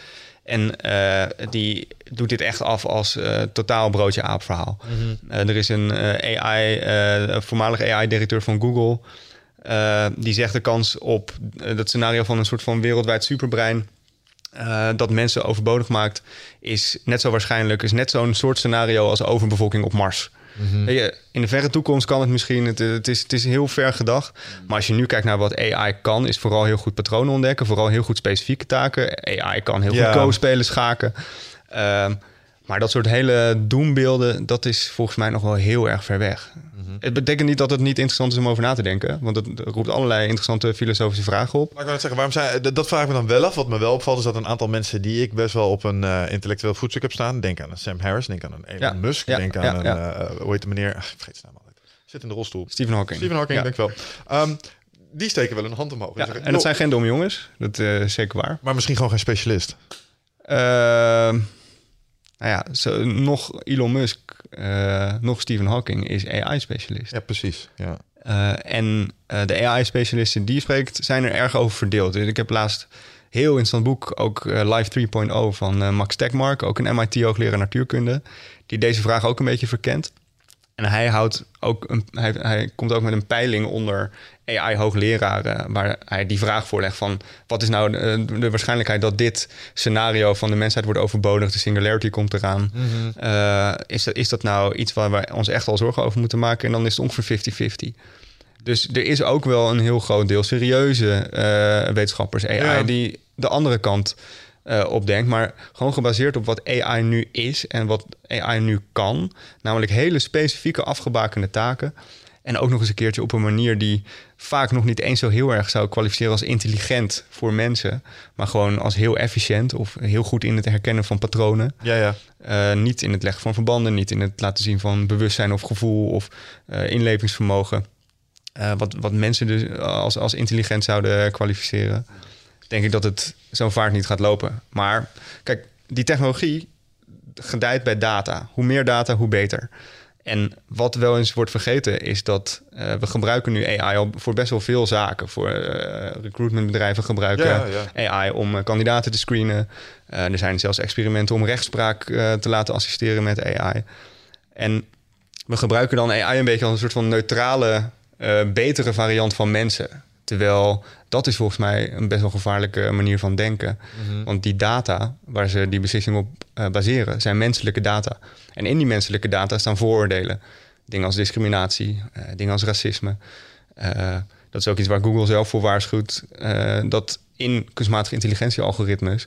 En eh, die doet dit echt af als eh, totaal broodje aap verhaal. Mhm. Eh, er is een AI, een voormalig AI-directeur van Google. die zegt de kans op dat scenario van een soort van wereldwijd superbrein dat mensen overbodig maakt, is net zo waarschijnlijk, is net zo'n soort scenario als overbevolking op Mars. Weet je, in de verre toekomst kan het misschien, het, het, is, het is heel ver gedacht. Maar als je nu kijkt naar wat AI kan, is vooral heel goed patronen ontdekken, vooral heel goed specifieke taken. AI kan heel Ja. goed co-spelen, schaken. Ehm, maar dat soort hele doembeelden, dat is volgens mij nog wel heel erg ver weg. Het betekent niet dat het niet interessant is om over na te denken. Want het roept allerlei interessante filosofische vragen op. Maar ik net zeggen, waarom zijn, dat, dat vraag ik me dan wel af. Wat me wel opvalt is dat een aantal mensen die ik best wel op een eh, intellectueel voetstuk heb staan. Denk aan een Sam Harris, denk aan een Elon Ja, Musk, ja, denk aan ja, een, ja. eh, hoe heet de meneer? Ach, ik vergeet zijn naam altijd. Zit in de rolstoel. Stephen Hawking. Stephen Hawking, Ja. denk ik wel. Ehm, die steken wel een hand omhoog. Zeggen, en dat zijn "Joh, geen domme jongens. Dat eh, is zeker waar. Maar misschien gewoon geen specialist. Ehm, nou ja, zo, nog Elon Musk, eh, nog Stephen Hawking is AI-specialist. Ja, precies. Ja. Eh, en eh, de AI-specialisten die je spreekt, zijn er erg over verdeeld. Dus ik heb laatst heel interessant boek, ook Live 3.0 van Max Tegmark, ook een MIT-hoogleraar natuurkunde, die deze vraag ook een beetje verkent. En hij, houdt ook een, hij, hij komt ook met een peiling onder AI-hoogleraren, waar hij die vraag voorlegt van wat is nou de, de waarschijnlijkheid dat dit scenario van de mensheid wordt overbodigd, de singularity komt eraan. Eh, is, dat, is dat nou iets waar wij ons echt al zorgen over moeten maken? En dan is het ongeveer 50-50. Dus er is ook wel een heel groot deel serieuze eh, wetenschappers AI Ja. die de andere kant opdenkt. Maar gewoon gebaseerd op wat AI nu is en wat AI nu kan. Namelijk hele specifieke afgebakende taken. En ook nog eens een keertje op een manier die vaak nog niet eens zo heel erg zou kwalificeren als intelligent voor mensen. Maar gewoon als heel efficiënt of heel goed in het herkennen van patronen. Ja, ja. Eh, niet in het leggen van verbanden, niet in het laten zien van bewustzijn of gevoel of eh, inlevingsvermogen. Wat, wat mensen dus als, als intelligent zouden kwalificeren. Denk ik dat het zo'n vaart niet gaat lopen. Maar kijk, die technologie gedijt bij data. Hoe meer data, hoe beter. En wat wel eens wordt vergeten is dat eh, we gebruiken nu AI al voor best wel veel zaken. Voor eh, recruitmentbedrijven gebruiken Ja, ja. AI om eh, kandidaten te screenen. Er zijn zelfs experimenten om rechtspraak te laten assisteren met AI. En we gebruiken dan AI een beetje als een soort van neutrale, betere variant van mensen. Terwijl dat is volgens mij een best wel gevaarlijke manier van denken. Want die data waar ze die beslissing op eh, baseren, zijn menselijke data. En in die menselijke data staan vooroordelen. Dingen als discriminatie, eh, dingen als racisme. Eh, dat is ook iets waar Google zelf voor waarschuwt. dat in kunstmatige intelligentiealgoritmes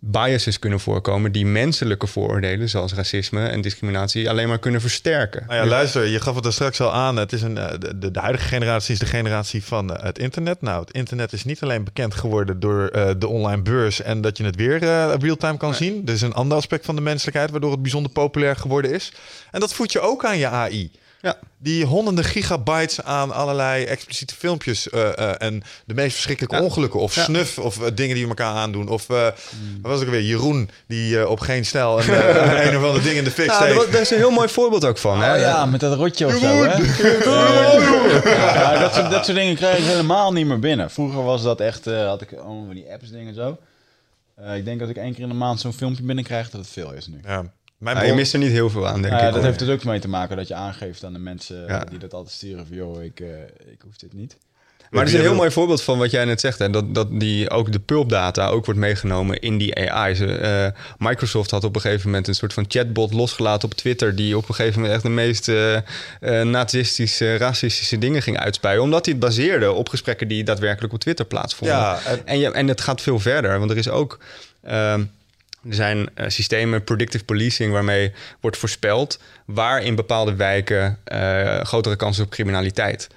biases kunnen voorkomen die menselijke vooroordelen, zoals racisme en discriminatie, alleen maar kunnen versterken. Nou ja, luister, je gaf het er straks al aan. Het is een, eh, de, de huidige generatie is de generatie van eh, het internet. Nou, het internet is niet alleen bekend geworden door eh, de online beurs en dat je het weer eh real-time kan zien. Er is een ander aspect van de menselijkheid waardoor het bijzonder populair geworden is. En dat voed je ook aan je AI. Ja. Die honderden gigabytes aan allerlei expliciete filmpjes eh, eh, en de meest verschrikkelijke Ja. ongelukken of Ja. snuf of eh, dingen die we elkaar aandoen. Of eh wat was het ook weer? Jeroen die eh, op geen stijl een, een of ander ding in de fik steekt. daar, daar is een heel mooi voorbeeld ook van. hè? Oh ja, met dat rotje of zo, hè? Ja, dat, soort, dat soort dingen krijg ik helemaal niet meer binnen. Vroeger was dat echt, eh, had ik allemaal van die apps dingen zo. Eh, ik denk dat ik één keer in de maand zo'n filmpje binnenkrijg, dat het veel is nu. Ja. Mijn je mist er niet heel veel aan, denk Nou ja, ik. dat heeft dus ook mee te maken dat je aangeeft aan de mensen Ja. die dat altijd sturen van, joh, ik, eh, ik hoef dit niet. Maar het is een heel mooi voorbeeld van wat jij net zegt. Hè? Dat, dat die, ook de pulpdata ook wordt meegenomen in die AI. Ze, eh, Microsoft had op een gegeven moment een soort van chatbot losgelaten op Twitter... die op een gegeven moment echt de meest eh, eh, nazistische, racistische dingen ging uitspuien. Omdat hij het baseerde op gesprekken die daadwerkelijk op Twitter plaatsvonden. Ja, en- En, je, en het gaat veel verder, want er is ook... ehm, er zijn eh, systemen, predictive policing, waarmee wordt voorspeld waar in bepaalde wijken eh, grotere kansen op criminaliteit.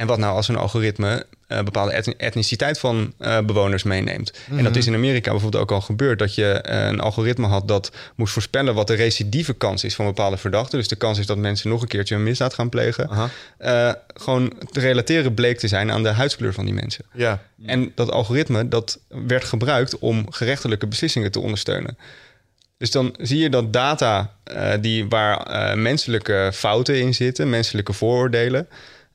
En wat nou als een algoritme eh, bepaalde etni- etniciteit van eh, bewoners meeneemt? En dat is in Amerika bijvoorbeeld ook al gebeurd. Dat je eh, een algoritme had dat moest voorspellen wat de recidieve kans is van bepaalde verdachten. Dus de kans is dat mensen nog een keertje een misdaad gaan plegen. Gewoon te relateren bleek te zijn aan de huidskleur van die mensen. Ja, En dat algoritme dat werd gebruikt om gerechtelijke beslissingen te ondersteunen. Dus dan zie je dat data die, waar menselijke fouten in zitten, menselijke vooroordelen,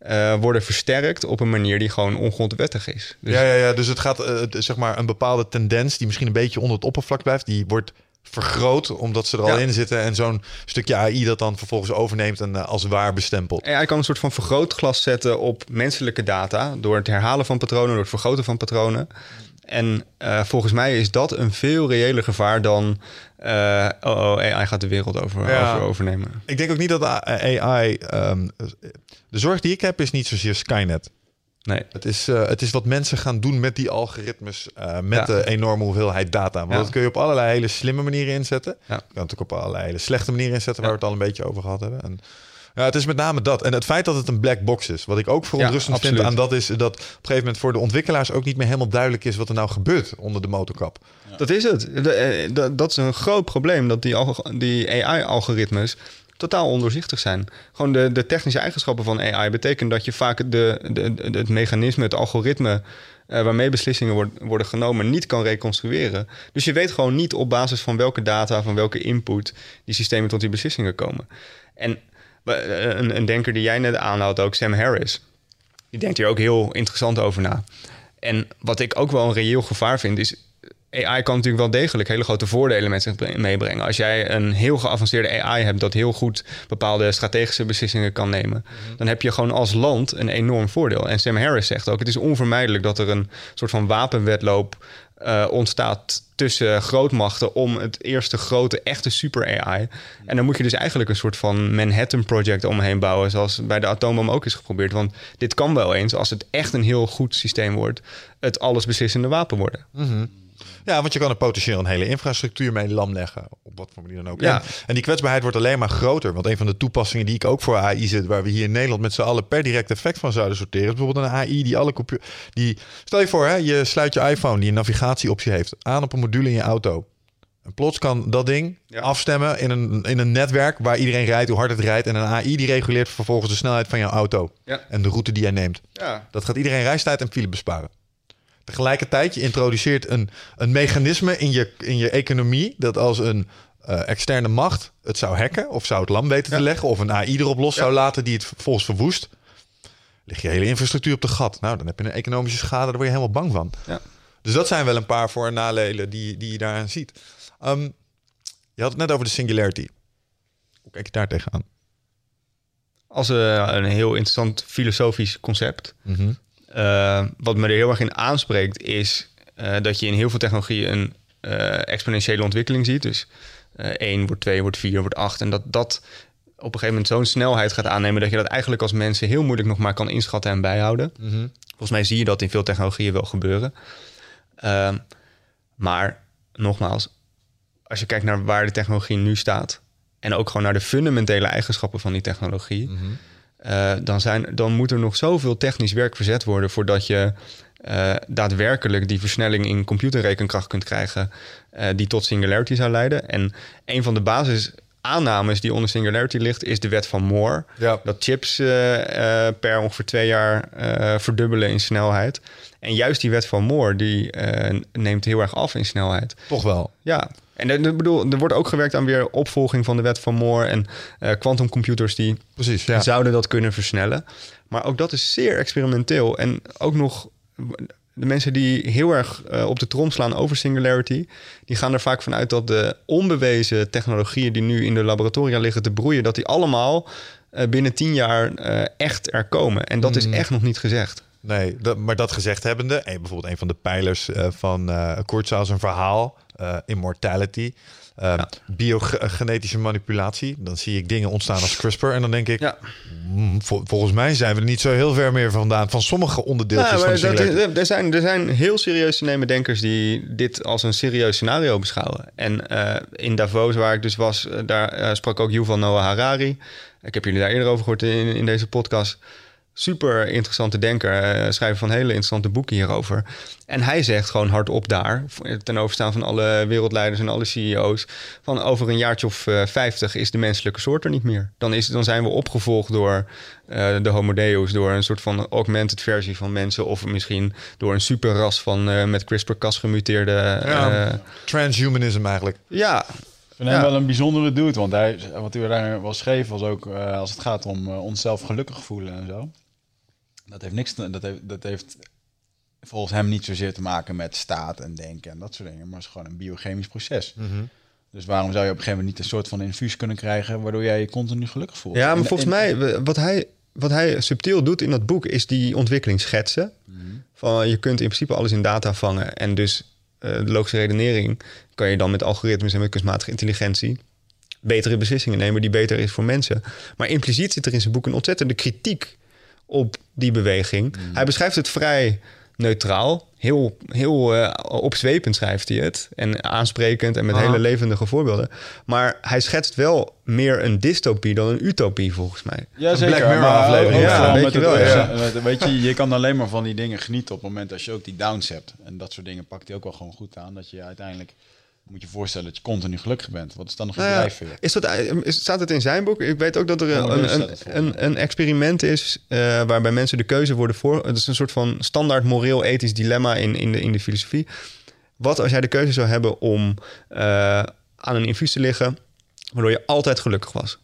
eh, worden versterkt op een manier die gewoon ongrondwettig is. Dus ja, ja, ja, dus het gaat eh, zeg maar een bepaalde tendens die misschien een beetje onder het oppervlak blijft, die wordt vergroot omdat ze er al in zitten en zo'n stukje AI dat dan vervolgens overneemt en eh, als waar bestempelt. AI kan een soort van vergrootglas zetten op menselijke data door het herhalen van patronen, door het vergroten van patronen. En volgens mij is dat een veel reëler gevaar dan... eh, oh, oh, AI gaat de wereld over, Ja. over overnemen. Ik denk ook niet dat AI... ehm, de zorg die ik heb is niet zozeer Skynet. Nee. Het is, eh, het is wat mensen gaan doen met die algoritmes, eh, met Ja. de enorme hoeveelheid data. Want Ja. dat kun je op allerlei hele slimme manieren inzetten. Ja. Je kan het ook op allerlei hele slechte manieren inzetten, waar we het al een beetje over gehad hebben. En, ja, het is met name dat. En het feit dat het een black box is. Wat ik ook verontrustend vind absoluut. aan dat is dat op een gegeven moment voor de ontwikkelaars ook niet meer helemaal duidelijk is wat er nou gebeurt onder de motorkap. Dat is het. De- eh, dat- is een groot probleem, dat die, die AI-algoritmes totaal ondoorzichtig zijn. Gewoon de, de technische eigenschappen van AI betekent dat je vaak de, de, de- het mechanisme, het algoritme eh, waarmee beslissingen word- worden genomen, niet kan reconstrueren. Dus je weet gewoon niet op basis van welke data, van welke input die systemen tot die beslissingen komen. En een, een denker die jij net aanhoudt, ook Sam Harris, die denkt hier ook heel interessant over na. En wat ik ook wel een reëel gevaar vind, is AI kan natuurlijk wel degelijk hele grote voordelen met zich bre- meebrengen. Als jij een heel geavanceerde AI hebt dat heel goed bepaalde strategische beslissingen kan nemen, dan heb je gewoon als land een enorm voordeel. En Sam Harris zegt ook: het is onvermijdelijk dat er een soort van wapenwedloop eh, ontstaat tussen grootmachten om het eerste grote, echte super AI. En dan moet je dus eigenlijk een soort van Manhattan Project omheen bouwen, zoals bij de atoombom ook is geprobeerd. Want dit kan wel eens, als het echt een heel goed systeem wordt, het allesbeslissende wapen worden. Ja, want je kan er potentieel een hele infrastructuur mee lam leggen. Op wat voor manier dan ook. Ja. En, die kwetsbaarheid wordt alleen maar groter. Want een van de toepassingen die ik ook voor AI zit, waar we hier in Nederland met z'n allen per direct effect van zouden sorteren, is bijvoorbeeld een AI die alle computer. Die, stel je voor, hè, je sluit je iPhone die een navigatieoptie heeft aan op een module in je auto. En plots kan dat ding Ja. afstemmen in een, in een netwerk waar iedereen rijdt, hoe hard het rijdt. En een AI die reguleert vervolgens de snelheid van jouw auto. Ja. En de route die jij neemt. Ja, Dat gaat iedereen reistijd en file besparen. Tegelijkertijd, je introduceert een, een mechanisme in je, in je economie dat als een eh, externe macht het zou hacken of zou het lam weten te leggen of een AI erop los zou laten die het vervolgens verwoest, lig je hele infrastructuur op de gat. Nou, dan heb je een economische schade, daar word je helemaal bang van. Ja. Dus dat zijn wel een paar voor- en nadelen die, die je daaraan ziet. Ehm, je had het net over de singularity. Hoe kijk je daar tegenaan? als eh, een heel interessant filosofisch concept. Eh, wat me er heel erg in aanspreekt is eh, dat je in heel veel technologieën een eh, exponentiële ontwikkeling ziet. Dus eh 1 wordt 2, wordt 4, wordt 8. En dat dat op een gegeven moment zo'n snelheid gaat aannemen... dat je dat eigenlijk als mensen heel moeilijk nog maar kan inschatten en bijhouden. Volgens mij zie je dat in veel technologieën wel gebeuren. Ehm, maar nogmaals, als je kijkt naar waar de technologie nu staat... en ook gewoon naar de fundamentele eigenschappen van die technologie... eh, dan, zijn, dan moet er nog zoveel technisch werk verzet worden... voordat je eh, daadwerkelijk die versnelling in computerrekenkracht kunt krijgen... eh, die tot singularity zou leiden. En een van de basisaannames die onder singularity ligt... is de wet van Moore. Ja. Dat chips per ongeveer twee jaar verdubbelen in snelheid. En juist die wet van Moore die neemt heel erg af in snelheid. Toch wel. Ja, en ik bedoel, er wordt ook gewerkt aan weer opvolging van de wet van Moore en eh quantumcomputers die Precies, ja. zouden dat kunnen versnellen. Maar ook dat is zeer experimenteel en ook nog de mensen die heel erg eh, op de trom slaan over singularity, die gaan er vaak vanuit dat de onbewezen technologieën die nu in de laboratoria liggen te broeien, dat die allemaal eh, binnen tien jaar echt er komen. En dat is echt nog niet gezegd. Nee, dat, maar dat gezegd hebbende, bijvoorbeeld een van de pijlers van eh Kurzweil zijn verhaal, eh, immortality, eh, biogenetische manipulatie. Dan zie ik dingen ontstaan als CRISPR en dan denk ik, Ja. mm, vol- volgens mij zijn we er niet zo heel ver meer vandaan van sommige onderdeeltjes Ja, van maar de dat er, zijn, er zijn heel serieus te nemen denkers die dit als een serieus scenario beschouwen. En eh, in Davos, waar ik dus was, eh, daar sprak ook Yuval Noah Harari. Ik heb jullie daar eerder over gehoord in, in deze podcast. Super interessante denker, eh, schrijver van hele interessante boeken hierover. En hij zegt gewoon hardop daar, ten overstaan van alle wereldleiders en alle CEO's, van over een jaartje of eh, 50 is de menselijke soort er niet meer. Dan, is, dan zijn we opgevolgd door eh, de Homo Deus, door een soort van augmented versie van mensen, of misschien door een superras van eh, met CRISPR-Cas gemuteerde. Ja, eh, transhumanism eigenlijk. ja, Ik vind hem Ja. wel een bijzondere dude, want hij, wat hij daar wel schreef was ook eh, als het gaat om onszelf gelukkig voelen en zo. Dat heeft niks, te- dat heeft, dat heeft volgens hem niet zozeer te maken met staat en denken en dat soort dingen, maar het is gewoon een biochemisch proces. Dus waarom zou je op een gegeven moment niet een soort van infuus kunnen krijgen waardoor jij je continu gelukkig voelt? Ja, maar En- volgens en- mij, wat hij wat hij subtiel doet in dat boek is die ontwikkeling schetsen. Van je kunt in principe alles in data vangen en dus eh, de logische redenering kan je dan met algoritmes en met kunstmatige intelligentie betere beslissingen nemen die beter is voor mensen. Maar impliciet zit er in zijn boek een ontzettende kritiek op die beweging. Hij beschrijft het vrij neutraal. Heel, heel uh, opzwepend schrijft hij het. En aansprekend en met hele levendige voorbeelden. Maar hij schetst wel meer een dystopie dan een utopie, volgens mij. Ja, zeker. Black Mirror aflevering. ook Ja, vooral weet je het- wel, ja. eh, Weet je, je kan alleen maar van die dingen genieten op het moment als je ook die downs hebt. En dat soort dingen pakt hij ook wel gewoon goed aan. Dat je uiteindelijk, moet je voorstellen dat je continu gelukkig bent. Wat is dan nog een Nou ja, is dat, is- staat het in zijn boek? Ik weet ook dat er een, een, een, experiment is eh, waarbij mensen de keuze worden voor. Het is een soort van standaard moreel-ethisch dilemma in, in, de, in de filosofie. Wat als jij de keuze zou hebben om eh, aan een infuus te liggen, waardoor je altijd gelukkig was?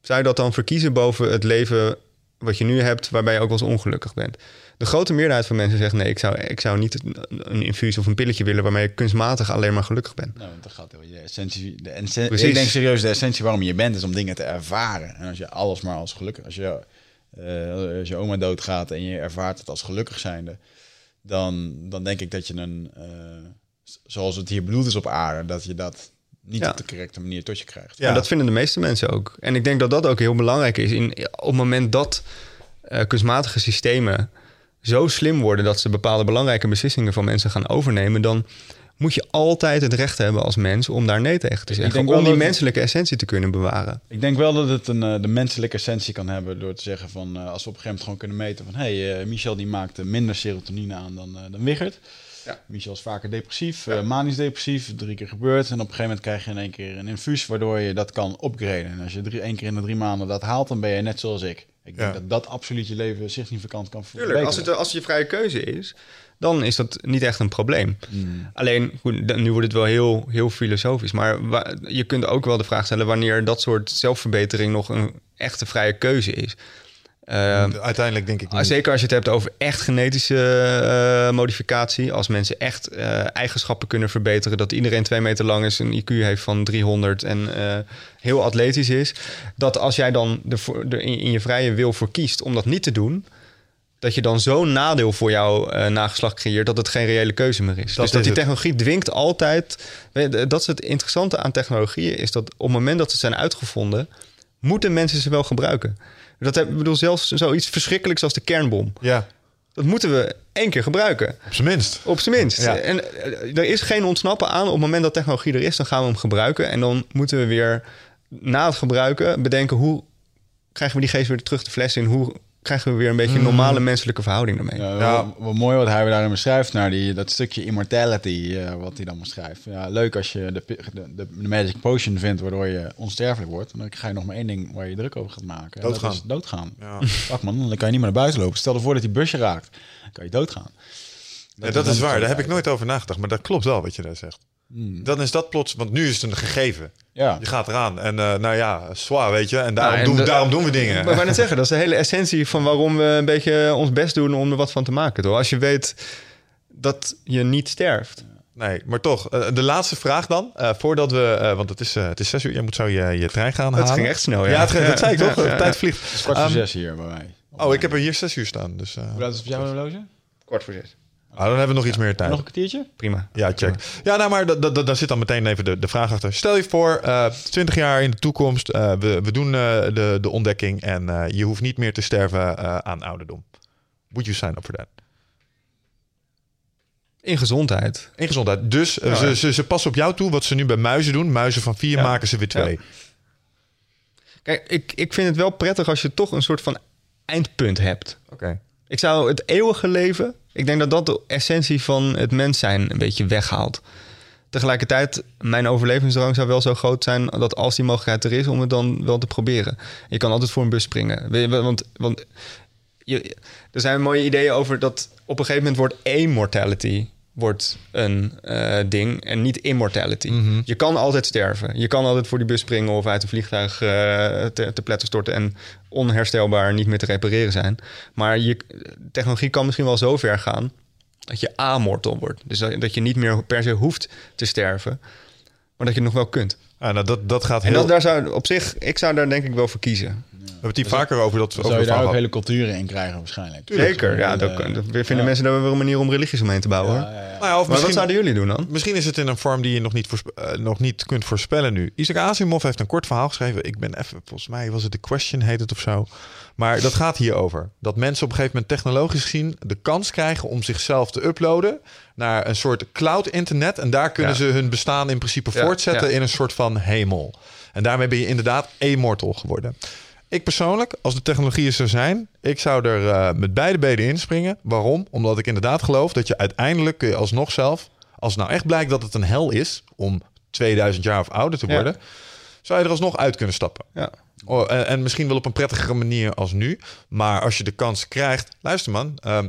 Zou je dat dan verkiezen boven het leven wat je nu hebt, waarbij je ook wel eens ongelukkig bent? De grote meerderheid van mensen zegt nee, ik zou, ik zou niet een, infuus of een pilletje willen waarmee je kunstmatig alleen maar gelukkig bent. Nou, want dat gaat heel- de essentie. De Precies. ik denk serieus, de essentie waarom je bent is om dingen te ervaren. En als je alles maar als gelukkig, als je, eh, als je oma doodgaat en je ervaart het als gelukkig zijnde, dan, dan denk ik dat je een, eh, zoals het hier bedoeld is op aarde, dat je dat niet Ja. op de correcte manier tot je krijgt. Ja, dat vinden de meeste mensen ook. En ik denk dat dat ook heel belangrijk is. In, op het moment dat eh, kunstmatige systemen zo slim worden dat ze bepaalde belangrijke beslissingen van mensen gaan overnemen, dan moet je altijd het recht hebben als mens om daar nee tegen te zeggen. Om die menselijke essentie te kunnen bewaren. Ik denk wel dat het een, eh, de menselijke essentie kan hebben door te zeggen van eh, als we op een gegeven moment gewoon kunnen meten van hé, hey, eh, Michel die maakte minder serotonine aan dan, dan Wichert. Ja. Michel is vaker depressief, manisch depressief, drie keer gebeurd. En op een gegeven moment krijg je in één keer een infuus waardoor je dat kan upgraden. En als je drie, één keer in de drie maanden dat haalt, dan ben je net zoals ik. Ik denk Ja. dat dat absoluut je leven significant kan Tuurlijk, verbeteren. als het, als het je vrije keuze is, dan is dat niet echt een probleem. Hmm. Alleen, goed, nu wordt het wel heel, heel filosofisch. Maar wa- je kunt ook wel de vraag stellen wanneer dat soort zelfverbetering nog een echte vrije keuze is. Eh, Uiteindelijk denk ik Ah, niet. Zeker als je het hebt over echt genetische eh, modificatie. Als mensen echt eh, eigenschappen kunnen verbeteren. Dat iedereen twee meter lang is, een IQ heeft van 300 en eh, heel atletisch is. Dat als jij dan er in, je vrije wil voor kiest om dat niet te doen. Dat je dan zo'n nadeel voor jouw nageslacht creëert dat het geen reële keuze meer is. dus dat die het. technologie dwingt altijd. Dat is het interessante aan technologieën, is dat op het moment dat ze zijn uitgevonden, moeten mensen ze wel gebruiken. Dat heb, ik bedoel, zelfs zoiets verschrikkelijks als de kernbom. Ja, Dat moeten we één keer gebruiken. op zijn minst. Op zijn minst. Ja. En eh, er is geen ontsnappen aan. Op het moment dat technologie er is, dan gaan we hem gebruiken. En dan moeten we weer na het gebruiken bedenken hoe krijgen we die geest weer terug de fles in. Hoe krijgen we weer een beetje een normale menselijke verhouding ermee. Ja, Ja. Wat, wat mooi wat hij daarin beschrijft, naar die, dat stukje immortality, eh, wat hij dan beschrijft. Ja, leuk als je de, de, de, magic potion vindt waardoor je onsterfelijk wordt. Dan ga je nog maar één ding waar je druk over gaat maken. En Doodgaan. Dat is doodgaan. Ja. Wacht man, dan kan je niet meer naar buiten lopen. Stel ervoor dat die busje raakt. Dan kan je doodgaan. Ja, dat is waar, daar heb ik nooit over nagedacht. Maar dat klopt wel wat je daar zegt. Dan is dat plots, want nu is het een gegeven. Ja. Je gaat eraan en eh, nou ja, zwaar, weet je. En daarom, Nou, en doen, de- daarom doen we dingen. Maar ik wou net zeggen, dat is de hele essentie van waarom we een beetje ons best doen om er wat van te maken. Toch? Als je weet dat je niet sterft. Nee, maar toch, eh, de laatste vraag dan. eh, voordat we, eh, want het is, het is zes uur, je moet zo je, je trein gaan halen. Het ging echt snel, ja. Ja, het ging- dat zei ik toch? Ja, De ja, tijd vliegt. Het is kwart voor Ehm, zes hier bij mij. Oh, ik heb er hier zes uur staan. Dus, eh, Hoe laat is het op jouw horloge? Kwart voor zes. Ah, dan hebben we nog iets meer tijd. Nog een kwartiertje? Prima. Ja, check. Ja, nou, maar da- da- da- daar zit dan meteen even de, de vraag achter. Stel je voor, eh 20 jaar in de toekomst, eh, we, we doen eh, de, de ontdekking en eh, je hoeft niet meer te sterven eh, aan ouderdom. Would you sign up for that? In gezondheid. In gezondheid. Dus Ja. ze, ze, ze passen op jou toe wat ze nu bij muizen doen. Muizen van vier Ja. maken ze weer twee. Kijk, ik, ik vind het wel prettig als je toch een soort van eindpunt hebt. Oké. Ik zou het eeuwige leven, ik denk dat dat de essentie van het mens zijn een beetje weghaalt. Tegelijkertijd, mijn overlevingsdrang zou wel zo groot zijn dat als die mogelijkheid er is, om het dan wel te proberen. Je kan altijd voor een bus springen. Want, want je, er zijn mooie ideeën over dat op een gegeven moment wordt immortality wordt een eh, ding en niet immortality. Je kan altijd sterven. Je kan altijd voor die bus springen of uit een vliegtuig eh, te, te pletter storten en onherstelbaar niet meer te repareren zijn. Maar je, technologie kan misschien wel zo ver gaan dat je amortal wordt. Dus dat, dat je niet meer per se hoeft te sterven, maar dat je nog wel kunt. Ah, nou, dat, dat gaat En heel... dat, daar zou op zich, ik zou daar denk ik wel voor kiezen. Hebben het hier vaker over dat over zou je daar ook hele culturen in krijgen waarschijnlijk. Zeker, ja. Dat, eh, dat vinden ja. mensen daar wel een manier om religies omheen te bouwen. hoor. Ja, ja, ja. Nou of Maar wat zouden jullie doen dan? misschien is het in een vorm die je nog niet, voorspe- eh, nog niet kunt voorspellen nu. Isaac Asimov heeft een kort verhaal geschreven. Ik ben even, volgens mij was het The Question, heet het of zo. Maar dat gaat hierover. Dat mensen op een gegeven moment technologisch gezien de kans krijgen om zichzelf te uploaden naar een soort cloud internet. En daar kunnen ze hun bestaan in principe voortzetten in een soort van hemel. En daarmee ben je inderdaad immortal geworden. Ik persoonlijk, als de technologie er zou zijn, ik zou er eh, met beide benen inspringen. Waarom? Omdat ik inderdaad geloof dat je uiteindelijk kun je alsnog zelf, als het nou echt blijkt dat het een hel is om 2000 jaar of ouder te Ja. worden, zou je er alsnog uit kunnen stappen. Ja. Oh, en, en misschien wel op een prettigere manier als nu. Maar als je de kans krijgt. Luister man, ehm,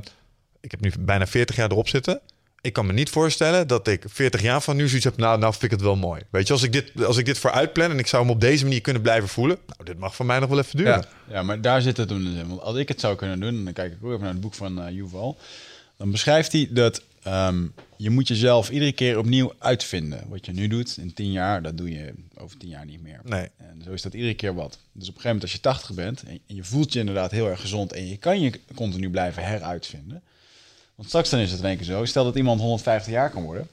ik heb nu bijna 40 jaar erop zitten. Ik kan me niet voorstellen dat ik 40 jaar van nu zoiets heb. Nou, nou vind ik het wel mooi. Weet je, als ik dit, als ik dit vooruit plan en ik zou hem op deze manier kunnen blijven voelen. Nou, dit mag voor mij nog wel even duren. Ja. Ja, maar daar zit het toen dus in. Want als ik het zou kunnen doen, en dan kijk ik ook even naar het boek van eh Yuval. Dan beschrijft hij dat ehm, je moet jezelf iedere keer opnieuw uitvinden. Wat je nu doet in tien jaar, dat doe je over tien jaar niet meer. Nee. En zo is dat iedere keer wat. Dus op een gegeven moment als je 80 bent en en je voelt je inderdaad heel erg gezond en je kan je continu blijven heruitvinden. Want straks dan is het in één keer zo. Stel dat iemand 150 jaar kan worden,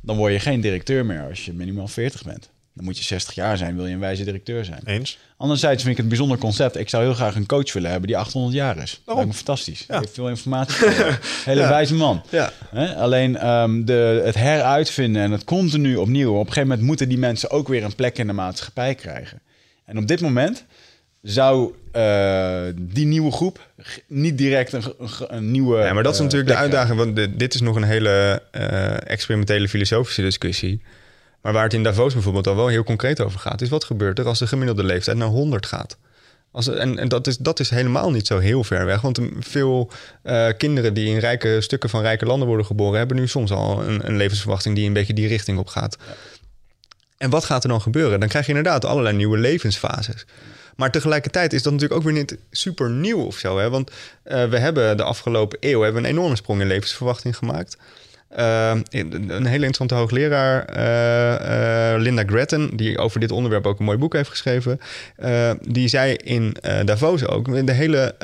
dan word je geen directeur meer als je minimaal 40 bent. Dan moet je 60 jaar zijn, wil je een wijze directeur zijn. Eens? Anderzijds vind ik het een bijzonder concept. Ik zou heel graag een coach willen hebben die 800 jaar is. Lijkt me fantastisch. Ja. Heeft veel informatie. Hele Ja. wijze man. Ja. Alleen ehm, de, het heruitvinden en het continu opnieuw. Op een gegeven moment moeten die mensen ook weer een plek in de maatschappij krijgen. En op dit moment zou eh, die nieuwe groep niet direct een, een, nieuwe. Ja, maar dat is eh, natuurlijk de uitdaging. Want de- dit is nog een hele eh, experimentele filosofische discussie. Maar waar het in Davos bijvoorbeeld al wel heel concreet over gaat, is wat gebeurt er als de gemiddelde leeftijd naar 100 gaat? Als, en en dat, is, dat is helemaal niet zo heel ver weg. Want veel kinderen die in rijke stukken van rijke landen worden geboren, hebben nu soms al een, een levensverwachting die een beetje die richting op gaat. En wat gaat er dan gebeuren? Dan krijg je inderdaad allerlei nieuwe levensfases. Maar tegelijkertijd is dat natuurlijk ook weer niet super nieuw of zo. Hè? Want eh, we hebben de afgelopen eeuw hebben een enorme sprong in levensverwachting gemaakt. Eh, een hele interessante hoogleraar, eh, Linda Gretton, die over dit onderwerp ook een mooi boek heeft geschreven. die zei in Davos ook, in de hele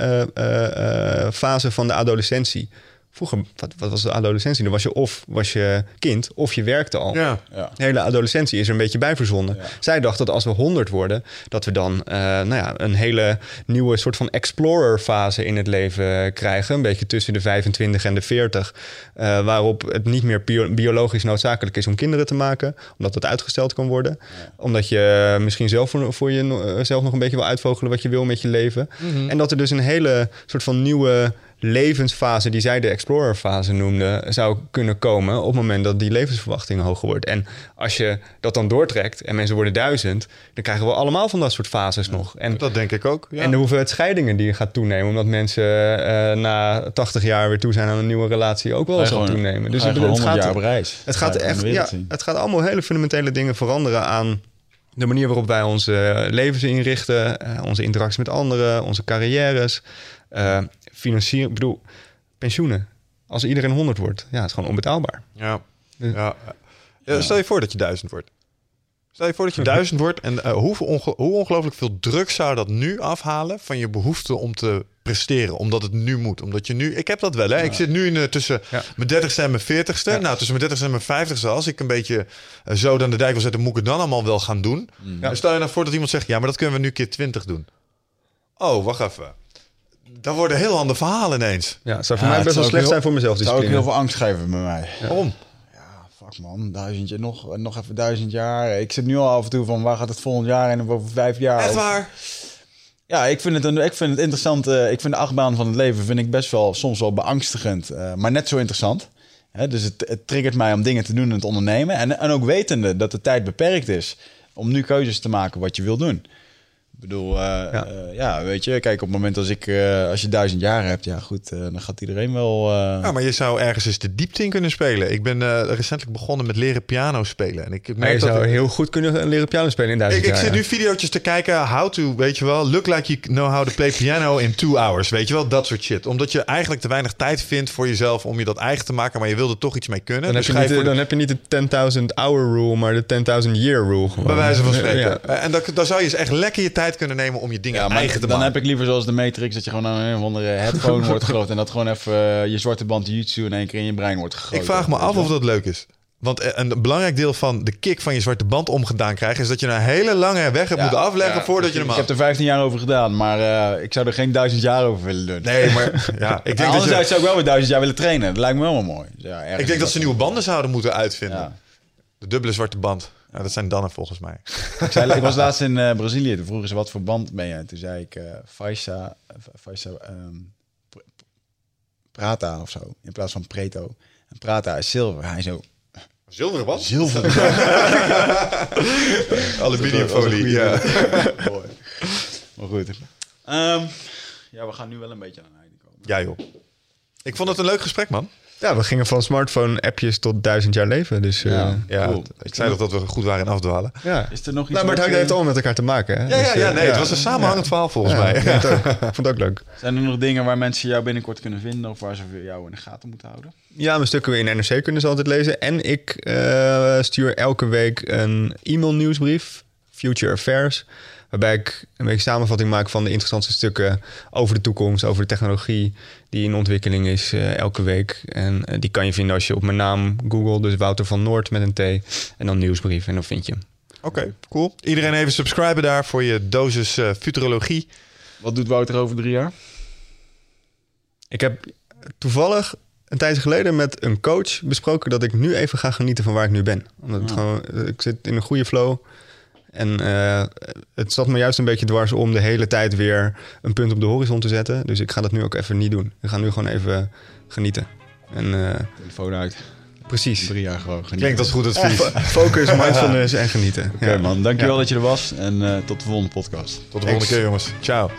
fase van de adolescentie. Vroeger, wat, wat was de adolescentie? Dan was je of was je kind, of je werkte al. Ja. Ja. De hele adolescentie is er een beetje bij verzonnen. Ja. Zij dacht dat als we 100 worden, dat we dan eh, nou ja, een hele nieuwe soort van explorer-fase in het leven krijgen. Een beetje tussen de 25 en de 40. eh, waarop het niet meer bio- biologisch noodzakelijk is om kinderen te maken, omdat het uitgesteld kan worden. Omdat je misschien zelf voor, voor jezelf nog een beetje wil uitvogelen wat je wil met je leven. En dat er dus een hele soort van nieuwe levensfase, die zij de explorer-fase noemde, zou kunnen komen op het moment dat die levensverwachting hoger wordt. En als je dat dan doortrekt en mensen worden duizend, dan krijgen we allemaal van dat soort fases nog. En, Dat denk ik ook. Ja. en de hoeveelheid scheidingen die gaat toenemen, omdat mensen eh, na 80 jaar weer toe zijn aan een nieuwe relatie, ook wel je zal toenemen. Dus het 100 gaat, jaar op reis. het Ga gaat je echt, ja, het gaat allemaal hele fundamentele dingen veranderen aan de manier waarop wij onze levens inrichten, eh, onze interacties met anderen, onze carrières, eh financieren. Ik bedoel, pensioenen. Als iedereen 100 wordt, ja, het is gewoon onbetaalbaar. Ja. Dus- Ja. Ja, Stel je voor dat je duizend wordt. Stel je voor dat je duizend wordt. En eh, hoeveel onge- hoe ongelooflijk veel druk zou dat nu afhalen van je behoefte om te presteren? Omdat het nu moet. Omdat je nu. Ik heb dat wel, hè? Ik zit nu in, eh, tussen Ja. mijn dertigste en mijn veertigste. Ja. Nou, tussen mijn dertigste en mijn vijftigste. Als ik een beetje eh, zo dan de dijk wil zetten, moet ik het dan allemaal wel gaan doen. Mm. En stel je nou voor dat iemand zegt: ja, maar dat kunnen we nu keer twintig doen. Oh, wacht even. Dan worden heel andere verhalen ineens. Ja, het zou voor Ja, mij best wel slecht heel- zijn voor mezelf. Het zou ook heel veel angst geven bij mij. Waarom? Ja, fuck man, duizendje, nog, nog even duizend jaar. Ik zit nu al af en toe van waar gaat het volgend jaar en over vijf jaar. Echt waar? Ja, ik vind het, een, ik vind het interessant. eh, ik vind de achtbaan van het leven vind ik best wel soms wel beangstigend, eh, maar net zo interessant. Hè, dus het, het triggert mij om dingen te doen en te ondernemen. En, en ook wetende dat de tijd beperkt is om nu keuzes te maken wat je wil doen. Ik bedoel, eh, ja. ja, weet je, kijk, op het moment als ik, eh, als je duizend jaar hebt, ja goed, eh, dan gaat iedereen wel. eh, Ja, maar je zou ergens eens de diepte in kunnen spelen. Ik ben eh, recentelijk begonnen met leren piano spelen. En ik Maar merk je dat zou ik- heel goed kunnen leren piano spelen in duizend Ik, ik jaar, zit ja. nu video's te kijken. How to, weet je wel. Look like you know how to play piano in two hours. Weet je wel, dat soort shit. Omdat je eigenlijk te weinig tijd vindt voor jezelf om je dat eigen te maken. Maar je wil er toch iets mee kunnen. Dan, Dus heb ga je, je niet, voor de- de- dan heb je niet de 10.000 hour rule, maar de 10.000 year rule. Gewoon. bij wijze van spreken. Ja. En dan, dan zou je eens echt lekker je tijd tijd kunnen nemen om je dingen Ja, eigen te dan maken. heb ik liever zoals de Matrix dat je gewoon aan een of andere headphone wordt gegooid en dat gewoon even eh, je zwarte band YouTube in één keer in je brein wordt gegooid. Ik vraag me af of dat leuk is. Want eh, een belangrijk deel van de kick van je zwarte band omgedaan krijgen... is dat je een hele lange weg hebt Ja, moeten afleggen ja, voordat je hem Ik heb er 15 jaar over gedaan, maar eh, ik zou er geen duizend jaar over willen doen. Nee, maar ja, ik denk, dat, Anderzijds je, zou ik wel weer duizend jaar willen trainen. Dat lijkt me wel mooi. Dus ja, ik denk dat ze nieuwe banden zouden moeten uitvinden. De dubbele zwarte band. Ja, dat zijn dannen volgens mij. Ik, zei, ik was laatst in eh, Brazilië. Toen vroegen ze wat voor band ben je. En toen zei ik eh Faisa, Faisa ehm, Pr- Prata of zo. In plaats van Preto. En Prata is zilver. Hij zo... Zilveren band? Zilver? Aluminiumfolie, ja. Mooi. maar goed. Ehm, ja, we gaan nu wel een beetje aan een einde komen. Ja joh. Ik vond het een leuk gesprek, man. Ja, we gingen van smartphone-appjes tot duizend jaar leven. Dus eh, Ja. Ja, Cool. ik zei toch dat we goed waren in afdwalen. ja. Is er nog iets Nou, maar het eh, heeft allemaal met elkaar te maken. Hè? Ja, ja, Dus, ja, eh, nee, het was een samenhangend verhaal volgens Ja, mij. ik vond het ook. Ik vond het ook leuk. Zijn er nog dingen waar mensen jou binnenkort kunnen vinden... of waar ze jou in de gaten moeten houden? Ja, mijn stukken in NRC kunnen ze altijd lezen. En ik eh, stuur elke week een e-mail nieuwsbrief, Future Affairs. Waarbij ik een beetje samenvatting maak van de interessantste stukken over de toekomst, over de technologie die in ontwikkeling is eh, elke week. En eh, die kan je vinden als je op mijn naam googelt, dus Wouter van Noord met een T. En dan nieuwsbrief en dan vind je hem. Oké, cool. Iedereen even subscriben daar voor je dosis eh, futurologie. Wat doet Wouter over drie jaar? Ik heb toevallig een tijdje geleden met een coach besproken dat ik nu even ga genieten van waar ik nu ben. Omdat het Ja. gewoon, ik zit in een goede flow. En eh, het zat me juist een beetje dwars om de hele tijd weer een punt op de horizon te zetten. Dus ik ga dat nu ook even niet doen. Ik ga nu gewoon even genieten. En eh, Telefoon uit. precies. Drie jaar gewoon genieten. Klinkt als goed advies. Focus, mindfulness en genieten. Oké man, dankjewel dat je er was. En eh, tot de volgende podcast. Tot de volgende keer jongens. Ciao.